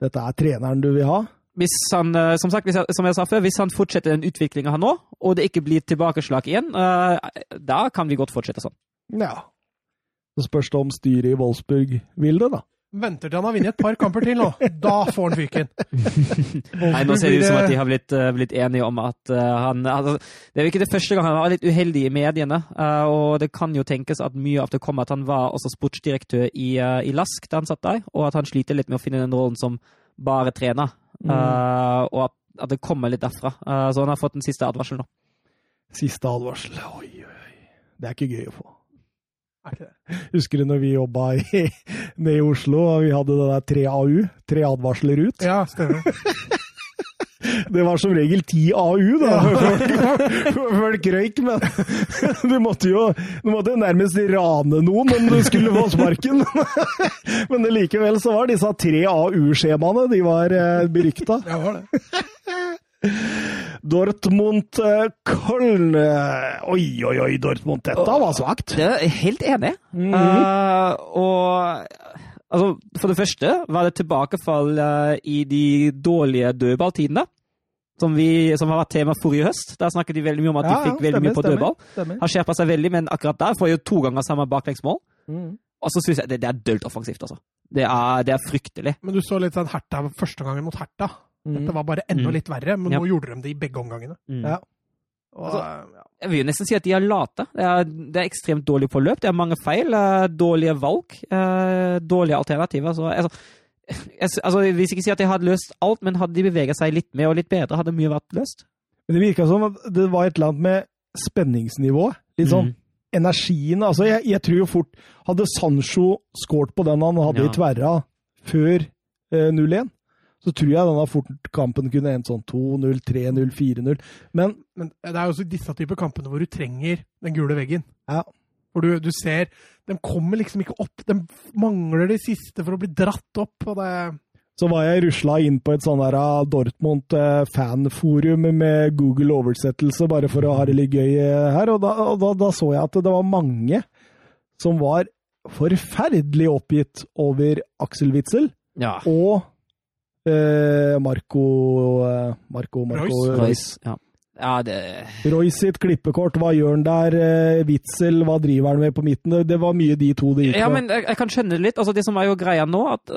dette er treneren du vil ha? Hvis han, eh, som, sagt, hvis jeg, som jeg sa før, hvis han fortsetter den utviklinga han nå, og det ikke blir tilbakeslag igjen, eh, da kan vi godt fortsette sånn. Ja. Så spørs det om styret i Wolfsburg vil det, da. Venter til han har vunnet et par kamper til nå. Da får han fyken. Nei, nå ser det ut som at de har blitt, eh, blitt enige om at uh, han altså, Det er jo ikke det første gang han var litt uheldig i mediene, Uh, og det kan jo tenkes at mye av det kommer at han var også sportsdirektør i, uh, i Lask da han satt der, og at han sliter litt med å finne den rollen som bare trener, Mm. og at, at det kommer litt derfra. Så han har fått den siste advarselen nå. Siste advarsel. Oi, oi. Det er ikke gøy å få. Er? Husker du når vi jobba nede i Oslo, og vi hadde det der tre AU? Tre advarsler ut? Ja, stemmer. Det var som regel ti AU, da. Folk røyk, men du måtte jo du måtte nærmest rane noen om du skulle få sparken. Men likevel så var disse tre AU-skjemaene de var eh, berykta. Ja, var det. Dortmund eh, Köln eh, Oi, oi, oi, Dortmund. Dette var svakt. Det er helt enig. Mm -hmm. uh, og altså, for det første var det tilbakefall i de dårlige dødballtidene. Som, vi, som har vært tema forrige høst. Der snakket de veldig mye om at de fikk veldig mye på dødball. Stemmer. Har skjerpa seg veldig, men akkurat der får jo to ganger samme baklengsmål. Mm. Og så syns jeg det, det er dølt offensivt, altså. Det er, det er fryktelig. Men du så litt sånn Herta første gangen mot Herta. Mhm. Det var bare enda Mm. litt verre, men Ja. nå gjorde de det i begge omgangene. Ja. Og, Altså. Jeg vil jo nesten si at de er late. Det er, det er ekstremt dårlig på løp. Det er mange feil. eh, Dårlige valg. eh, Dårlige alternativer. Så, altså, jeg, altså, jeg vil ikke si at de hadde løst alt, men hadde de beveget seg litt mer og litt bedre, hadde mye vært løst. Men det virka som at det var et eller annet med spenningsnivået. Litt sånn Mm. energien. Altså, jeg, jeg tror jo fort Hadde Sancho skåret på den han hadde Ja. i tverra før eh, 0-1, så tror jeg denne fort kampen kunne endt sånn 2-0, 3-0, 4-0. Men Men det er jo også disse typer kampene hvor du trenger den gule veggen. Ja. Hvor du, du ser De kommer liksom ikke opp. De mangler det siste for å bli dratt opp. og det... så var jeg rusla inn på et sånn ah, Dortmund eh, fanforum med Google oversettelse, bare for å ha det litt gøy eh, her. Og da, og da, da så jeg at det var mange som var forferdelig oppgitt over Axel Witzel Ja. og eh, Marco eh, Marco, Marco Reus. Reus. Royce. Ja. ja, det Royce sitt klippekort, hva gjør han der? Eh, Witzel, hva driver han med på midten? Det, var mye de to det gikk Ja, men jeg, jeg kan skjønne det litt. Altså, det som er jo greia nå, at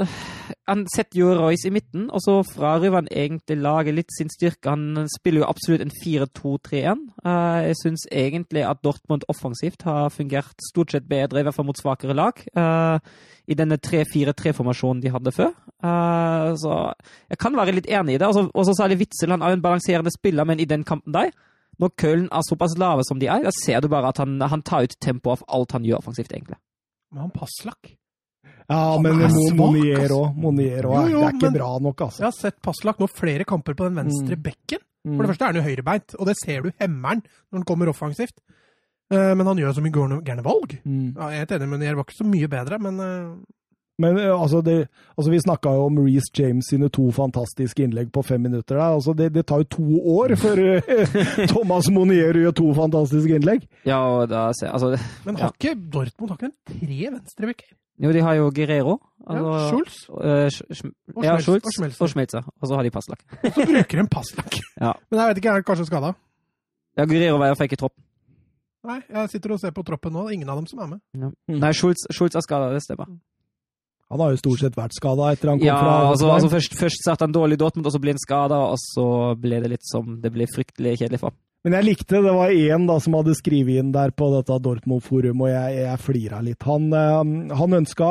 han setter jo Royce i midten, og så frarøver han egentlig laget litt sin styrke. Han spiller jo absolutt en 4-2-3-1. Eh, jeg syns egentlig at Dortmund offensivt har fungert stort sett bedre, i hvert fall mot svakere lag, eh, i denne 3-4-3-formasjonen de hadde før. Eh, så jeg kan være litt enig i det. Og så særlig Witzel, han er jo en balanserende spiller, men i den kampen der når Köln er såpass lave som de er, da ser du bare at han, han tar ut tempoet av alt han gjør offensivt, egentlig. Men han Passlak Ja, men er Monier òg. Monier òg. Det er ikke men- bra nok, altså. Jeg har sett Passlak nå flere kamper på den venstre Mm. bekken. Mm. For det første er han jo høyrebeint, og det ser du hemmeren når han kommer offensivt. Eh, Men han gjør så mye gærne gærne valg. Mm. Ja, jeg er helt enig Monier var ikke så mye bedre, men eh, Men eh, altså, det, altså vi snakka jo om Reece James sine to fantastiske innlegg på fem minutter. Der. Altså, det, det tar jo to år før Thomas Monier gjør to fantastiske innlegg. Ja, og da ser altså, Men har ikke Dortmund har ikke en tre venstrebekker? Jo, de har jo Guerrero. Ja, Altså, Schulz. eh, Sch- Sch- Og ja, Schmelz- Schulz og Schmelzer. og Schmelzer. Og så har de Passlak. Og så bruker de Passlak. Ja. Men jeg vet ikke, er det kanskje skada? Ja, Guerrero var iallfall ikke i tropp. Nei, jeg sitter og ser på troppen nå. Det er ingen av dem som er med. Ja. Nei, Schulz, Schulz er skada, det stemmer. Han har jo stort sett vært skada etter han kom Ja, fra altså, altså først, først satt han dårlig i Dortmund, og så ble han skada, og så ble det litt som det ble fryktelig kjedelig for. Men jeg likte det var én som hadde skrevet inn der på dette Dortmund-forum, og jeg, jeg flira litt. Han, eh, han, ønska,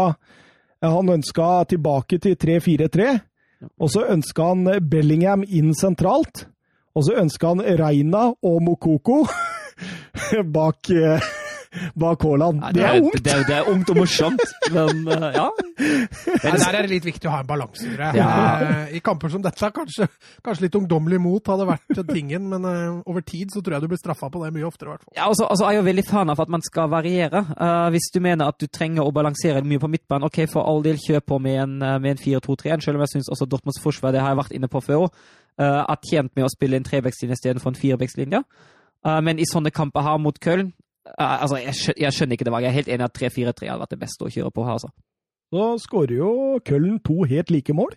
han ønska tilbake til 3-4-3, og så ønska han Bellingham inn sentralt. Og så ønska han Reina og Mokoko bak, eh, bak Haaland. Det er ungt! Det, det er ungt og morsomt, men eh, ja. Men der er det litt viktig å ha en balanse, tror jeg. Ja. Eh, I kamper som dette, kanskje, kanskje litt ungdommelig mot hadde vært tingen, men eh, over tid så tror jeg du blir straffa på det mye oftere, i hvert fall. Ja, altså, altså, jeg er jo veldig fan av at man skal variere. Uh, hvis du mener at du trenger å balansere mye på midtbanen, ok, for all del kjør på med en, med en 4-2-3-1, selv om jeg syns også Dortmunds forsvar, det har jeg vært inne på før òg, er tjent med å spille en trebekslinje istedenfor en firebekslinje. Uh, men i sånne kamper her mot Köln altså, jeg, skjønner, jeg skjønner ikke det valget. Jeg er helt enig at 3-4-3 hadde vært det beste å kjøre på her. altså. Så skårer jo Køllen to helt like mål.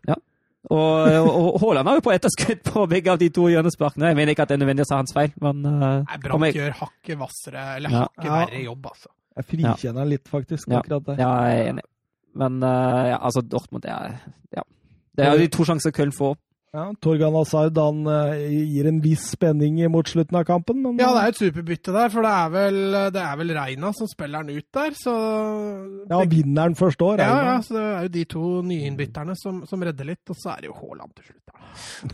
Og, og Haaland har jo på etterskudd på begge av de to hjørnesparkene. Jeg mener ikke at det er nødvendig å sa hans feil, men uh, om Brann jeg- gjør hakket hvassere, eller Ja. hakket verre jobb, altså. Jeg frikjenner han litt, faktisk, Ja. akkurat der. Ja, jeg er enig. Men uh, ja, altså, Dortmund det er ja. Det er jo de to sjanser Köln får. Ja, Torgan han eh, gir en viss spenning mot slutten av kampen, men Ja, det er et superbytte der, for det er vel, det er vel Reina som spiller den ut der, så ja, vinneren først òg, Reina. ja, ja, så det er jo de to nyinnbytterne som, som redder litt, og så er det jo Haaland til slutt. da.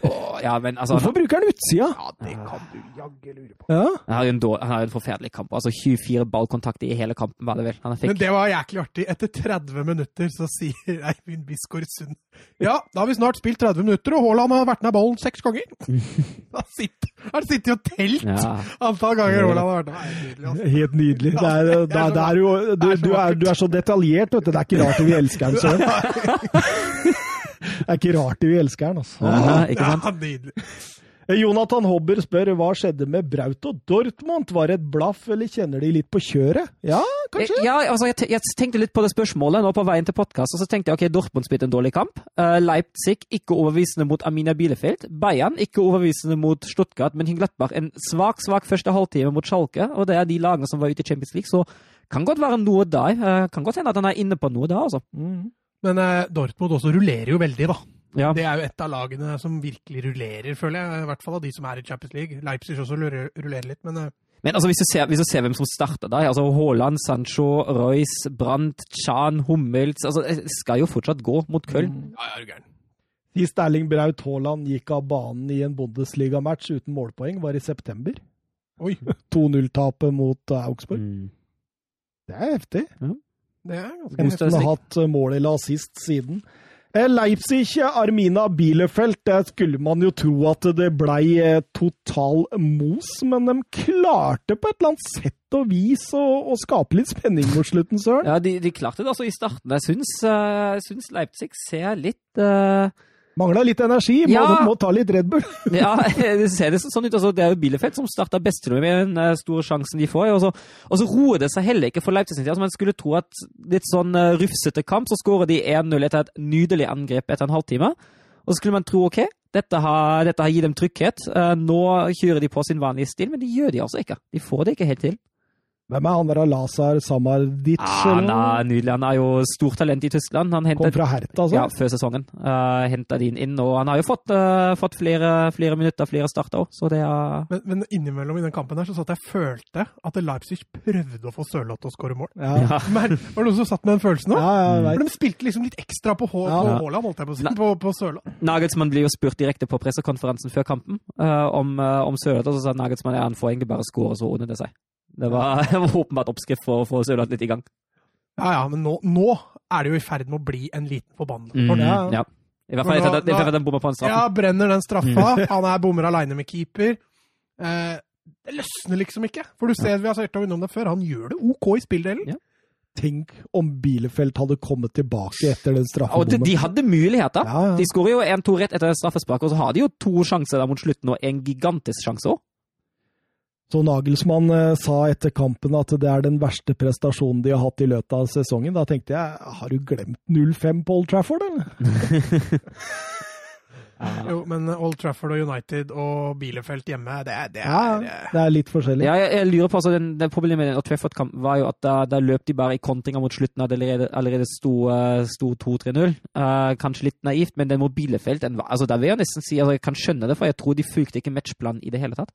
Åh, ja, men altså, Hvorfor bruker han utsida? Ja, det kan du jaggu lure på. Ja. han har jo en, dårlig, han har en forferdelig kamp. Altså 24 ballkontakter i hele kampen, var det vel. Han fikk Men det var jæklig artig. Etter 30 minutter så sier Eivind Bisgaard Sund Ja, da har vi snart spilt 30 minutter, og Haaland har vært nær ballen seks ganger. Da sitter, han sitter jo telt Ja. antall ganger Roland har vært nydelig, altså. Helt nydelig. Det er, det er, det er jo, du, du, er, du er så detaljert, vet du. Det er ikke rart vi elsker den sånn. Det er ikke rart vi elsker den, altså. Ja, ikke sant? Ja, nydelig. Jonathan Hobber spør hva skjedde med Braut og Dortmund? Var det et blaff, eller kjenner de litt på kjøret? Ja, kanskje? Ja, altså, jeg, jeg tenkte litt på det spørsmålet nå på veien til podkast, og så tenkte jeg ok, Dortmund spilte en dårlig kamp. Uh, Leipzig ikke overbevisende mot Amina Bielefeld. Bayern ikke overbevisende mot Stuttgart, men Hingletbach en svak, svak første halvtime mot Schalke. Og det er de lagene som var ute i Champions League, så kan godt være noe der. Uh, kan godt hende at han er inne på noe der, altså. Mm. Men eh, Dortmund også rullerer jo veldig, da. Ja. Det er jo et av lagene som virkelig rullerer, føler jeg. I hvert fall av de som er i Champions League. Leipzig også rullerer, litt, men eh, Men altså, hvis du ser, hvis du ser hvem som starter der, altså Haaland, Sancho, Royce, Brandt, Chan, Hummels altså, Det skal jo fortsatt gå mot Köln. ja, ja, er du gæren. Sist Erling Braut Haaland gikk av banen i en Bundesliga-match uten målpoeng, var i september. Oi, 2-0-tapet mot eh, Augsburg. Mm. Det er heftig. det er ganske heftig. Nesten har hatt eh, mål eller assist siden. Eh, Leipzig, Armina Bielefeld, der skulle man jo tro at det blei eh, total mos, men de klarte på et eller annet sett og vis å, skape litt spenning mot slutten, Søren. Ja, de, de klarte det altså i starten. Jeg syns, uh, Leipzig ser litt eh, Mangla litt energi, må, Ja. må ta litt Red Bull. Ja, det ser det sånn ut. Altså, det er jo Bielefeld som starta best til og med den eh, store sjansen de får. Og så, og så roer det seg heller ikke for Leipzig. Altså, man skulle tro at litt sånn uh, rufsete kamp, så skårer de 1-0 etter et nydelig angrep etter en halvtime. Og så skulle man tro ok, dette har, dette har gitt dem trygghet. Eh, nå kjører de på sin vanlige stil, men det gjør de altså ikke. De får det ikke helt til. Hvem er han der Lazar Samardic? Ah, han er nydelig. Han er jo stort talent i Tyskland. Han Kom fra Hertha, altså? Ja, før sesongen. Uh, Henta de inn, og han har jo fått, uh, fått flere, flere minutter, flere starter òg, så det er Men, men innimellom i den kampen der så satt jeg følte at Leipzig prøvde å få Sørloth til å skåre mål. Ja, ja. Men, var det noen som satt med den følelsen nå? ja, ja, For de spilte liksom litt ekstra på, Haaland, Ja. holdt jeg på å si. På, på Sørloth. Nagelsmann blir jo spurt direkte på pressekonferansen før kampen uh, om, uh, om Sørloth, og så sa Nagelsmann ja, han får egentlig bare skåre, så ordner det seg. Det var, åpenbart oppskrift for å få Sørlandet litt i gang. Ja, ja, men nå, nå er det jo i ferd med å bli en liten forbannelse. for Mm, ham. ja. I hvert fall etter at- den bomma på en Ja, brenner den straffa. Han er bommer aleine med keeper. Eh, det løsner liksom ikke. For du ser, vi har sett innom det før, han gjør det OK i spilldelen. Ja. Tenk om Bielefeld hadde kommet tilbake etter den Og de, straffebommen. de hadde muligheter. Ja, ja. De skårer jo 1-2 rett etter straffespark, og så har de jo to sjanser der mot slutten, og en gigantisk sjanse òg. Så Nagelsmann eh, sa etter kampen at det er den verste prestasjonen de har hatt i løpet av sesongen. Da tenkte jeg, har du glemt 0-5 på Old Trafford, eller? Jo, men Old Trafford og United og Bielefeld hjemme, det, er- det er ja, det er litt forskjellig. Ja, jeg, jeg lurer på, altså, den, den Problemet med den Old Trafford-kamp var jo at da, da løp de bare i kontringer mot slutten, og det allerede, allerede sto, eh, sto 2-3-0. Uh, kanskje litt naivt, men den mot felt, den var, altså, Da vil jeg nesten si altså, Jeg kan skjønne det, for jeg tror de fulgte ikke matchplanen i det hele tatt.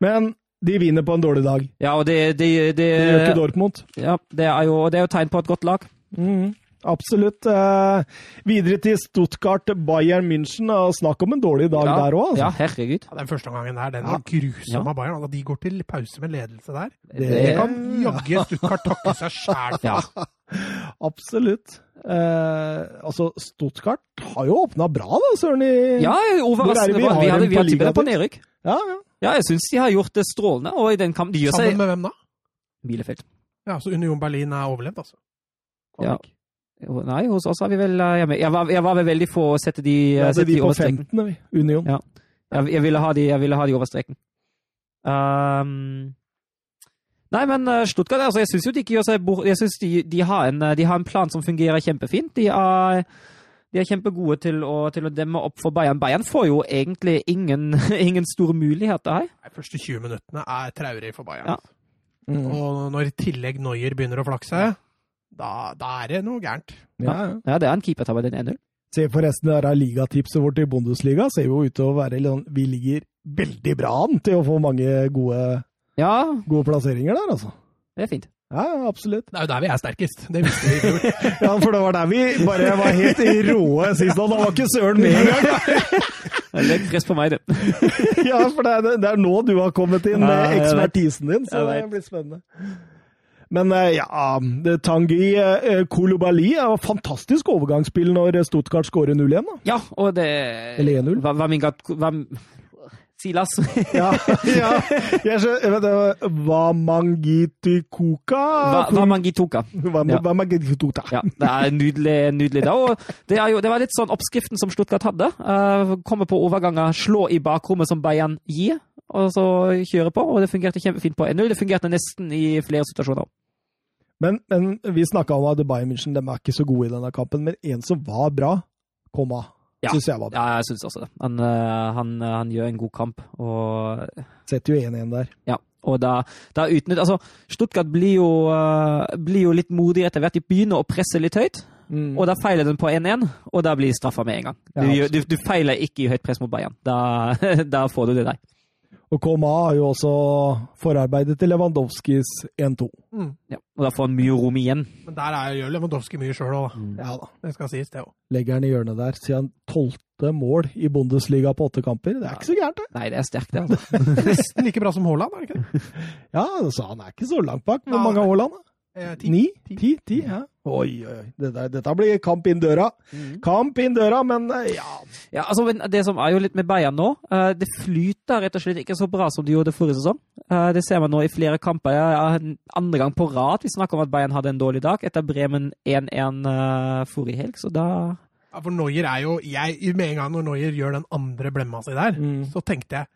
Men de vinner på en dårlig dag. Ja, og det, de, de, de gjør ikke Dortmund. ja, det er jo det er jo tegn på et godt lag. Mm, absolutt. Eh, videre til Stuttgart, Bayern München. og Snakk om en dårlig dag ja, der òg, altså. Ja, herregud. ja, Den første omgangen der, den Ja. var grusom av Bayern. Og de går til pause med ledelse der. Det- Det kan jaggu Stuttgart takke seg sjæl for. Ja. Absolutt. Eh, altså, Stuttgart har jo åpna bra, da, søren. I... Ja, er overraskende vi bra. har Vi hadde, vi hadde tippet det på nedrykk. ja, ja. Ja, jeg syns de har gjort det strålende, og i den kampen de gjør Sammen seg med hvem da? Bielefeld. Ja, så Union Berlin er overlevd, altså. Ja. Nei, hos oss har vi vel hjemme. Jeg, jeg, var, jeg var vel veldig få å sette de, eh, hadde sette de de på over streken. 15., vi. Union. Ja. Jeg, jeg, ville ha de, jeg ville ha de over streken. Um, nei, men eh, Stuttgart altså, Jeg syns jo de ikke gjør seg bort Jeg syns de, de, har en, eh, de har en plan som fungerer kjempefint. De er, de er kjempegode til å, til å demme opp for Bayern. Bayern får jo egentlig ingen, ingen store muligheter her. De første 20 minuttene er traurig for Bayern. Ja. Mm. Og når i tillegg Neuer begynner å flakse, da, da er det noe gærent. Ja, ja. Ja, det er en keepertabbe, den 1-0. Se forresten, det her ligatipset vårt i Bundesliga ser jo ut til å være litt sånn Vi ligger veldig bra an til å få mange gode, Ja, gode plasseringer der, altså. det er fint. Ja, absolutt. Det er jo der vi er sterkest. Det visste vi i fjor. Ja, for det var der vi bare var helt i råe sist, og da var ikke Søren med engang. Legg press på meg, det. Ja, for det er, det er nå du har kommet inn med ekspertisen din, så det blir spennende. Men eh, ja, Tangi eh, Kolobali er en fantastisk overgangsspill når Stuttgart skårer 0-1. Ja, og det Eller 1-0. Hva. Hva, Silas. Ja, ja. Jeg skjønner, jeg vet, det, var Hva, hva Mangituka. Ja. Ja, det er nydelig, nydelig da. Og det, jo, det var litt sånn oppskriften som Stuttgart hadde. Uh, komme på overganger, slå i bakrommet som Bayern gir, og så kjøre på. Og det fungerte kjempefint på 1-0. Det fungerte nesten i flere situasjoner. Men, men vi snakka om at Bayern München de er ikke så gode i denne kampen, men en som var bra, komma, Ja. syns jeg. Ja, jeg syns også det. Han, eh, han, han gjør en god kamp. Og Setter jo 1-1 der. Ja, og da, da utnytt, altså, Stuttgart blir jo, eh, blir jo litt modig etter hvert. De begynner å presse litt høyt. Mm. og da feiler den på 1-1, og da blir straffa med en gang. Du, Ja, du, du feiler ikke i høyt press mot Bayern. Da, da får du det der. Og Koma har jo også forarbeidet til Lewandowskis 1-2. Mm. Ja. Og da får han mye rom igjen. Men der er, gjør Lewandowski mye sjøl òg, Mm. Ja da. Det skal sies, det òg. Legger han i hjørnet der. Siden tolvte mål i Bundesliga på åtte kamper. Det er ikke så gærent, det. Nei, det er sterkt, det. altså. Nesten like bra som Haaland, er det ikke det? Ja, så han er ikke så langt bak. Hvor mange har Haaland? Eh, ti. Ni? Ti. Ti? Ti? Ja. Oi, oi, oi. Dette, dette blir kamp inn døra. Kamp inn døra, men eh, ja Ja, altså, men Det som er jo litt med Bayern nå, eh, det flyter rett og slett ikke så bra som det gjorde forrige sesong. Eh, det ser man nå i flere kamper. Ja, andre gang på rad vi snakker om at Bayern hadde en dårlig dag etter Bremen 1-1 uh, forrige helg, så da Ja, for Noyer er jo jeg, Med en gang når Noyer gjør den andre blemma si der, Mm. så tenkte jeg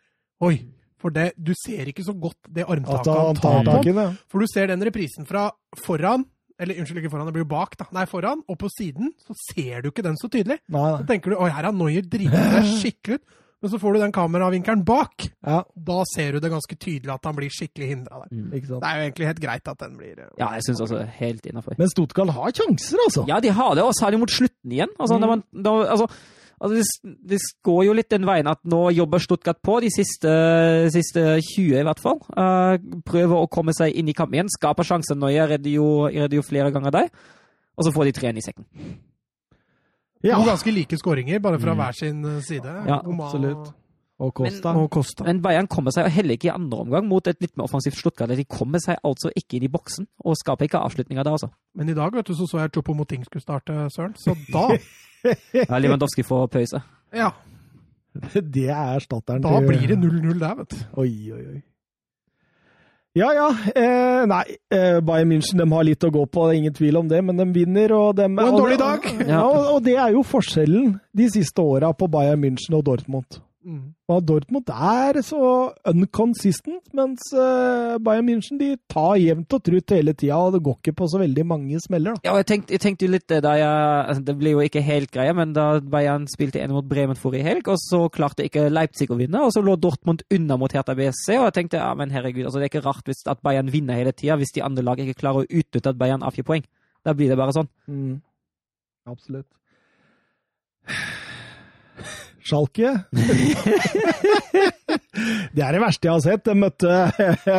Oi, for det, du ser ikke så godt det armtaket han tar på. For du ser den reprisen fra foran Eller unnskyld, ikke foran, det blir jo bak, da. Nei, foran. Og på siden så ser du ikke den så tydelig. Nei, Så tenker du oi, her er Noyer driter seg skikkelig ut. Men så får du den kameravinkelen bak. Ja, Da ser du det ganske tydelig at han blir skikkelig hindra der. ikke sant. Det er jo egentlig helt greit at den blir eh, Ja, jeg syns også helt innafor. Men Stotkall har sjanser, altså. Ja, de har det, og særlig mot slutten igjen. Altså, mm. det var, det var, altså, altså det, det går jo litt den veien at nå jobber Stuttgart på, de siste, siste 20 i hvert fall. Uh, prøver å komme seg inn i kampen igjen. Skaper sjanser når jeg redder jo, jeg redder jo flere ganger der. Og så får de tre inn i sekken. Ja, To ganske like skåringer, bare fra Mm. hver sin eh, side. Ja, Oman absolutt. Og Costa. Og Costa. Men Bayern kommer seg heller ikke i andre omgang mot et litt mer offensivt Stuttgart. De kommer seg altså ikke inn i boksen, og skaper ikke avslutninger der, altså. Men i dag vet du, så så jeg Chopo Moting skulle starte, Søren. Så da Ja, Lewandowski får pause. Ja, Det er erstatteren da blir det 0-0 der, vet du. Oi, oi, oi. Ja, ja. Eh, nei, eh, Bayern München de har litt å gå på, det er ingen tvil om det, men de vinner. Og, dem, Og en dårlig dag. Ja, og, og det er jo forskjellen de siste åra på Bayern München og Dortmund. Mm. Og Dortmund er så unconsistent, mens eh, Bayern München de tar jevnt og trutt hele tida, og det går ikke på så veldig mange smeller. da. Ja, jeg tenkte, jeg tenkte litt det da jeg altså, Det ble jo ikke helt greie, men da Bayern spilte en mot Bremen forrige helg, og så klarte ikke Leipzig å vinne, og så lå Dortmund unna mot Hertha BSC, og jeg tenkte ja, men herregud, altså det er ikke rart hvis at Bayern vinner hele tida, hvis de andre lag ikke klarer å utnytte at Bayern avgir poeng. Da blir det bare sånn. Mm. Absolutt. Schalke Det er det verste jeg har sett. De møtte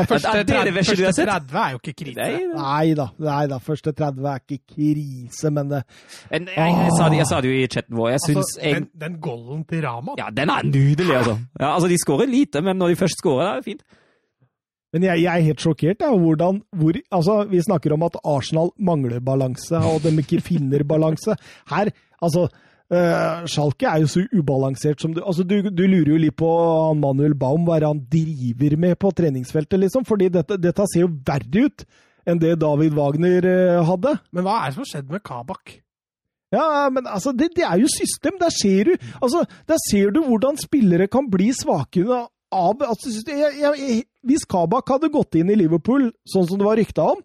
Første Ja, er 30, verste du har første 30 er jo ikke krise. Nei, da, nei da. Første 30 er ikke krise, men det Men jeg, jeg, sa det, jeg sa det jo i chatten vår, jeg syns Altså, jeg, den, den golden til Rama Ja, den er nydelig, altså. Ja, altså, de skårer lite, men når de først skårer, er det fint. Men jeg, jeg er helt sjokkert av hvordan hvor, altså, Vi snakker om at Arsenal mangler balanse, og de ikke finner balanse. Her, altså øh, Schalke er jo så ubalansert som du altså, du, du lurer jo litt på Manuel Baum, hva han driver med på treningsfeltet, liksom? Fordi dette, dette ser jo verre ut enn det David Wagner øh, hadde. Men hva er det som har skjedd med Kabak? Ja, men altså, det, det er jo system. Der ser du altså, der ser du hvordan spillere kan bli svake av altså, jeg, jeg, Hvis Kabak hadde gått inn i Liverpool sånn som det var rykta om,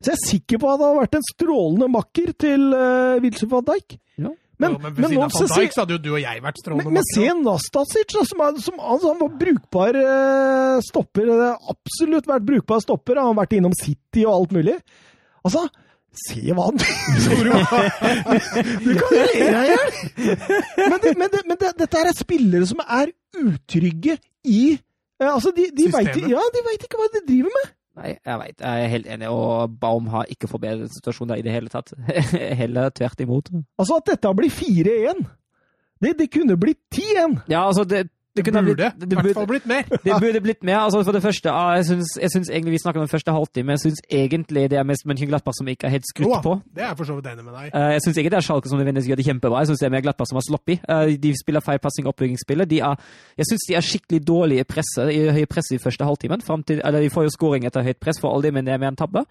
så jeg er sikker på at han hadde vært en strålende makker til uh, Wilson van Dijk. Men, jo, men ved men, siden av Van Dijk hadde jo du og jeg vært strålende men se Nastasic, som, er, som altså, han var brukbar eh, stopper. har Absolutt vært brukbar stopper. Han har vært innom City og alt mulig. Altså, se hva han Du kan le deg i hjel! Men, det, men, det, men det, dette er spillere som er utrygge i eh, Altså, de, de veit ja, de vet ikke hva de driver med. Nei, jeg veit, jeg er helt enig, og Baum har ikke forbedret situasjonen der i det hele tatt. Heller tvert imot. Altså, at dette blir 4-1 det, det kunne blitt 10-1! Ja, altså, det, det, Det burde i det hvert fall blitt mer. Det burde blitt mer. altså For det første, jeg syns, jeg syns egentlig vi snakker om den første halvtime. Jeg syns egentlig det er mest Mönchenglattberg som ikke er helt skrudd på. det er for så vidt enig med deg. Eh, jeg syns ikke det er Schalke som nødvendigvis gjør det kjempebra. Jeg syns det er mer Glattberg som har sloppy. Uh, de spiller feil passing og oppbyggingsspillet. Jeg syns de er skikkelig dårlige i presset, i høye press i første halvtimen. Til, eller de får jo scoring etter høyt press, for all det, men det er mer en tabbe.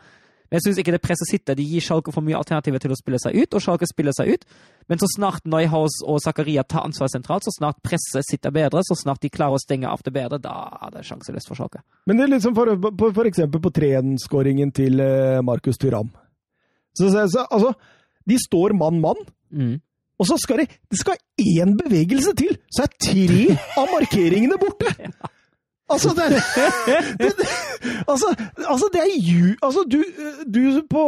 Men jeg syns ikke det presset sitter. De gir Schalke for mye alternativer til å spille seg ut, og Schalke spiller seg ut. Men så snart Neuhaus og Zakaria tar ansvar sentralt, så snart presset sitter bedre, så snart de klarer å stenge av det bedre, da er det sjanseløst for Schalke. Men det er liksom for, for, for eksempel på 3-1-skåringen til eh, Markus Thuram. Så, så, så, altså, de står mann-mann, Mm. og så skal de, det skal én bevegelse til, så er tre av markeringene borte! Altså, det, det, det, altså, altså, det er ju... Altså, du, du på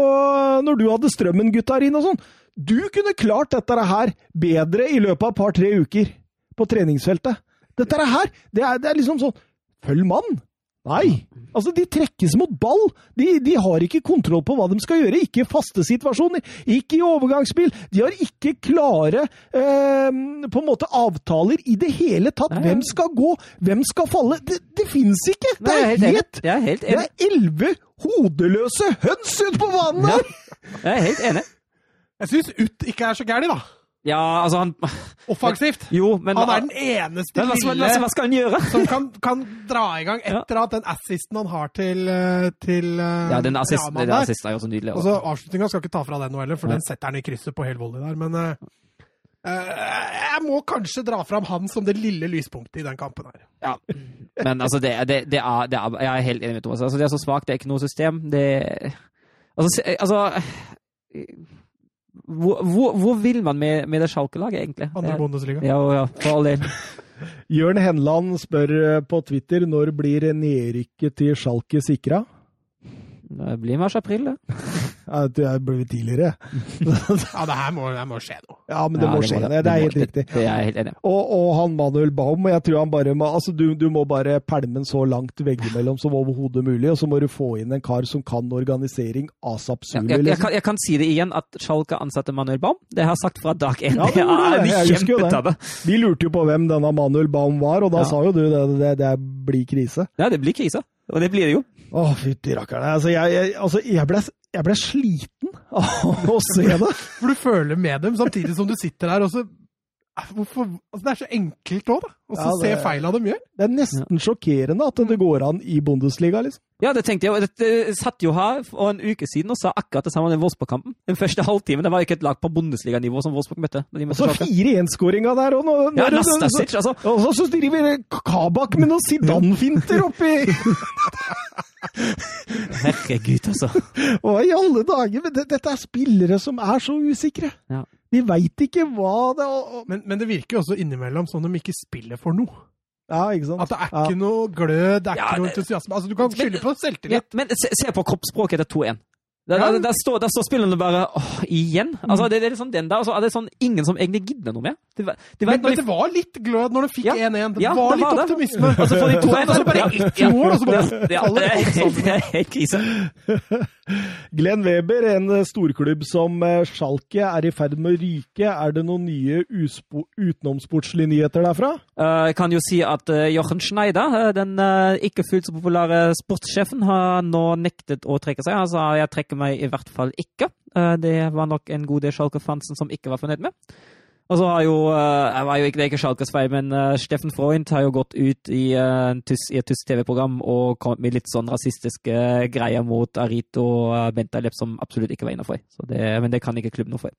Når du hadde Strømmen-gutta inn og sånn, Du kunne klart dette her bedre i løpet av et par-tre uker på treningsfeltet. Dette her, det er, det er liksom sånn Følg mann! Nei! Altså, de trekkes mot ball! De, de, har ikke kontroll på hva de skal gjøre. Ikke i faste situasjoner, ikke i overgangsspill. De har ikke klare eh, på en måte avtaler i det hele tatt. Nei. Hvem skal gå, hvem skal falle? Det, det fins ikke! Det Nei, er helt er helt Det er elleve hodeløse høns ute på banen Ja, jeg er helt enig. Jeg syns Ut ikke er så gæren, da. Ja, altså han Offensivt. Jo, men Han er den eneste men lille hva skal han gjøre? som kan, kan dra i gang Ja. etter at den assisten han har til, eh, til eh, Ja, den assisten den assisten er jo så nydelig. Altså, Avslutninga skal ikke ta fra den nå heller, for ja. den setter han i krysset på hel volley der. Men eh, jeg må kanskje dra fram han som det lille lyspunktet i den kampen her. Ja. Men altså, det, det, det, er, det er Jeg er helt enig med Thomas. Altså, det er så svakt, det er ikke noe system. Det Altså, altså hvor, hvor, hvor vil man med, med det Schalke-laget, egentlig? Andre Bundesliga. Ja, ja, for all del. Jørn Henland spør eh, på Twitter når blir nedrykket til Schalke sikra? Det blir mars april, det. Ja, Det er- ble tidligere. Ja, det her må, det må skje noe. Ja, men det Ja, må skje. Det, det er helt riktig. Det, det er helt enig. Og, og han Manuel Baum, jeg tror han bare må altså du, du må bare pælme den så langt veggimellom som overhodet mulig, og så må du få inn en kar som kan organisering asap Ja, jeg, jeg, jeg, liksom. kan, jeg kan si det igjen, at Schalke ansatte Manuel Baum. Det har jeg sagt fra dag én. Ja, det det det. Jeg husker jo det. kjempetabbe. Vi lurte jo på hvem denne Manuel Baum var, og da Ja. sa jo du det, det, det blir krise. Ja, det blir krise. Og det blir det jo. Å, fytti rakkeren. Altså, jeg, jeg, altså, jeg, ble, jeg ble sliten av å se det. For du føler med dem samtidig som du sitter der, og så Hvorfor altså, Det er så enkelt òg, da. Så Ja, se feila de gjør. Det er nesten sjokkerende at det går an i Bundesliga, liksom. Ja, det tenkte jeg. det satt jo her for en uke siden og sa akkurat det samme om den Wolfsburg-kampen. Den første halvtimen. Det var ikke et lag på Bundesliga-nivå som Wolfsburg møtte. de Og møtte så Schalke. 4-1-skåringa der òg. Ja, Nastasic, altså. Og så, så driver Kabak med noen Zidane-finter oppi Herregud, altså. Hva i alle dager? Men det, dette er spillere som er så usikre. Ja. De veit ikke hva det og, og, Men, men det virker jo også innimellom som de ikke spiller for noe. Ja, ikke sant? At det er Ja. ikke noe glød, det er Ja, ikke noe entusiasme. Altså, Du kan skylde på Ja, selvtillit. men se, se på kroppsspråket etter 2-1. Der, Ja. der, der, står, der står spillerne bare åh, igjen. Altså, det, det er sånn den der, og så er det sånn ingen som egentlig gidder noe mer. De, de Men, men de det var litt glød når de fikk Ja. 1-1. Det Ja, var det litt var det. optimisme. Og så får de 2-1, og så bare ett mål, og så bare ja, det, er, det er helt krise. Glenn Weber, en storklubb som eh, Schalke er i ferd med å ryke. Er det noen nye utenomsportslige nyheter derfra? Eh, Jeg kan jo si at Jochen Schneider, eh, den eh, ikke fullt så populære sportssjefen, har nå nektet å trekke seg. Han sa jeg trekker meg i hvert fall ikke. Eh, det var nok en god del Schalke-fansen som ikke var fornøyd med. Og så har jo, eh, jo ikke, Det ikke Schalkes feil, men eh, Steffen Freund har jo gått ut i, tysk, i et tysk TV-program og kommet med litt sånn rasistiske greier mot Arito og Bentaleb som absolutt ikke var innafor. Men det kan ikke klubben noe for.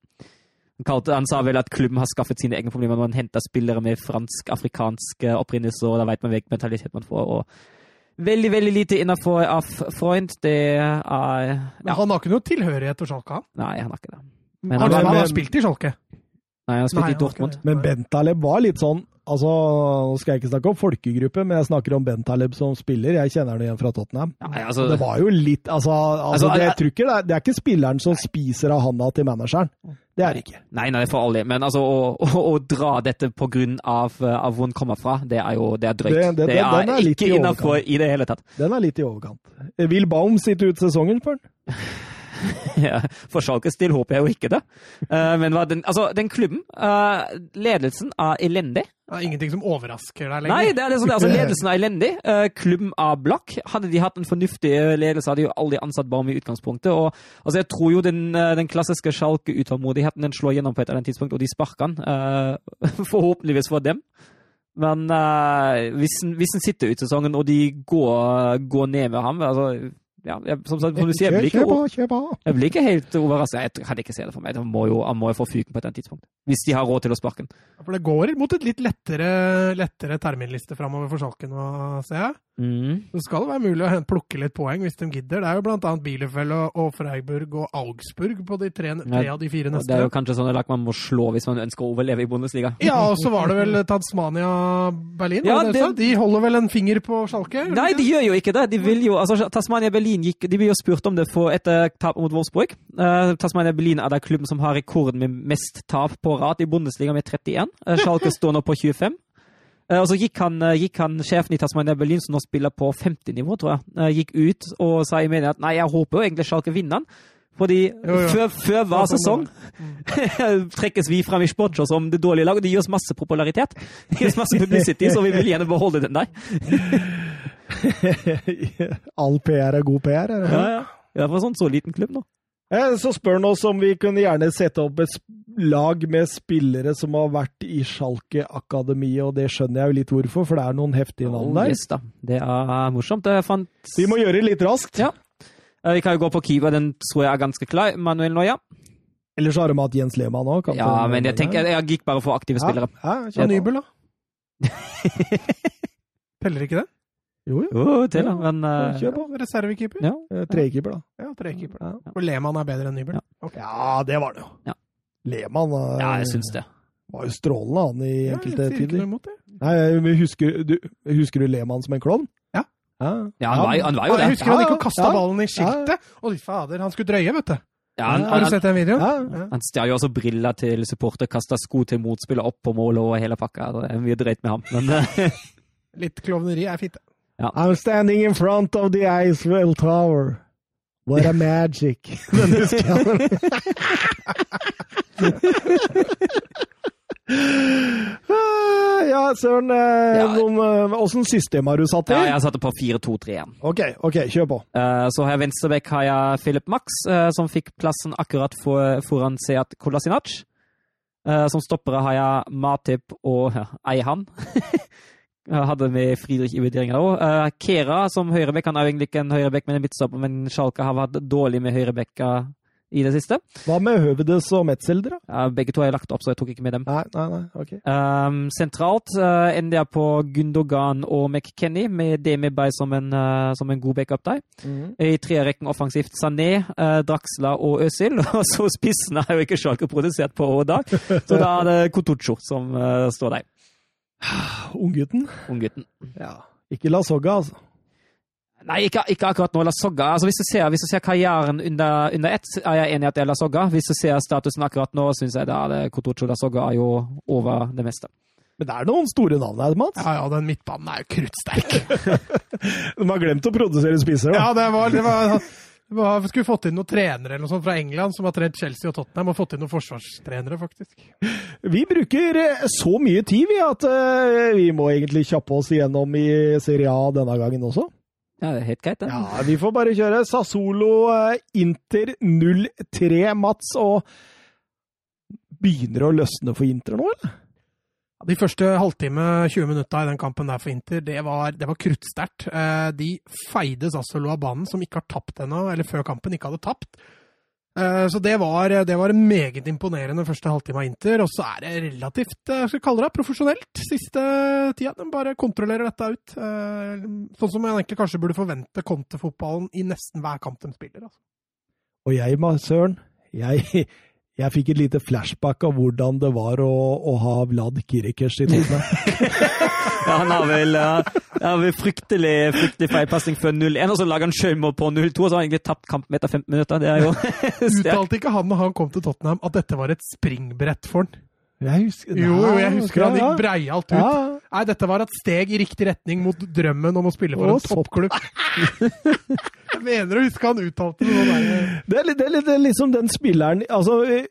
Han, han sa vel at klubben har skaffet sine egne problemer når man henter spillere med fransk-afrikansk opprinnelse, og da vet man hvilken mentalitet man får. og Veldig veldig lite innafor av Freund. Det er Men han har ikke noe tilhørighet til Schalke, han. Nei, han har ikke det. Men Han, han, han, har spilt i Schalke. nei, han har spilt Nei, i Dortmund. Men Bentaleb var litt sånn Altså, Nå skal jeg ikke snakke om folkegruppe, men jeg snakker om Bentaleb som spiller. Jeg kjenner ham igjen fra Tottenham. Nei, altså, Det var jo litt Altså, altså, Altså, det, jeg jeg- det, er, det er ikke spilleren som spiser av handa til manageren. Det er det ikke. Nei, nei, for alle. Men altså, å, å, å dra dette på grunn av, eh, av hvor den kommer fra, det er jo det er drøyt. Det- det- Det, den- den er, er ikke innafor i det hele tatt. Den er litt i overkant. Vil Baum sitte ut sesongen, spør han? For Schalkes del håper jeg jo ikke det. Eh, men den, altså, den klubben, eh, ledelsen er elendig. Det er ingenting som overrasker deg Nei, lenger. det er det. Altså, ledelsen er elendig. Eh, klubben er blakk. Hadde de hatt en fornuftig ledelse, hadde de jo aldri ansatt Baum i utgangspunktet. Og altså, jeg tror jo den, den klassiske Schalke-utålmodigheten den slår gjennom på et eller annet tidspunkt, og de sparker. Eh, forhåpentligvis for dem. Men uh, hvis han sitter ut sesongen, og de går, går ned med ham altså, ja, jeg, som, som du sier, jeg blir ikke, jeg blir ikke helt overraska. Jeg kan ikke se det for meg. Han må jo, han må jo få fyken på et tidspunkt. Hvis de har råd til å sparke den. For det går mot et litt lettere, lettere terminliste framover for Salken, ser jeg. Mm. Det skal være mulig å plukke litt poeng hvis de gidder. Det er jo annet Bielefeld og, Freiburg og Augsburg på de tre, tre av de fire neste. det er jo kanskje sånn lag man må slå hvis man ønsker å overleve i Bundesliga. Ja, og så var det vel Tasmania-Berlin? Ja, det det det-? De holder vel en finger på Schalke? Nei, de gjør jo ikke det. De vil jo, altså Tasmania Berlin gikk, de ble jo spurt om det for etter tap mot Wolfsburg. Uh, Tasmania Berlin er da klubben som har rekorden med mest tap på rad i Bundesliga med 31. Uh, Schalke står nå på 25. Eh, og så gikk han, eh, gikk han sjefen i Tasmania Berlin, som nå spiller på 50-nivå, tror jeg, eh, gikk ut og sa i media at nei, jeg håper jo egentlig Schalke vinner den. Fordi Jo, jo. før, før hver sesong trekkes vi frem i Sportshow som det dårlige laget. Det gir oss masse popularitet. Det gir oss masse publicity, så vi vil gjerne beholde den der. All PR er god PR. Er det? Ja, ja. Ja, for en sånn så liten klubb nå. Så spør han oss om vi kunne gjerne sette opp et lag med spillere som har vært i Schalke-akademiet, og det skjønner jeg jo litt hvorfor, for det er noen heftige navn Oh, der. yes, da. Det er morsomt. Det fant Vi må gjøre det litt raskt. Ja. Eh, Vi kan jo gå på keeper, den tror jeg er ganske klar. Manuel Neuer. Ellers har de hatt Jens Lehmann òg. Ja, men jeg tenker jeg gikk bare for aktive spillere. Ja, ja Nybel, da? Teller ikke det? Jo, jo. Jo, til ja, men uh, Kjør på. Reservekeeper? Ja. Eh, Trekeeper, da. Ja, trekeeper. Ja. Og Lehmann er bedre enn Nybel? Ja. okay. ja, det var det jo. Ja. Lehmann eh, ja, jeg syns det. var jo strålende, han, i enkelte ja, tider. Nei, men husker du, husker du Lehmann som en klovn? Ja. Ja, han var, han var jo Jeg husker han Ja, gikk og kasta ja. ballen i skiltet. Å, fader, han skulle drøye, vet du. Ja, han, Har du sett den videoen? Ja. Ja. han stjal jo også briller til supporter, kasta sko til motspiller opp på målet og hele pakka. Det er mye drøyt med ham. Men eh, Litt klovneri er fint. det. I'm standing in front of the Icewell Tower. What a magic. Den husker jeg. Ah, ja, Søren. Åssen Ja. noen, eh, Åssen system har du satt i? ja, jeg satte på 4-2-3-1. Ok, ok, kjør på. Eh, Så har jeg venstrebekk har jeg Philip Max, eh, som fikk plassen akkurat foran Seat Kolasinac. Eh, Som stoppere har jeg Matip og ja, Eihan. Jeg hadde med Friedrich i vurderingen òg. Kera som høyrebekk. Han er jo egentlig ikke en høyrebekk, men en midtstopper, men Schalke har vært dårlig med høyrebekker i det siste. Hva med Høvedes og Metzelder? Eh, Begge to har jeg lagt opp, så jeg tok ikke med dem. Nei, nei, nei, ok. Um, sentralt uh, ender jeg på Gundogan og McKenny, med Demi Bay som en, eh, som en god backup der. Mhm. I trerekken offensivt Sané, uh, Draxla og Øzil. Og så spissene har jo ikke Schalke produsert på år dag, så da er det Kotucho som eh, står der. Unggutten? Unggutten. Ja. Ikke La Sogga, altså. Nei, ikke, ikke akkurat nå La Sogga. Altså, hvis, du ser, hvis du ser karrieren under, under ett, er jeg enig i at det er La Sogga. Hvis du ser statusen akkurat nå, syns jeg da er det Kotucho La Sogga er jo over det meste. Men det er noen store navn her, Mats. Ja, ja, den midtbanen er jo kruttsterk. De har glemt å produsere spisere, da. Ja, det var, det var, skulle fått inn noen trenere eller noe sånt fra England som har trent Chelsea og Tottenham, og fått inn noen forsvarstrenere, faktisk. Vi bruker eh, så mye tid, vi, at eh, vi må egentlig kjappe oss igjennom i Serie A denne gangen også. Ja, det er helt greit, det. Ja, vi får bare kjøre. Sassolo eh, Inter 0-3, Mats. Og begynner det å løsne for Inter nå, eller? De første halvtime, 20 minutta i den kampen der for Inter, det var, det var kruttsterkt. Eh, De feide Sassolo av banen, som ikke har tapt ennå, eller før kampen ikke hadde tapt. Eh, Så det var, det var en meget imponerende første halvtime av Inter. Og så er det relativt jeg skal jeg kalle det, profesjonelt siste tida. De bare kontrollerer dette ut. Eh, Sånn som man egentlig kanskje burde forvente Conte-fotballen i nesten hver kamp de spiller. Altså. Og jeg, Søren, jeg, jeg fikk et lite flashback av hvordan det var å, å ha Vlad Kirikers i Tottenham. Ja, han har vel, ja, har vel fryktelig, fryktelig feilpasning før 0-1, og så lager han sjølmål på 0-2, og så har han egentlig tapt kampen etter 15 minutter. Det er jo. Uttalte ikke han når han kom til Tottenham at dette var et springbrett for han? Jeg husker, Jo, jo, jeg husker han gikk breialt ut. Ja, Nei, dette var et steg i riktig retning mot drømmen om å spille for Å, en toppklubb. jeg mener å huske han uttalte det. Det er, litt- det, er litt- det er liksom den spilleren Altså, eh,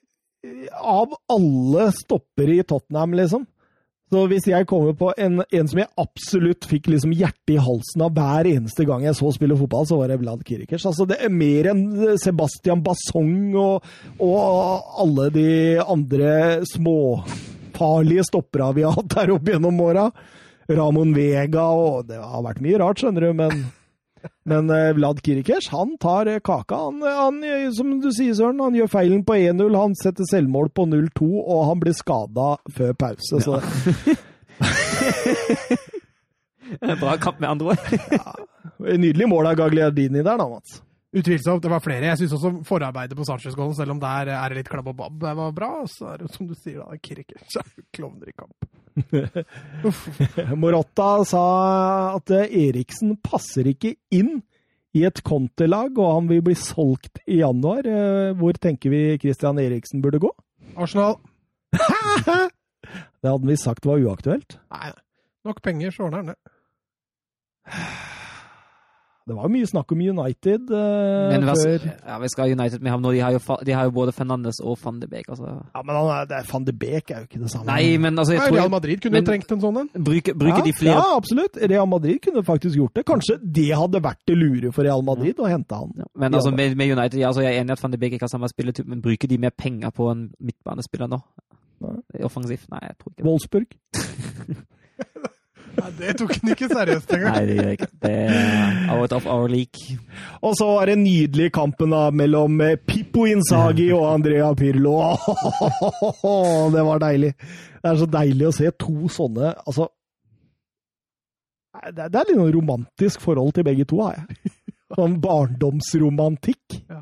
av alle stopper i Tottenham, liksom Så hvis jeg kommer på en, en som jeg absolutt fikk liksom hjertet i halsen av hver eneste gang jeg så spille fotball, så var det Vlad Kirikers. Altså, det er mer enn Sebastian Bassong og, og alle de andre småfarlige stoppera vi har hatt der opp gjennom åra. Ramon Vega og Det har vært mye rart, skjønner du, men men eh, Vlad Kirikers, han tar eh, kaka. Han, han, eh, som du sier, Søren, han gjør feilen på 1-0, han setter selvmål på 0-2, og han blir skada før pause. Så Bra kamp, med andre ord. Nydelig mål av Gagliardini der, da, Mats. Utvilsomt. Det var flere. Jeg syns også forarbeidet på Sanchez-gålen, selv om der er det litt klabb og babb, det var bra. Så er det som du sier, da, Kirker. Er klovner i kamp. Morotta sa at eh, Eriksen passer ikke inn i et kontelag, og han vil bli solgt i januar. Eh, Hvor tenker vi Christian Eriksen burde gå? Arsenal. Det hadde vi sagt var uaktuelt. Nei, nok penger, så ordner han det. Det var mye snakk om United eh, Men hva, før ja, vi skal ha United med ham nå. De har jo, de har jo både Fernandes og van de Beek. Altså. Ja, men han er, det Van de Beek er jo ikke det samme. Nei, men altså, jeg Nei, tror Real Madrid kunne men- jo trengt en sånn en. Bruker, bruker ja, de flere Ja, absolutt. Real Madrid kunne faktisk gjort det. Kanskje det hadde vært det lure for Real Madrid å hente han. Ja, Men altså, med, med United, ja, altså, jeg er enig i at Van de Beek ikke har samme spilletype, men bruker de mer penger på en midtbanespiller nå? Nei. Offensivt? Nei, jeg tror ikke det. Wolfsburg. Nei, det tok han ikke seriøst engang. Nei, det gjør ikke. Det er out of our league. Og så var det nydelig kampen da mellom eh, Pippo Inzaghi og Andrea Pirlo. Det var deilig. Det er så deilig å se to sånne Altså Det er litt noe romantisk forhold til begge to, har jeg. Sånn barndomsromantikk. Det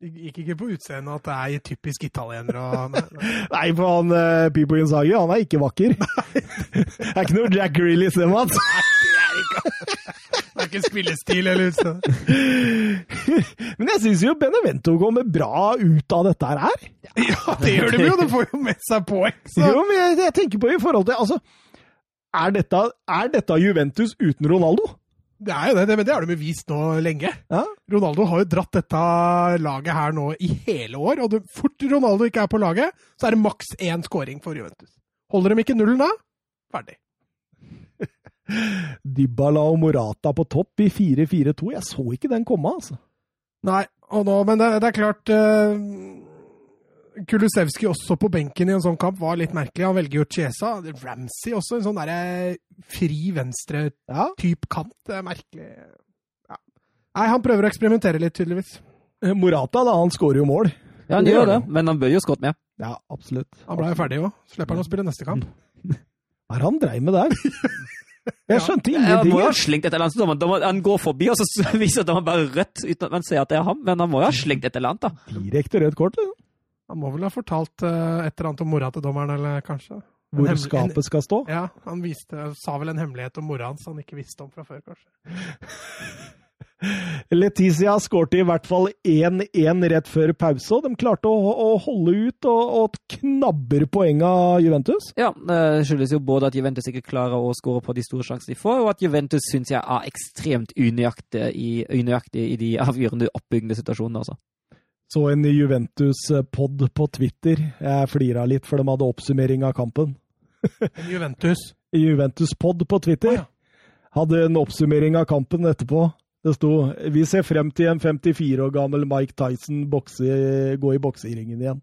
Gikk ikke på utseendet at det er typisk italiener og nei, nei. Nei, for han uh, Pipo Inzaghi, han er ikke vakker. Det er ikke noe Jack Grealish, det, Mats. Det er ikke spillestil eller utseende. Men jeg syns jo Benevento kommer bra ut av dette her. Ja, det gjør de jo! De får jo med seg poeng. Jo, men jeg, jeg tenker på i forhold til Altså, er dette, er dette Juventus uten Ronaldo? Det er jo det, men det har de bevist vist nå lenge. Ja. Ronaldo har jo dratt dette laget her nå i hele år, og fort Ronaldo ikke er på laget, så er det maks én scoring for Juventus. Holder de ikke nullen da, ferdig. Dybala og Morata på topp i 4-4-2. Jeg så ikke den komme, altså. Nei, og nå, men det, det er klart uh, Kulusevski også på benken i en sånn kamp var litt merkelig. Han velger jo Chiesa. Ramsey også, en sånn derre fri venstre-type Ja. kant. Det er merkelig. Ja. Nei, han prøver å eksperimentere litt, tydeligvis. Morata, da, han skårer jo mål. Ja, han gjør det, men han bør jo skåret med. Ja, absolutt. Han ble jo ferdig òg. Slipper han å spille neste kamp. Hva er det han dreiv med der? Jeg skjønte Ja, han må jo ha ingenting. slengt et eller annet. Han går forbi, og så viser dommeren bare rødt uten at man ser at det er ham. Men han må jo ha slengt et eller annet, da. Direkte rødt kort. eller? Han må vel ha fortalt uh, et eller annet om mora til dommeren, eller kanskje? En Hvor hemmel- skapet skal stå. Ja, han viste, sa vel en hemmelighet om mora hans han ikke visste om fra før, kanskje. Letizia skårte i hvert fall 1-1 rett før pause, og de klarte å, å holde ut og, og knabber poeng av Juventus. Ja, Det skyldes jo både at Juventus ikke klarer å skåre på de store sjansene de får, og at Juventus syns jeg er ekstremt unøyaktig i, unøyaktig i de avgjørende oppbyggende situasjonene. altså. Så en Juventus-pod på Twitter. Jeg flira litt, for de hadde oppsummering av kampen. En Juventus Juventus-pod på Twitter Å, ja. hadde en oppsummering av kampen etterpå. Det sto 'Vi ser frem til en 54 år gammel Mike Tyson bokse, gå i bokseringen igjen'.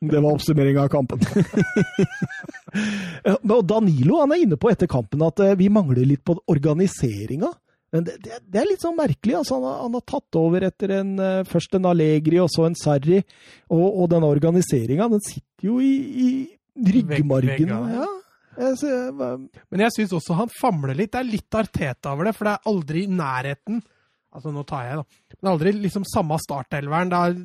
Det var oppsummering av kampen. Danilo han er inne på etter kampen at eh, vi mangler litt på organiseringa. Men det, det, det er litt sånn merkelig. altså Han har, han har tatt over etter en, eh, først en Allegri og så en Sarri. Og, og denne organiseringa, den sitter jo i, i ryggmargen. Ja. Jeg ser, hva- Men jeg syns også han famler litt. Det er litt Arteta over det, for det er aldri i nærheten Altså, nå tar jeg, da. Men det er aldri liksom samme startelveren. Er,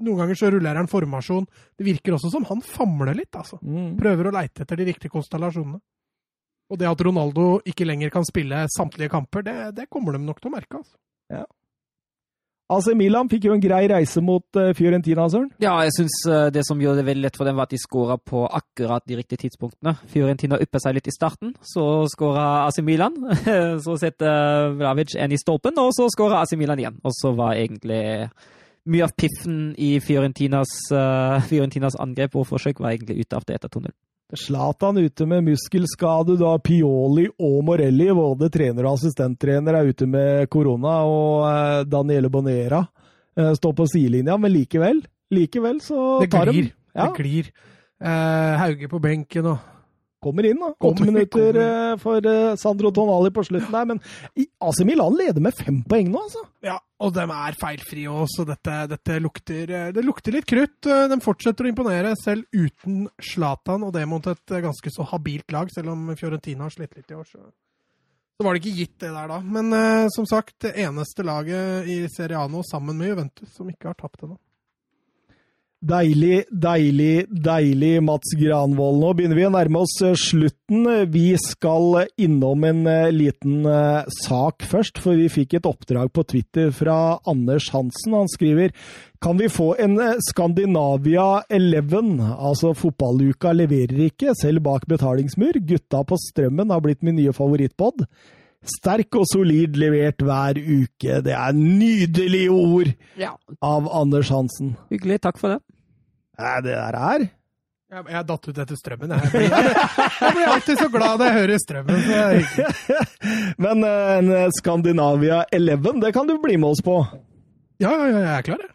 noen ganger så ruller han formasjon. Det virker også som han famler litt, altså. mm. Prøver å leite etter de riktige konstellasjonene. Og det at Ronaldo ikke lenger kan spille samtlige kamper, det, det kommer de nok til å merke. altså. AC Milan fikk jo en grei reise mot eh, Fiorentina, Søren. Ja, jeg syns det som gjorde det veldig lett for dem, var at de skåra på akkurat de riktige tidspunktene. Fiorentina uppa seg litt i starten, så skåra AC Milan. Så setter Vlavic en i stolpen, og så skåra AC Milan igjen. Og så var egentlig mye av piffen i Fiorentinas, eh, Fiorentinas angrep og forsøk var egentlig ute av det etter 2-0. Zlatan ute med muskelskade, da Pioli og Morelli, både trener og assistenttrener, er ute med korona, og eh, Daniele Bonera eh, står på sidelinja, men likevel, likevel så tar de Det glir. ja, Det glir. Eh, Hauge på benken og kommer inn, da. Åtte minutter kommer. eh, for eh, Sandro Tonali på slutten der, men AC Milan leder med fem poeng nå, altså. Ja, og de er feilfrie òg, så dette, dette lukter, eh, det lukter litt krutt. De fortsetter å imponere, selv uten Zlatan, og det mot et ganske så habilt lag, selv om Fiorentina har slitt litt i år. Så, Så var det ikke gitt det der, da. Men som sagt, det eneste laget i nå sammen med Juventus som ikke har tapt ennå. Deilig, deilig, deilig, Mats Granvold. Nå begynner vi å nærme oss eh, slutten. Vi skal innom en eh, liten eh, sak først, for vi fikk et oppdrag på Twitter fra Anders Hansen. Han skriver kan vi få en Skandinavia 11? Altså, fotballuka leverer ikke, selv bak betalingsmur. Gutta på Strømmen har blitt min nye favorittpod. Sterk og solid levert hver uke. Det er nydelige ord Ja. av Anders Hansen. Hyggelig. Takk for det. Nei, det der er Jeg, jeg datt ut etter strømmen. Jeg blir, jeg blir alltid så glad når jeg hører strømmen. Er. Men eh, en Skandinavia 11, det kan du bli med oss på. ja, ja, ja, jeg er klar, jeg.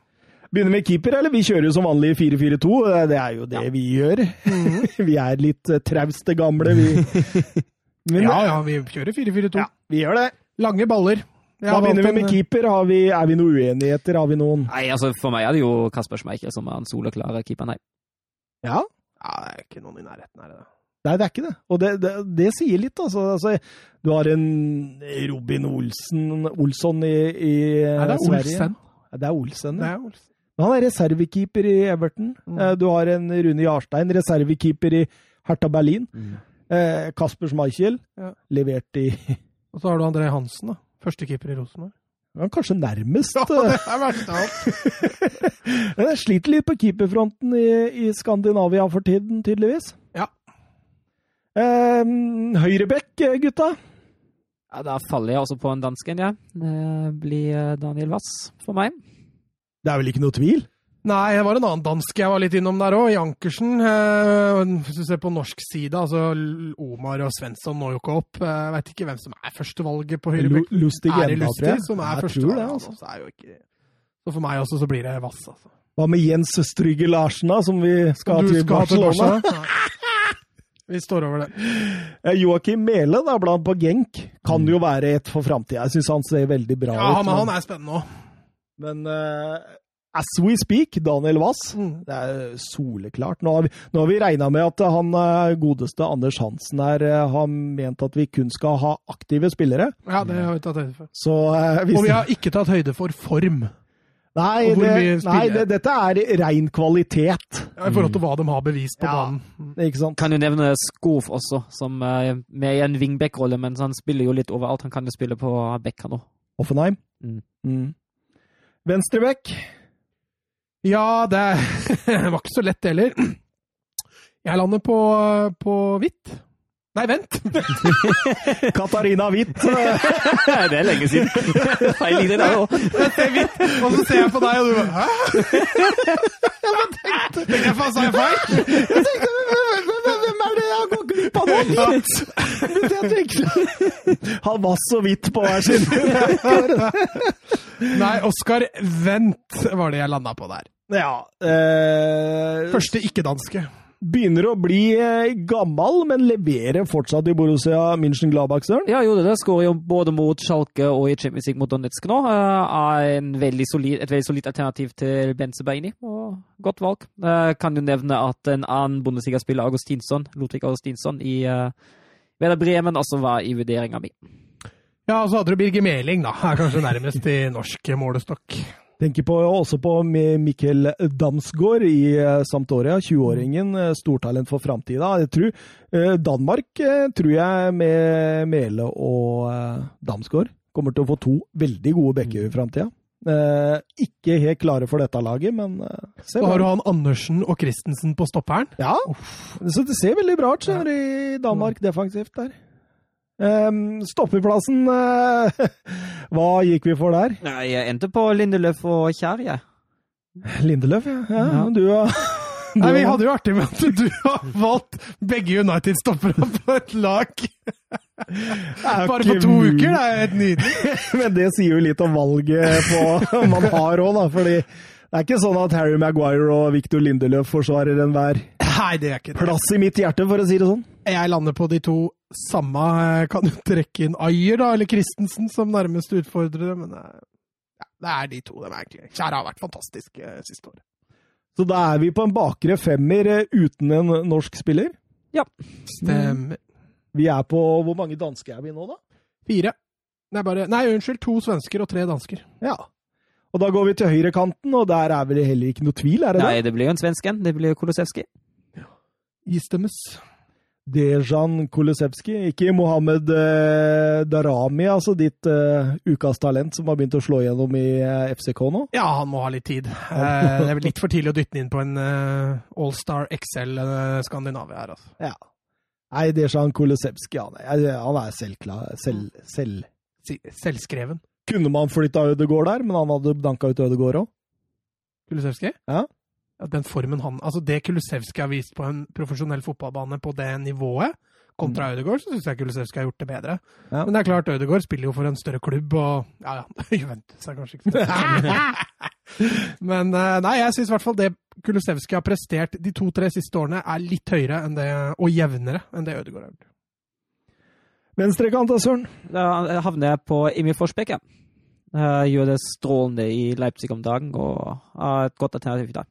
Begynner med keeper, eller? Vi kjører jo som vanlig 4-4-2. Eh, Det er jo det vi gjør. vi er litt eh, trauste gamle, vi. Men, Ja, ja, vi kjører 4-4-2. ja, vi gjør det. Lange baller. Da begynner vi med keeper. Har vi, er vi noen uenigheter? Har vi noen Nei, altså For meg er det jo Kasper Schmeichel som er en soleklare keeper. Nei. Ja? Ja, det er ikke noen i nærheten her. Da. Nei, det er ikke det. Og det, det, det sier litt, altså. altså. Du har en Robin Olsen Olsson i, i Nei, det er Sverige. Olsen. Ja, Det er Olsen, Det er Olsen. Men Han er reservekeeper i Everton. Mm. Eh, Du har en Rune Jarstein, reservekeeper i Hertha Berlin. Eh, Kasper Schmeichel, Ja. levert i Og så har du André Hansen, da. Førstekeeper i Rosenborg. Han er kanskje nærmest. Ja, det er verst av alt. Jeg sliter litt på keeperfronten i, i Skandinavia for tiden, tydeligvis. Ja. Eh, Høyrebekk, gutta. Ja, Da faller jeg også på en dansken, ja. Det blir eh, Daniel Wass for meg. Det er vel ikke noe tvil? Nei, det var en annen dansk jeg var litt innom der òg. Jankersen. Eh, hvis du ser på norsk side, altså Omar og Svensson når jo ikke opp. Eh, Jeg veit ikke hvem som er førstevalget på høyrebekk. Lustig Er det Lustig som er Jeg første? tror det, Ja, altså. så er jo ikke... Så for meg også så blir det Vass, altså. Hva med Jens Strygge Larsen, da, som vi skal Du til skal Barcelona? til Barcelona? Vi står over det. Eh, Joakim Mele, da, blant på Genk, kan jo være et for framtida. Jeg syns han ser veldig bra Ja, ut. men han er spennende òg. Men eh, as we speak, Daniel Wass. Mm. Det er soleklart. Nå har vi, nå har vi regna med at han eh, godeste Anders Hansen her eh, har ment at vi kun skal ha aktive spillere. Ja, det har vi tatt høyde for. Så eh, hvis Og vi har ikke tatt høyde for form, Nei, det, nei det, dette er ren kvalitet. ja, i forhold til hva de har bevist på Ja. banen. Mm. Ikke sant? Kan jo nevne Skov også, som er med i en wingback-rolle, men han spiller jo litt overalt. Han kan jo spille på back, han òg. Offenheim. Mm. Mm. Venstrebekk. Ja, det var ikke så lett heller. Jeg lander på, på hvitt. Nei, vent! Katarina Hvitt. det er lenge siden. Feil linje der òg. Og så ser jeg på deg, og du bare Hæ? Jeg bare tenkte Tenkte jeg faen, sa jeg feil? Hvem er det jeg gått glipp av nå? Jeg. Han var så vidt på hver sin. Nei, Oskar Vent var det jeg landa på der. Ja. Eh, Første ikke-danske. begynner å bli eh, gammel, men leverer fortsatt i Borussia München-Gladbach, Søren. Ja, gjorde det. Skårer jo både mot Schalke og i Champions League mot Donetsk nå. Eh, Er en veldig solid, et veldig solid alternativ til Benzebeini. Og godt valg. Eh, Kan jo nevne at en annen Bundesliga-spiller, Augustinsson, Ludvig Augustinsson i Veda Werder Bremen, også var i vurderinga mi. Ja, og så hadde du Birger Meling, da. Er kanskje nærmest i norsk målestokk. Tenker på, også på Mikkel Damsgaard i eh, Sampdoria, 20-åringen. eh, Stortalent for framtida. Jeg tror eh, Danmark tror jeg med Mele og Damsgaard kommer til å få to veldig gode bekker i framtida. Eh, ikke helt klare for dette laget, men eh, har du han Andersen og Christensen på stopperen. Ja, så det ser veldig bra ut i Danmark defensivt der. Um, stoppeplassen eh, Hva gikk vi for der? Nei, jeg endte på Lindeløf og Kjær, jeg. Lindeløf, ja. ja. Ja. Du har Nei, Vi hadde jo artig med at du har valgt begge United-stoppere på et lag. Bare på to uker, det er helt nydelig. Men det sier jo litt om valget på, man har òg, da. Fordi det er ikke sånn at Harry Maguire og Victor Lindeløf forsvarer enhver Nei, det er ikke det. plass i mitt hjerte, for å si det sånn. Jeg lander på de to samme. Kan jo trekke inn Ayer da, eller Christensen som nærmeste utfordrere, men eh, ja, det er de to. De er egentlig. Kjære har vært fantastisk eh, siste året. Så da er vi på en bakre femmer eh, uten en norsk spiller. Stemmer. Vi er på Hvor mange danske er vi nå, da? Fire. Nei, bare, nei, unnskyld. To svensker og tre dansker. Ja. Og da går vi til høyrekanten, og der er vel heller ikke noe tvil, er det Nei, det? det blir jo en svensken. Det blir jo Kolosevskij. Istemmes. Dejan Kulusevski, ikke Mohammed eh, Darami, altså ditt eh, ukas talent som har begynt å slå gjennom i eh, FCK nå? Ja, han må ha litt tid. Eh, det er vel litt for tidlig å dytte den inn på en eh, Allstar XL eh, Skandinavia her, altså. Ja. Nei, Dejan Kulusevski, han han er selvklar. Selv, selv. Selvskreven. Kunne man flytta Ødegaard der, men han hadde danka ut Ødegaard òg? Kulusevski? Ja. Den formen han Altså, det Kulusevski har vist på en profesjonell fotballbane på det nivået, kontra Ødegaard, så syns jeg Kulusevski har gjort det bedre. Ja. Men det er klart, Ødegaard spiller jo for en større klubb, og ja, ja, Juventus er kanskje ikke så Men eh, nei, jeg syns i hvert fall det Kulusevski har prestert de to-tre siste årene, er litt høyere enn det, og jevnere enn det Ødegaard har gjort. Venstrekant, da, Søren. Da havner jeg på Emil Forsbekk, ja. Eh, Gjør det strålende i Leipzig om dagen, og har et godt alternativ der.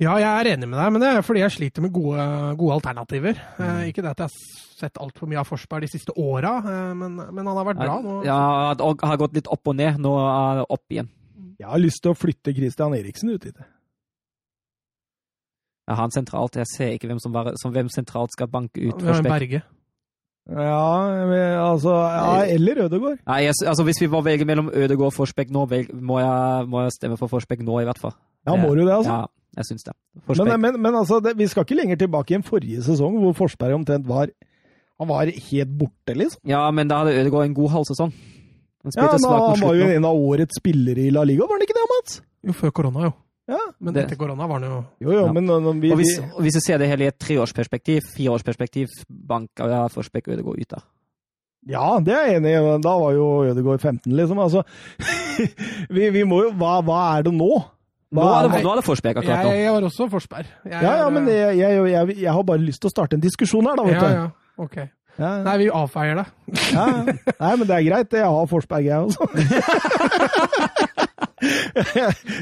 Ja, jeg er enig med deg, men det er fordi jeg sliter med gode, gode alternativer. Eh, ikke det at jeg har sett altfor mye av Forsberg de siste åra, eh, men, men han har vært bra nå. Ja, og har gått litt opp og ned. Nå er det opp igjen. Jeg har lyst til å flytte Christian Eriksen ut hit. Jeg har han sentralt. Jeg ser ikke hvem som, var, som hvem sentralt skal banke ut Forsberg. Berge. Ja, men, altså ja, Eller Ødegård. Nei, jeg, altså Hvis vi må velge mellom Ødegård og Forsbekk nå, velg, må, jeg, må jeg stemme for Forsbekk nå, i hvert fall. Ja, må du det, altså? Ja, jeg syns det. Men, men, men altså, det, vi skal ikke lenger tilbake i en forrige sesong hvor Forsberg omtrent var Han var helt borte, liksom. Ja, men da hadde Ødegaard en god halvsesong. Han Ja, men Han var jo en av årets spillere i La Liga, var han ikke det, Mats? Jo, før korona, jo. Ja. Men Det- etter korona var han jo Jo, jo, Ja. men når- når vi, Og hvis, og hvis du ser det hele i et treårsperspektiv, fireårsperspektiv, banka ja, Forsbekk og Ødegaard ut da. Ja, det er jeg enig i. Da var jo Ødegaard 15, liksom. Altså, vi, vi må jo hva, hva er det nå? Nå er det, nå er det Forsberg akkurat nå. Jeg, jeg var også Forsberg. Jeg, Ja, ja, men jeg, jeg, jeg, jeg har bare lyst til å starte en diskusjon her, da, vet ja, du. ja, ok. Ja, Nei, vi avfeier det. ja. Nei, men det er greit. Jeg har Forsberg, jeg også.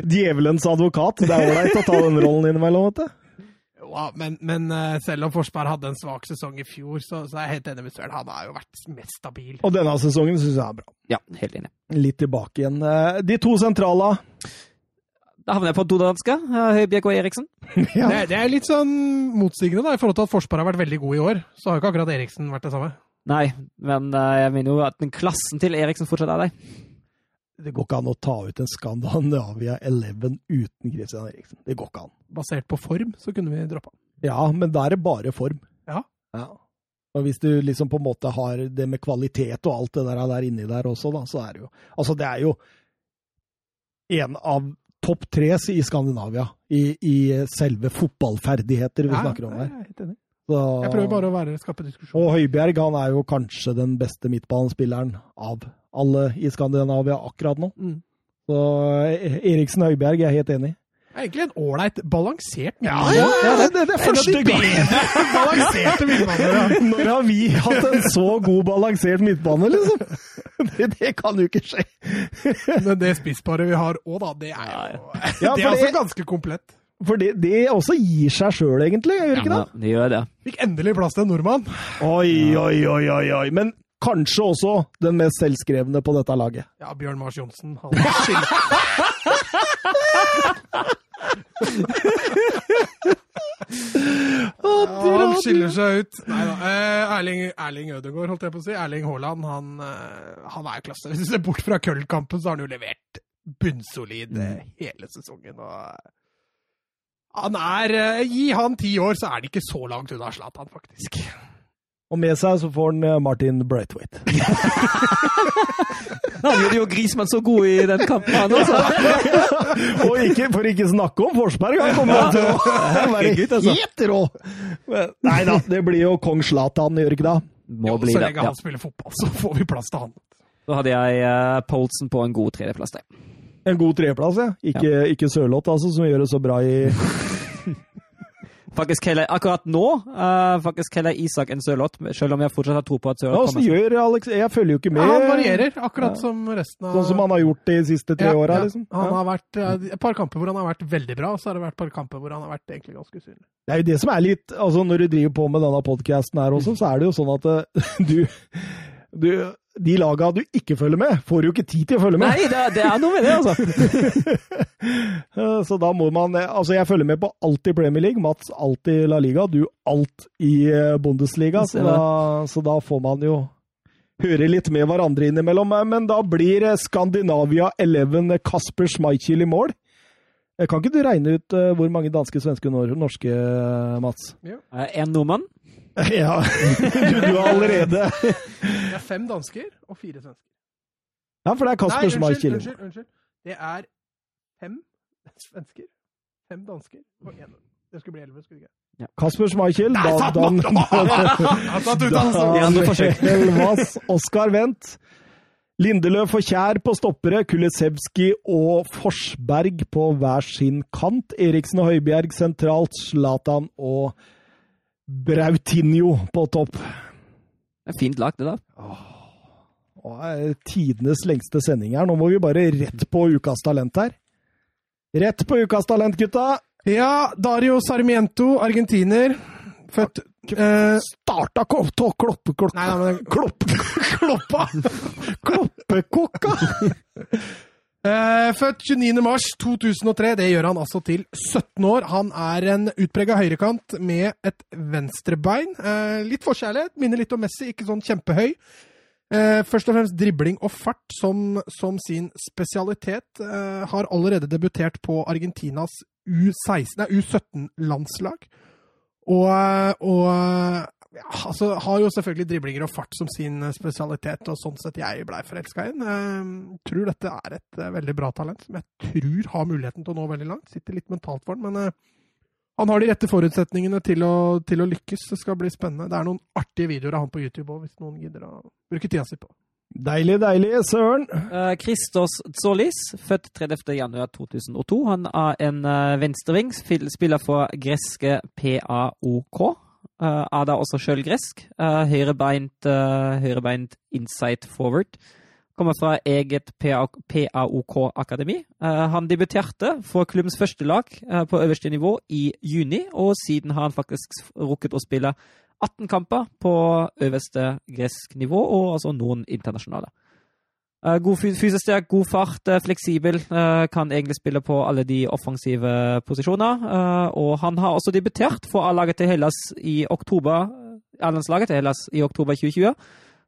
Djevelens advokat. Det er ålreit å ta den rollen innimellom, vet du. Ja, men, men eh, selv om Forsberg hadde en svak sesong i fjor, så, så er jeg helt enig med Søren. Han har jo vært mest stabil. Og denne sesongen syns jeg er bra. Ja, helt enig. Litt tilbake igjen. Eh, De to sentrale. Da havner jeg på to danske. eh, og Eriksen. Ja. Det, det er litt sånn motsigende da, i forhold til at Forsberg har vært veldig god i år. Så har jo ikke akkurat Eriksen vært det samme. Nei, men eh, jeg mener jo at den klassen til Eriksen fortsatt er der. Det går ikke an å ta ut en Skandinavia 11 uten Christian Eriksen. Det går ikke an. Basert på form så kunne vi droppa. Ja, men da er det bare form. Ja. Og hvis du liksom på en måte har det med kvalitet og alt det der, der inni der også, da, så er det jo Altså, det er jo en av topp tre i Skandinavia i, i selve fotballferdigheter vi Ja, snakker om her. Jeg er enig. Så, Jeg prøver bare å være, skape diskusjon. Og Høibjerg han er jo kanskje den beste midtbanespilleren av alle i Skandinavia akkurat nå. Mm. Så eh, Eriksen Høibjerg er jeg helt enig. Det er egentlig en ålreit, balansert Ja, midtbane. ja, det, det, det er første de gang Balanserte balanserte Ja. Når har vi hatt en så god balansert midtbane, liksom? Det, det kan jo ikke skje. Men det spissparet vi har òg, da, det er jo Ja, Det er altså ganske komplett. For det, det også gir seg sjøl, egentlig, gjør det ikke det? Ja, det gjør det. Fikk endelig plass til en nordmann. Oi, oi, oi, oi, oi. Men kanskje også den mest selvskrevne på dette laget. Ja, Bjørn Mars Johnsen. Han han skiller seg ut. Nei da. Eh, Erling, Erling Ødegaard, holdt jeg på å si. Erling Haaland, han, eh, han er klasse. Hvis du ser bort fra Köln-kampen, så har han jo levert bunnsolid eh, hele sesongen. Han er Gi han ti år, så er det ikke så langt unna Zlatan, faktisk. Og med seg så får han eh, Martin Braithwaite. Han gjorde jo Grismann så god i den kampen, han også. Og ikke, for ikke snakke om Forsberg, han kommer til å være altså. helt rå! Nei da, det blir jo kong Zlatan, gjør ikke det? Må Jo, bli så det. lenge Ja. han spiller fotball, så får vi plass til han. Da hadde jeg uh, Polsen på en god tredjeplass det. En god treplass, ja. Ikke, ikke Sørloth, altså, som gjør det så bra i Faktisk heller, akkurat nå uh, faktisk heller Isak enn Sørloth, selv om jeg fortsatt har tro på at Ja, Sørloth Åssen kommer. gjør Alex Jeg følger jo ikke med. Ja, han varierer, akkurat Ja. som resten av Sånn som han har gjort de siste tre Ja, åra, ja. liksom. Han Ja. har vært eh, et par kamper hvor han har vært veldig bra, og så har det vært et par kamper hvor han har vært egentlig ganske usynlig. Det er jo det som er litt altså Når du driver på med denne podkasten her også, så er det jo sånn at uh, du du, de laga du ikke følger med, får jo ikke tid til å følge med. Nei, det, det er noe med det, altså. Eh, Så da må man Altså, jeg følger med på alt i Premier League. Mats alt i La Liga, du alt i eh, Bundesliga. Så da, så da får man jo høre litt med hverandre innimellom. Eh, Men da blir eh, Skandinavia 11 Kasper Schmeichel i mål. Eh, Kan ikke du regne ut eh, hvor mange danske, svenske og norske, eh, Mats? Ja. En nordmann. Ja, du, du har allerede Det er fem dansker og fire svensker. Ja, for det er Kasper Nei, unnskyld, Schmeichel. unnskyld, unnskyld. Det er fem svensker, fem dansker og én Det skulle bli elleve, skulle det ikke? Kasper Schmeichel, da, ut, altså! Elvas, Oskar Wendt. Lindeløf og Kjær på stoppere, Kulisevski og Forsberg på hver sin kant. Eriksen og Høibjerg sentralt, Zlatan og Brautinho på topp. Det er Fint lag, det da. Åh, det er tidenes lengste sending her. Nå må vi bare rett på ukas talent her. Rett på ukas talent, gutta! Ja, Dario Sarmiento, argentiner. Født eh, Starta klopp, kloppe, kloppe, Nei, nei, men klopp, kloppa! Kloppekokka! Eh, født 29. mars 2003. Det gjør han altså til 17 år. Han er en utprega høyrekant med et venstrebein. Eh, litt forkjærlighet, minner litt om Messi, ikke sånn kjempehøy. Eh, først og fremst dribling og fart som, som sin spesialitet. Har allerede debutert på Argentinas U16, U17-landslag. Og, og ja, altså, har jo selvfølgelig driblinger og fart som sin eh, spesialitet, og sånn sett jeg blei forelska i. Eh, tror dette er et eh, veldig bra talent, som jeg tror har muligheten til å nå veldig langt. Sitter litt mentalt for den, men eh, han har de rette forutsetningene til å, til å lykkes. Det skal bli spennende. Det er noen artige videoer av han på YouTube òg, hvis noen gidder å bruke tida si på. Deilig, deilig, søren. Eh, Christos Zolis, født 30. januar 2002. Han er en uh, venstreving, spiller for greske PAOK. Uh, er da også sjøl gresk. Uh, høyrebeint, uh, høyrebeint inside forward. Kommer fra eget PAOK-akademi. han debuterte for klubbens første lag eh, på øverste nivå i juni, og siden har han faktisk rukket å spille 18 kamper på øverste gresk nivå, og altså noen internasjonale. Eh, God fysisk sterk, god fart, eh, fleksibel. eh, Kan egentlig spille på alle de offensive posisjoner. eh, Og han har også debutert for A-laget til Hellas i oktober. A-landslaget til Hellas i oktober 2020.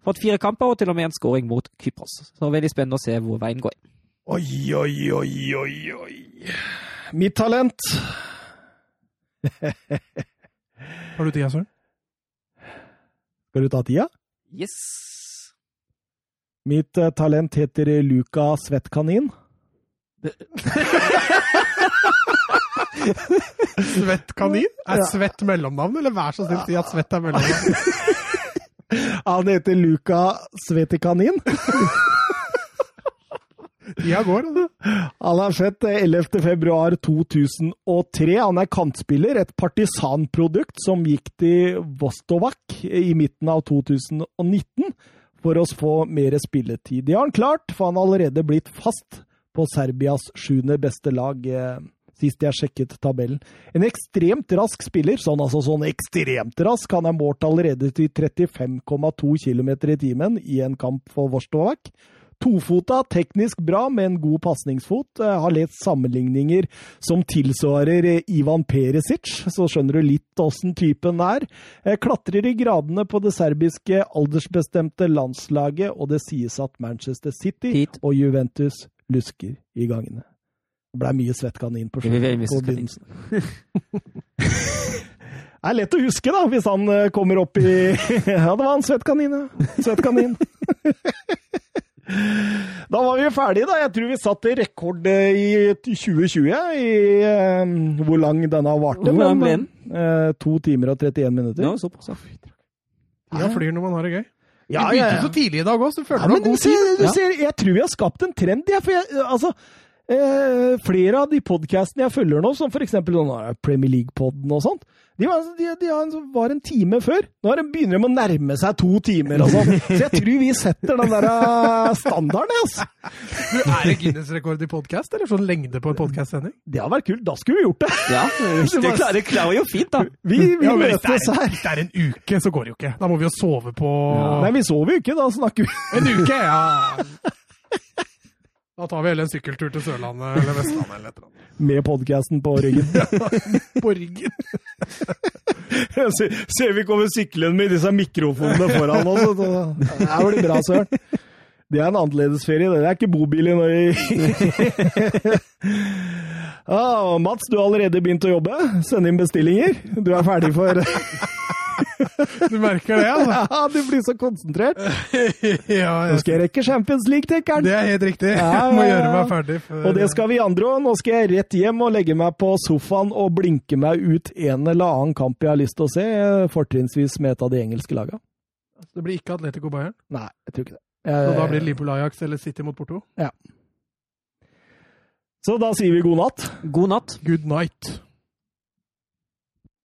Fått fire kamper og til og med en scoring mot Kypros. Så veldig spennende å se hvor veien går. Oi, oi, oi, oi, oi. Mitt talent Har du tida, Søren? Skal du ta tida? Yes! Mitt eh, talent heter Luka Svettkanin. Svett kanin? Er Svett mellomnavn, eller vær så snill si at Svett er mellomnavn? Han heter Luka Svettikanin. Tida går, altså. Han er født eh, 11. februar 2003. Han er kantspiller, et partisanprodukt som gikk til Vostovak i midten av 2019 for å få mer spilletid. Det har han klart, for han har allerede blitt fast på Serbias sjuende beste lag, eh, sist jeg sjekket tabellen. En ekstremt rask spiller, sånn altså sånn ekstremt rask. Han er målt allerede til 35,2 km i timen i en kamp for Vostovac. Tofota, teknisk bra med en god pasningsfot. Eh, Har lest sammenligninger som tilsvarer eh, Ivan Perisic, så skjønner du litt åssen typen er. Eh, Klatrer i gradene på det serbiske aldersbestemte landslaget, og det sies at Manchester City Hit. og Juventus lusker i gangene. Det blei mye veldig mye på begynnelsen. Det er lett å huske, da, hvis han kommer opp i Ja, det var en svettkanin, ja. Svettkanin. Da var vi ferdige, da. Jeg tror vi satte rekord eh, i 2020 i eh, hvor lang denne varte. Hvor lang ble eh, to timer og 31 minutter. Ja, såpass. ja. Flyr når man har det gøy. Ja, Vi ja, begynte ja. så tidlig i dag òg, så føler Ja, du men har du god ser, tid. du Ja. ser, jeg tror vi har skapt en trend, jeg. For jeg, altså, eh, flere av de podkastene jeg følger nå, som f.eks. Premier League-podden og sånt, de, var, de, de var en time før. Nå er de begynner de å nærme seg to timer og sånn. Så jeg tror vi setter den der eh, standarden, altså. Du, er det Guinness-rekord i podkast, eller sånn lengde på en podkastsending? Det hadde vært kult. Da skulle vi gjort det. Ja, det klarer, klarer jo fint, da. Vi, vi Ja, det, møtes er, her. hvis det er en uke, så går det jo ikke. Da må vi jo sove på Nei, vi sover jo ikke. Da snakker vi En uke, ja. Da tar vi heller en sykkeltur til Sørlandet eller Vestlandet eller et eller annet. med podkasten på ryggen. På ryggen. ser, ser vi kommer syklende med disse mikrofonene foran oss. Det her Det blir bra, søren. Det er en annerledesferie. Det Det er ikke bobil i Norge. ah, Mats, du har allerede begynt å jobbe. Send inn bestillinger. Du er ferdig for Du merker det, altså? Ja, du blir så konsentrert. Ja, Nå skal jeg rekke Champions League, tenker han. det er helt riktig. Ja, ja, ja, Må gjøre meg ferdig For... Og det skal vi andre òg. Nå skal jeg rett hjem og legge meg på sofaen og blinke meg ut en eller annen kamp jeg har lyst til å se, fortrinnsvis med et av de engelske lagene. Det blir ikke Atletico Bayern. Nei, jeg tror ikke det. Så da blir det Liverpool Ajax eller City mot Porto. Ja. Så da sier vi god natt. God natt. Good night.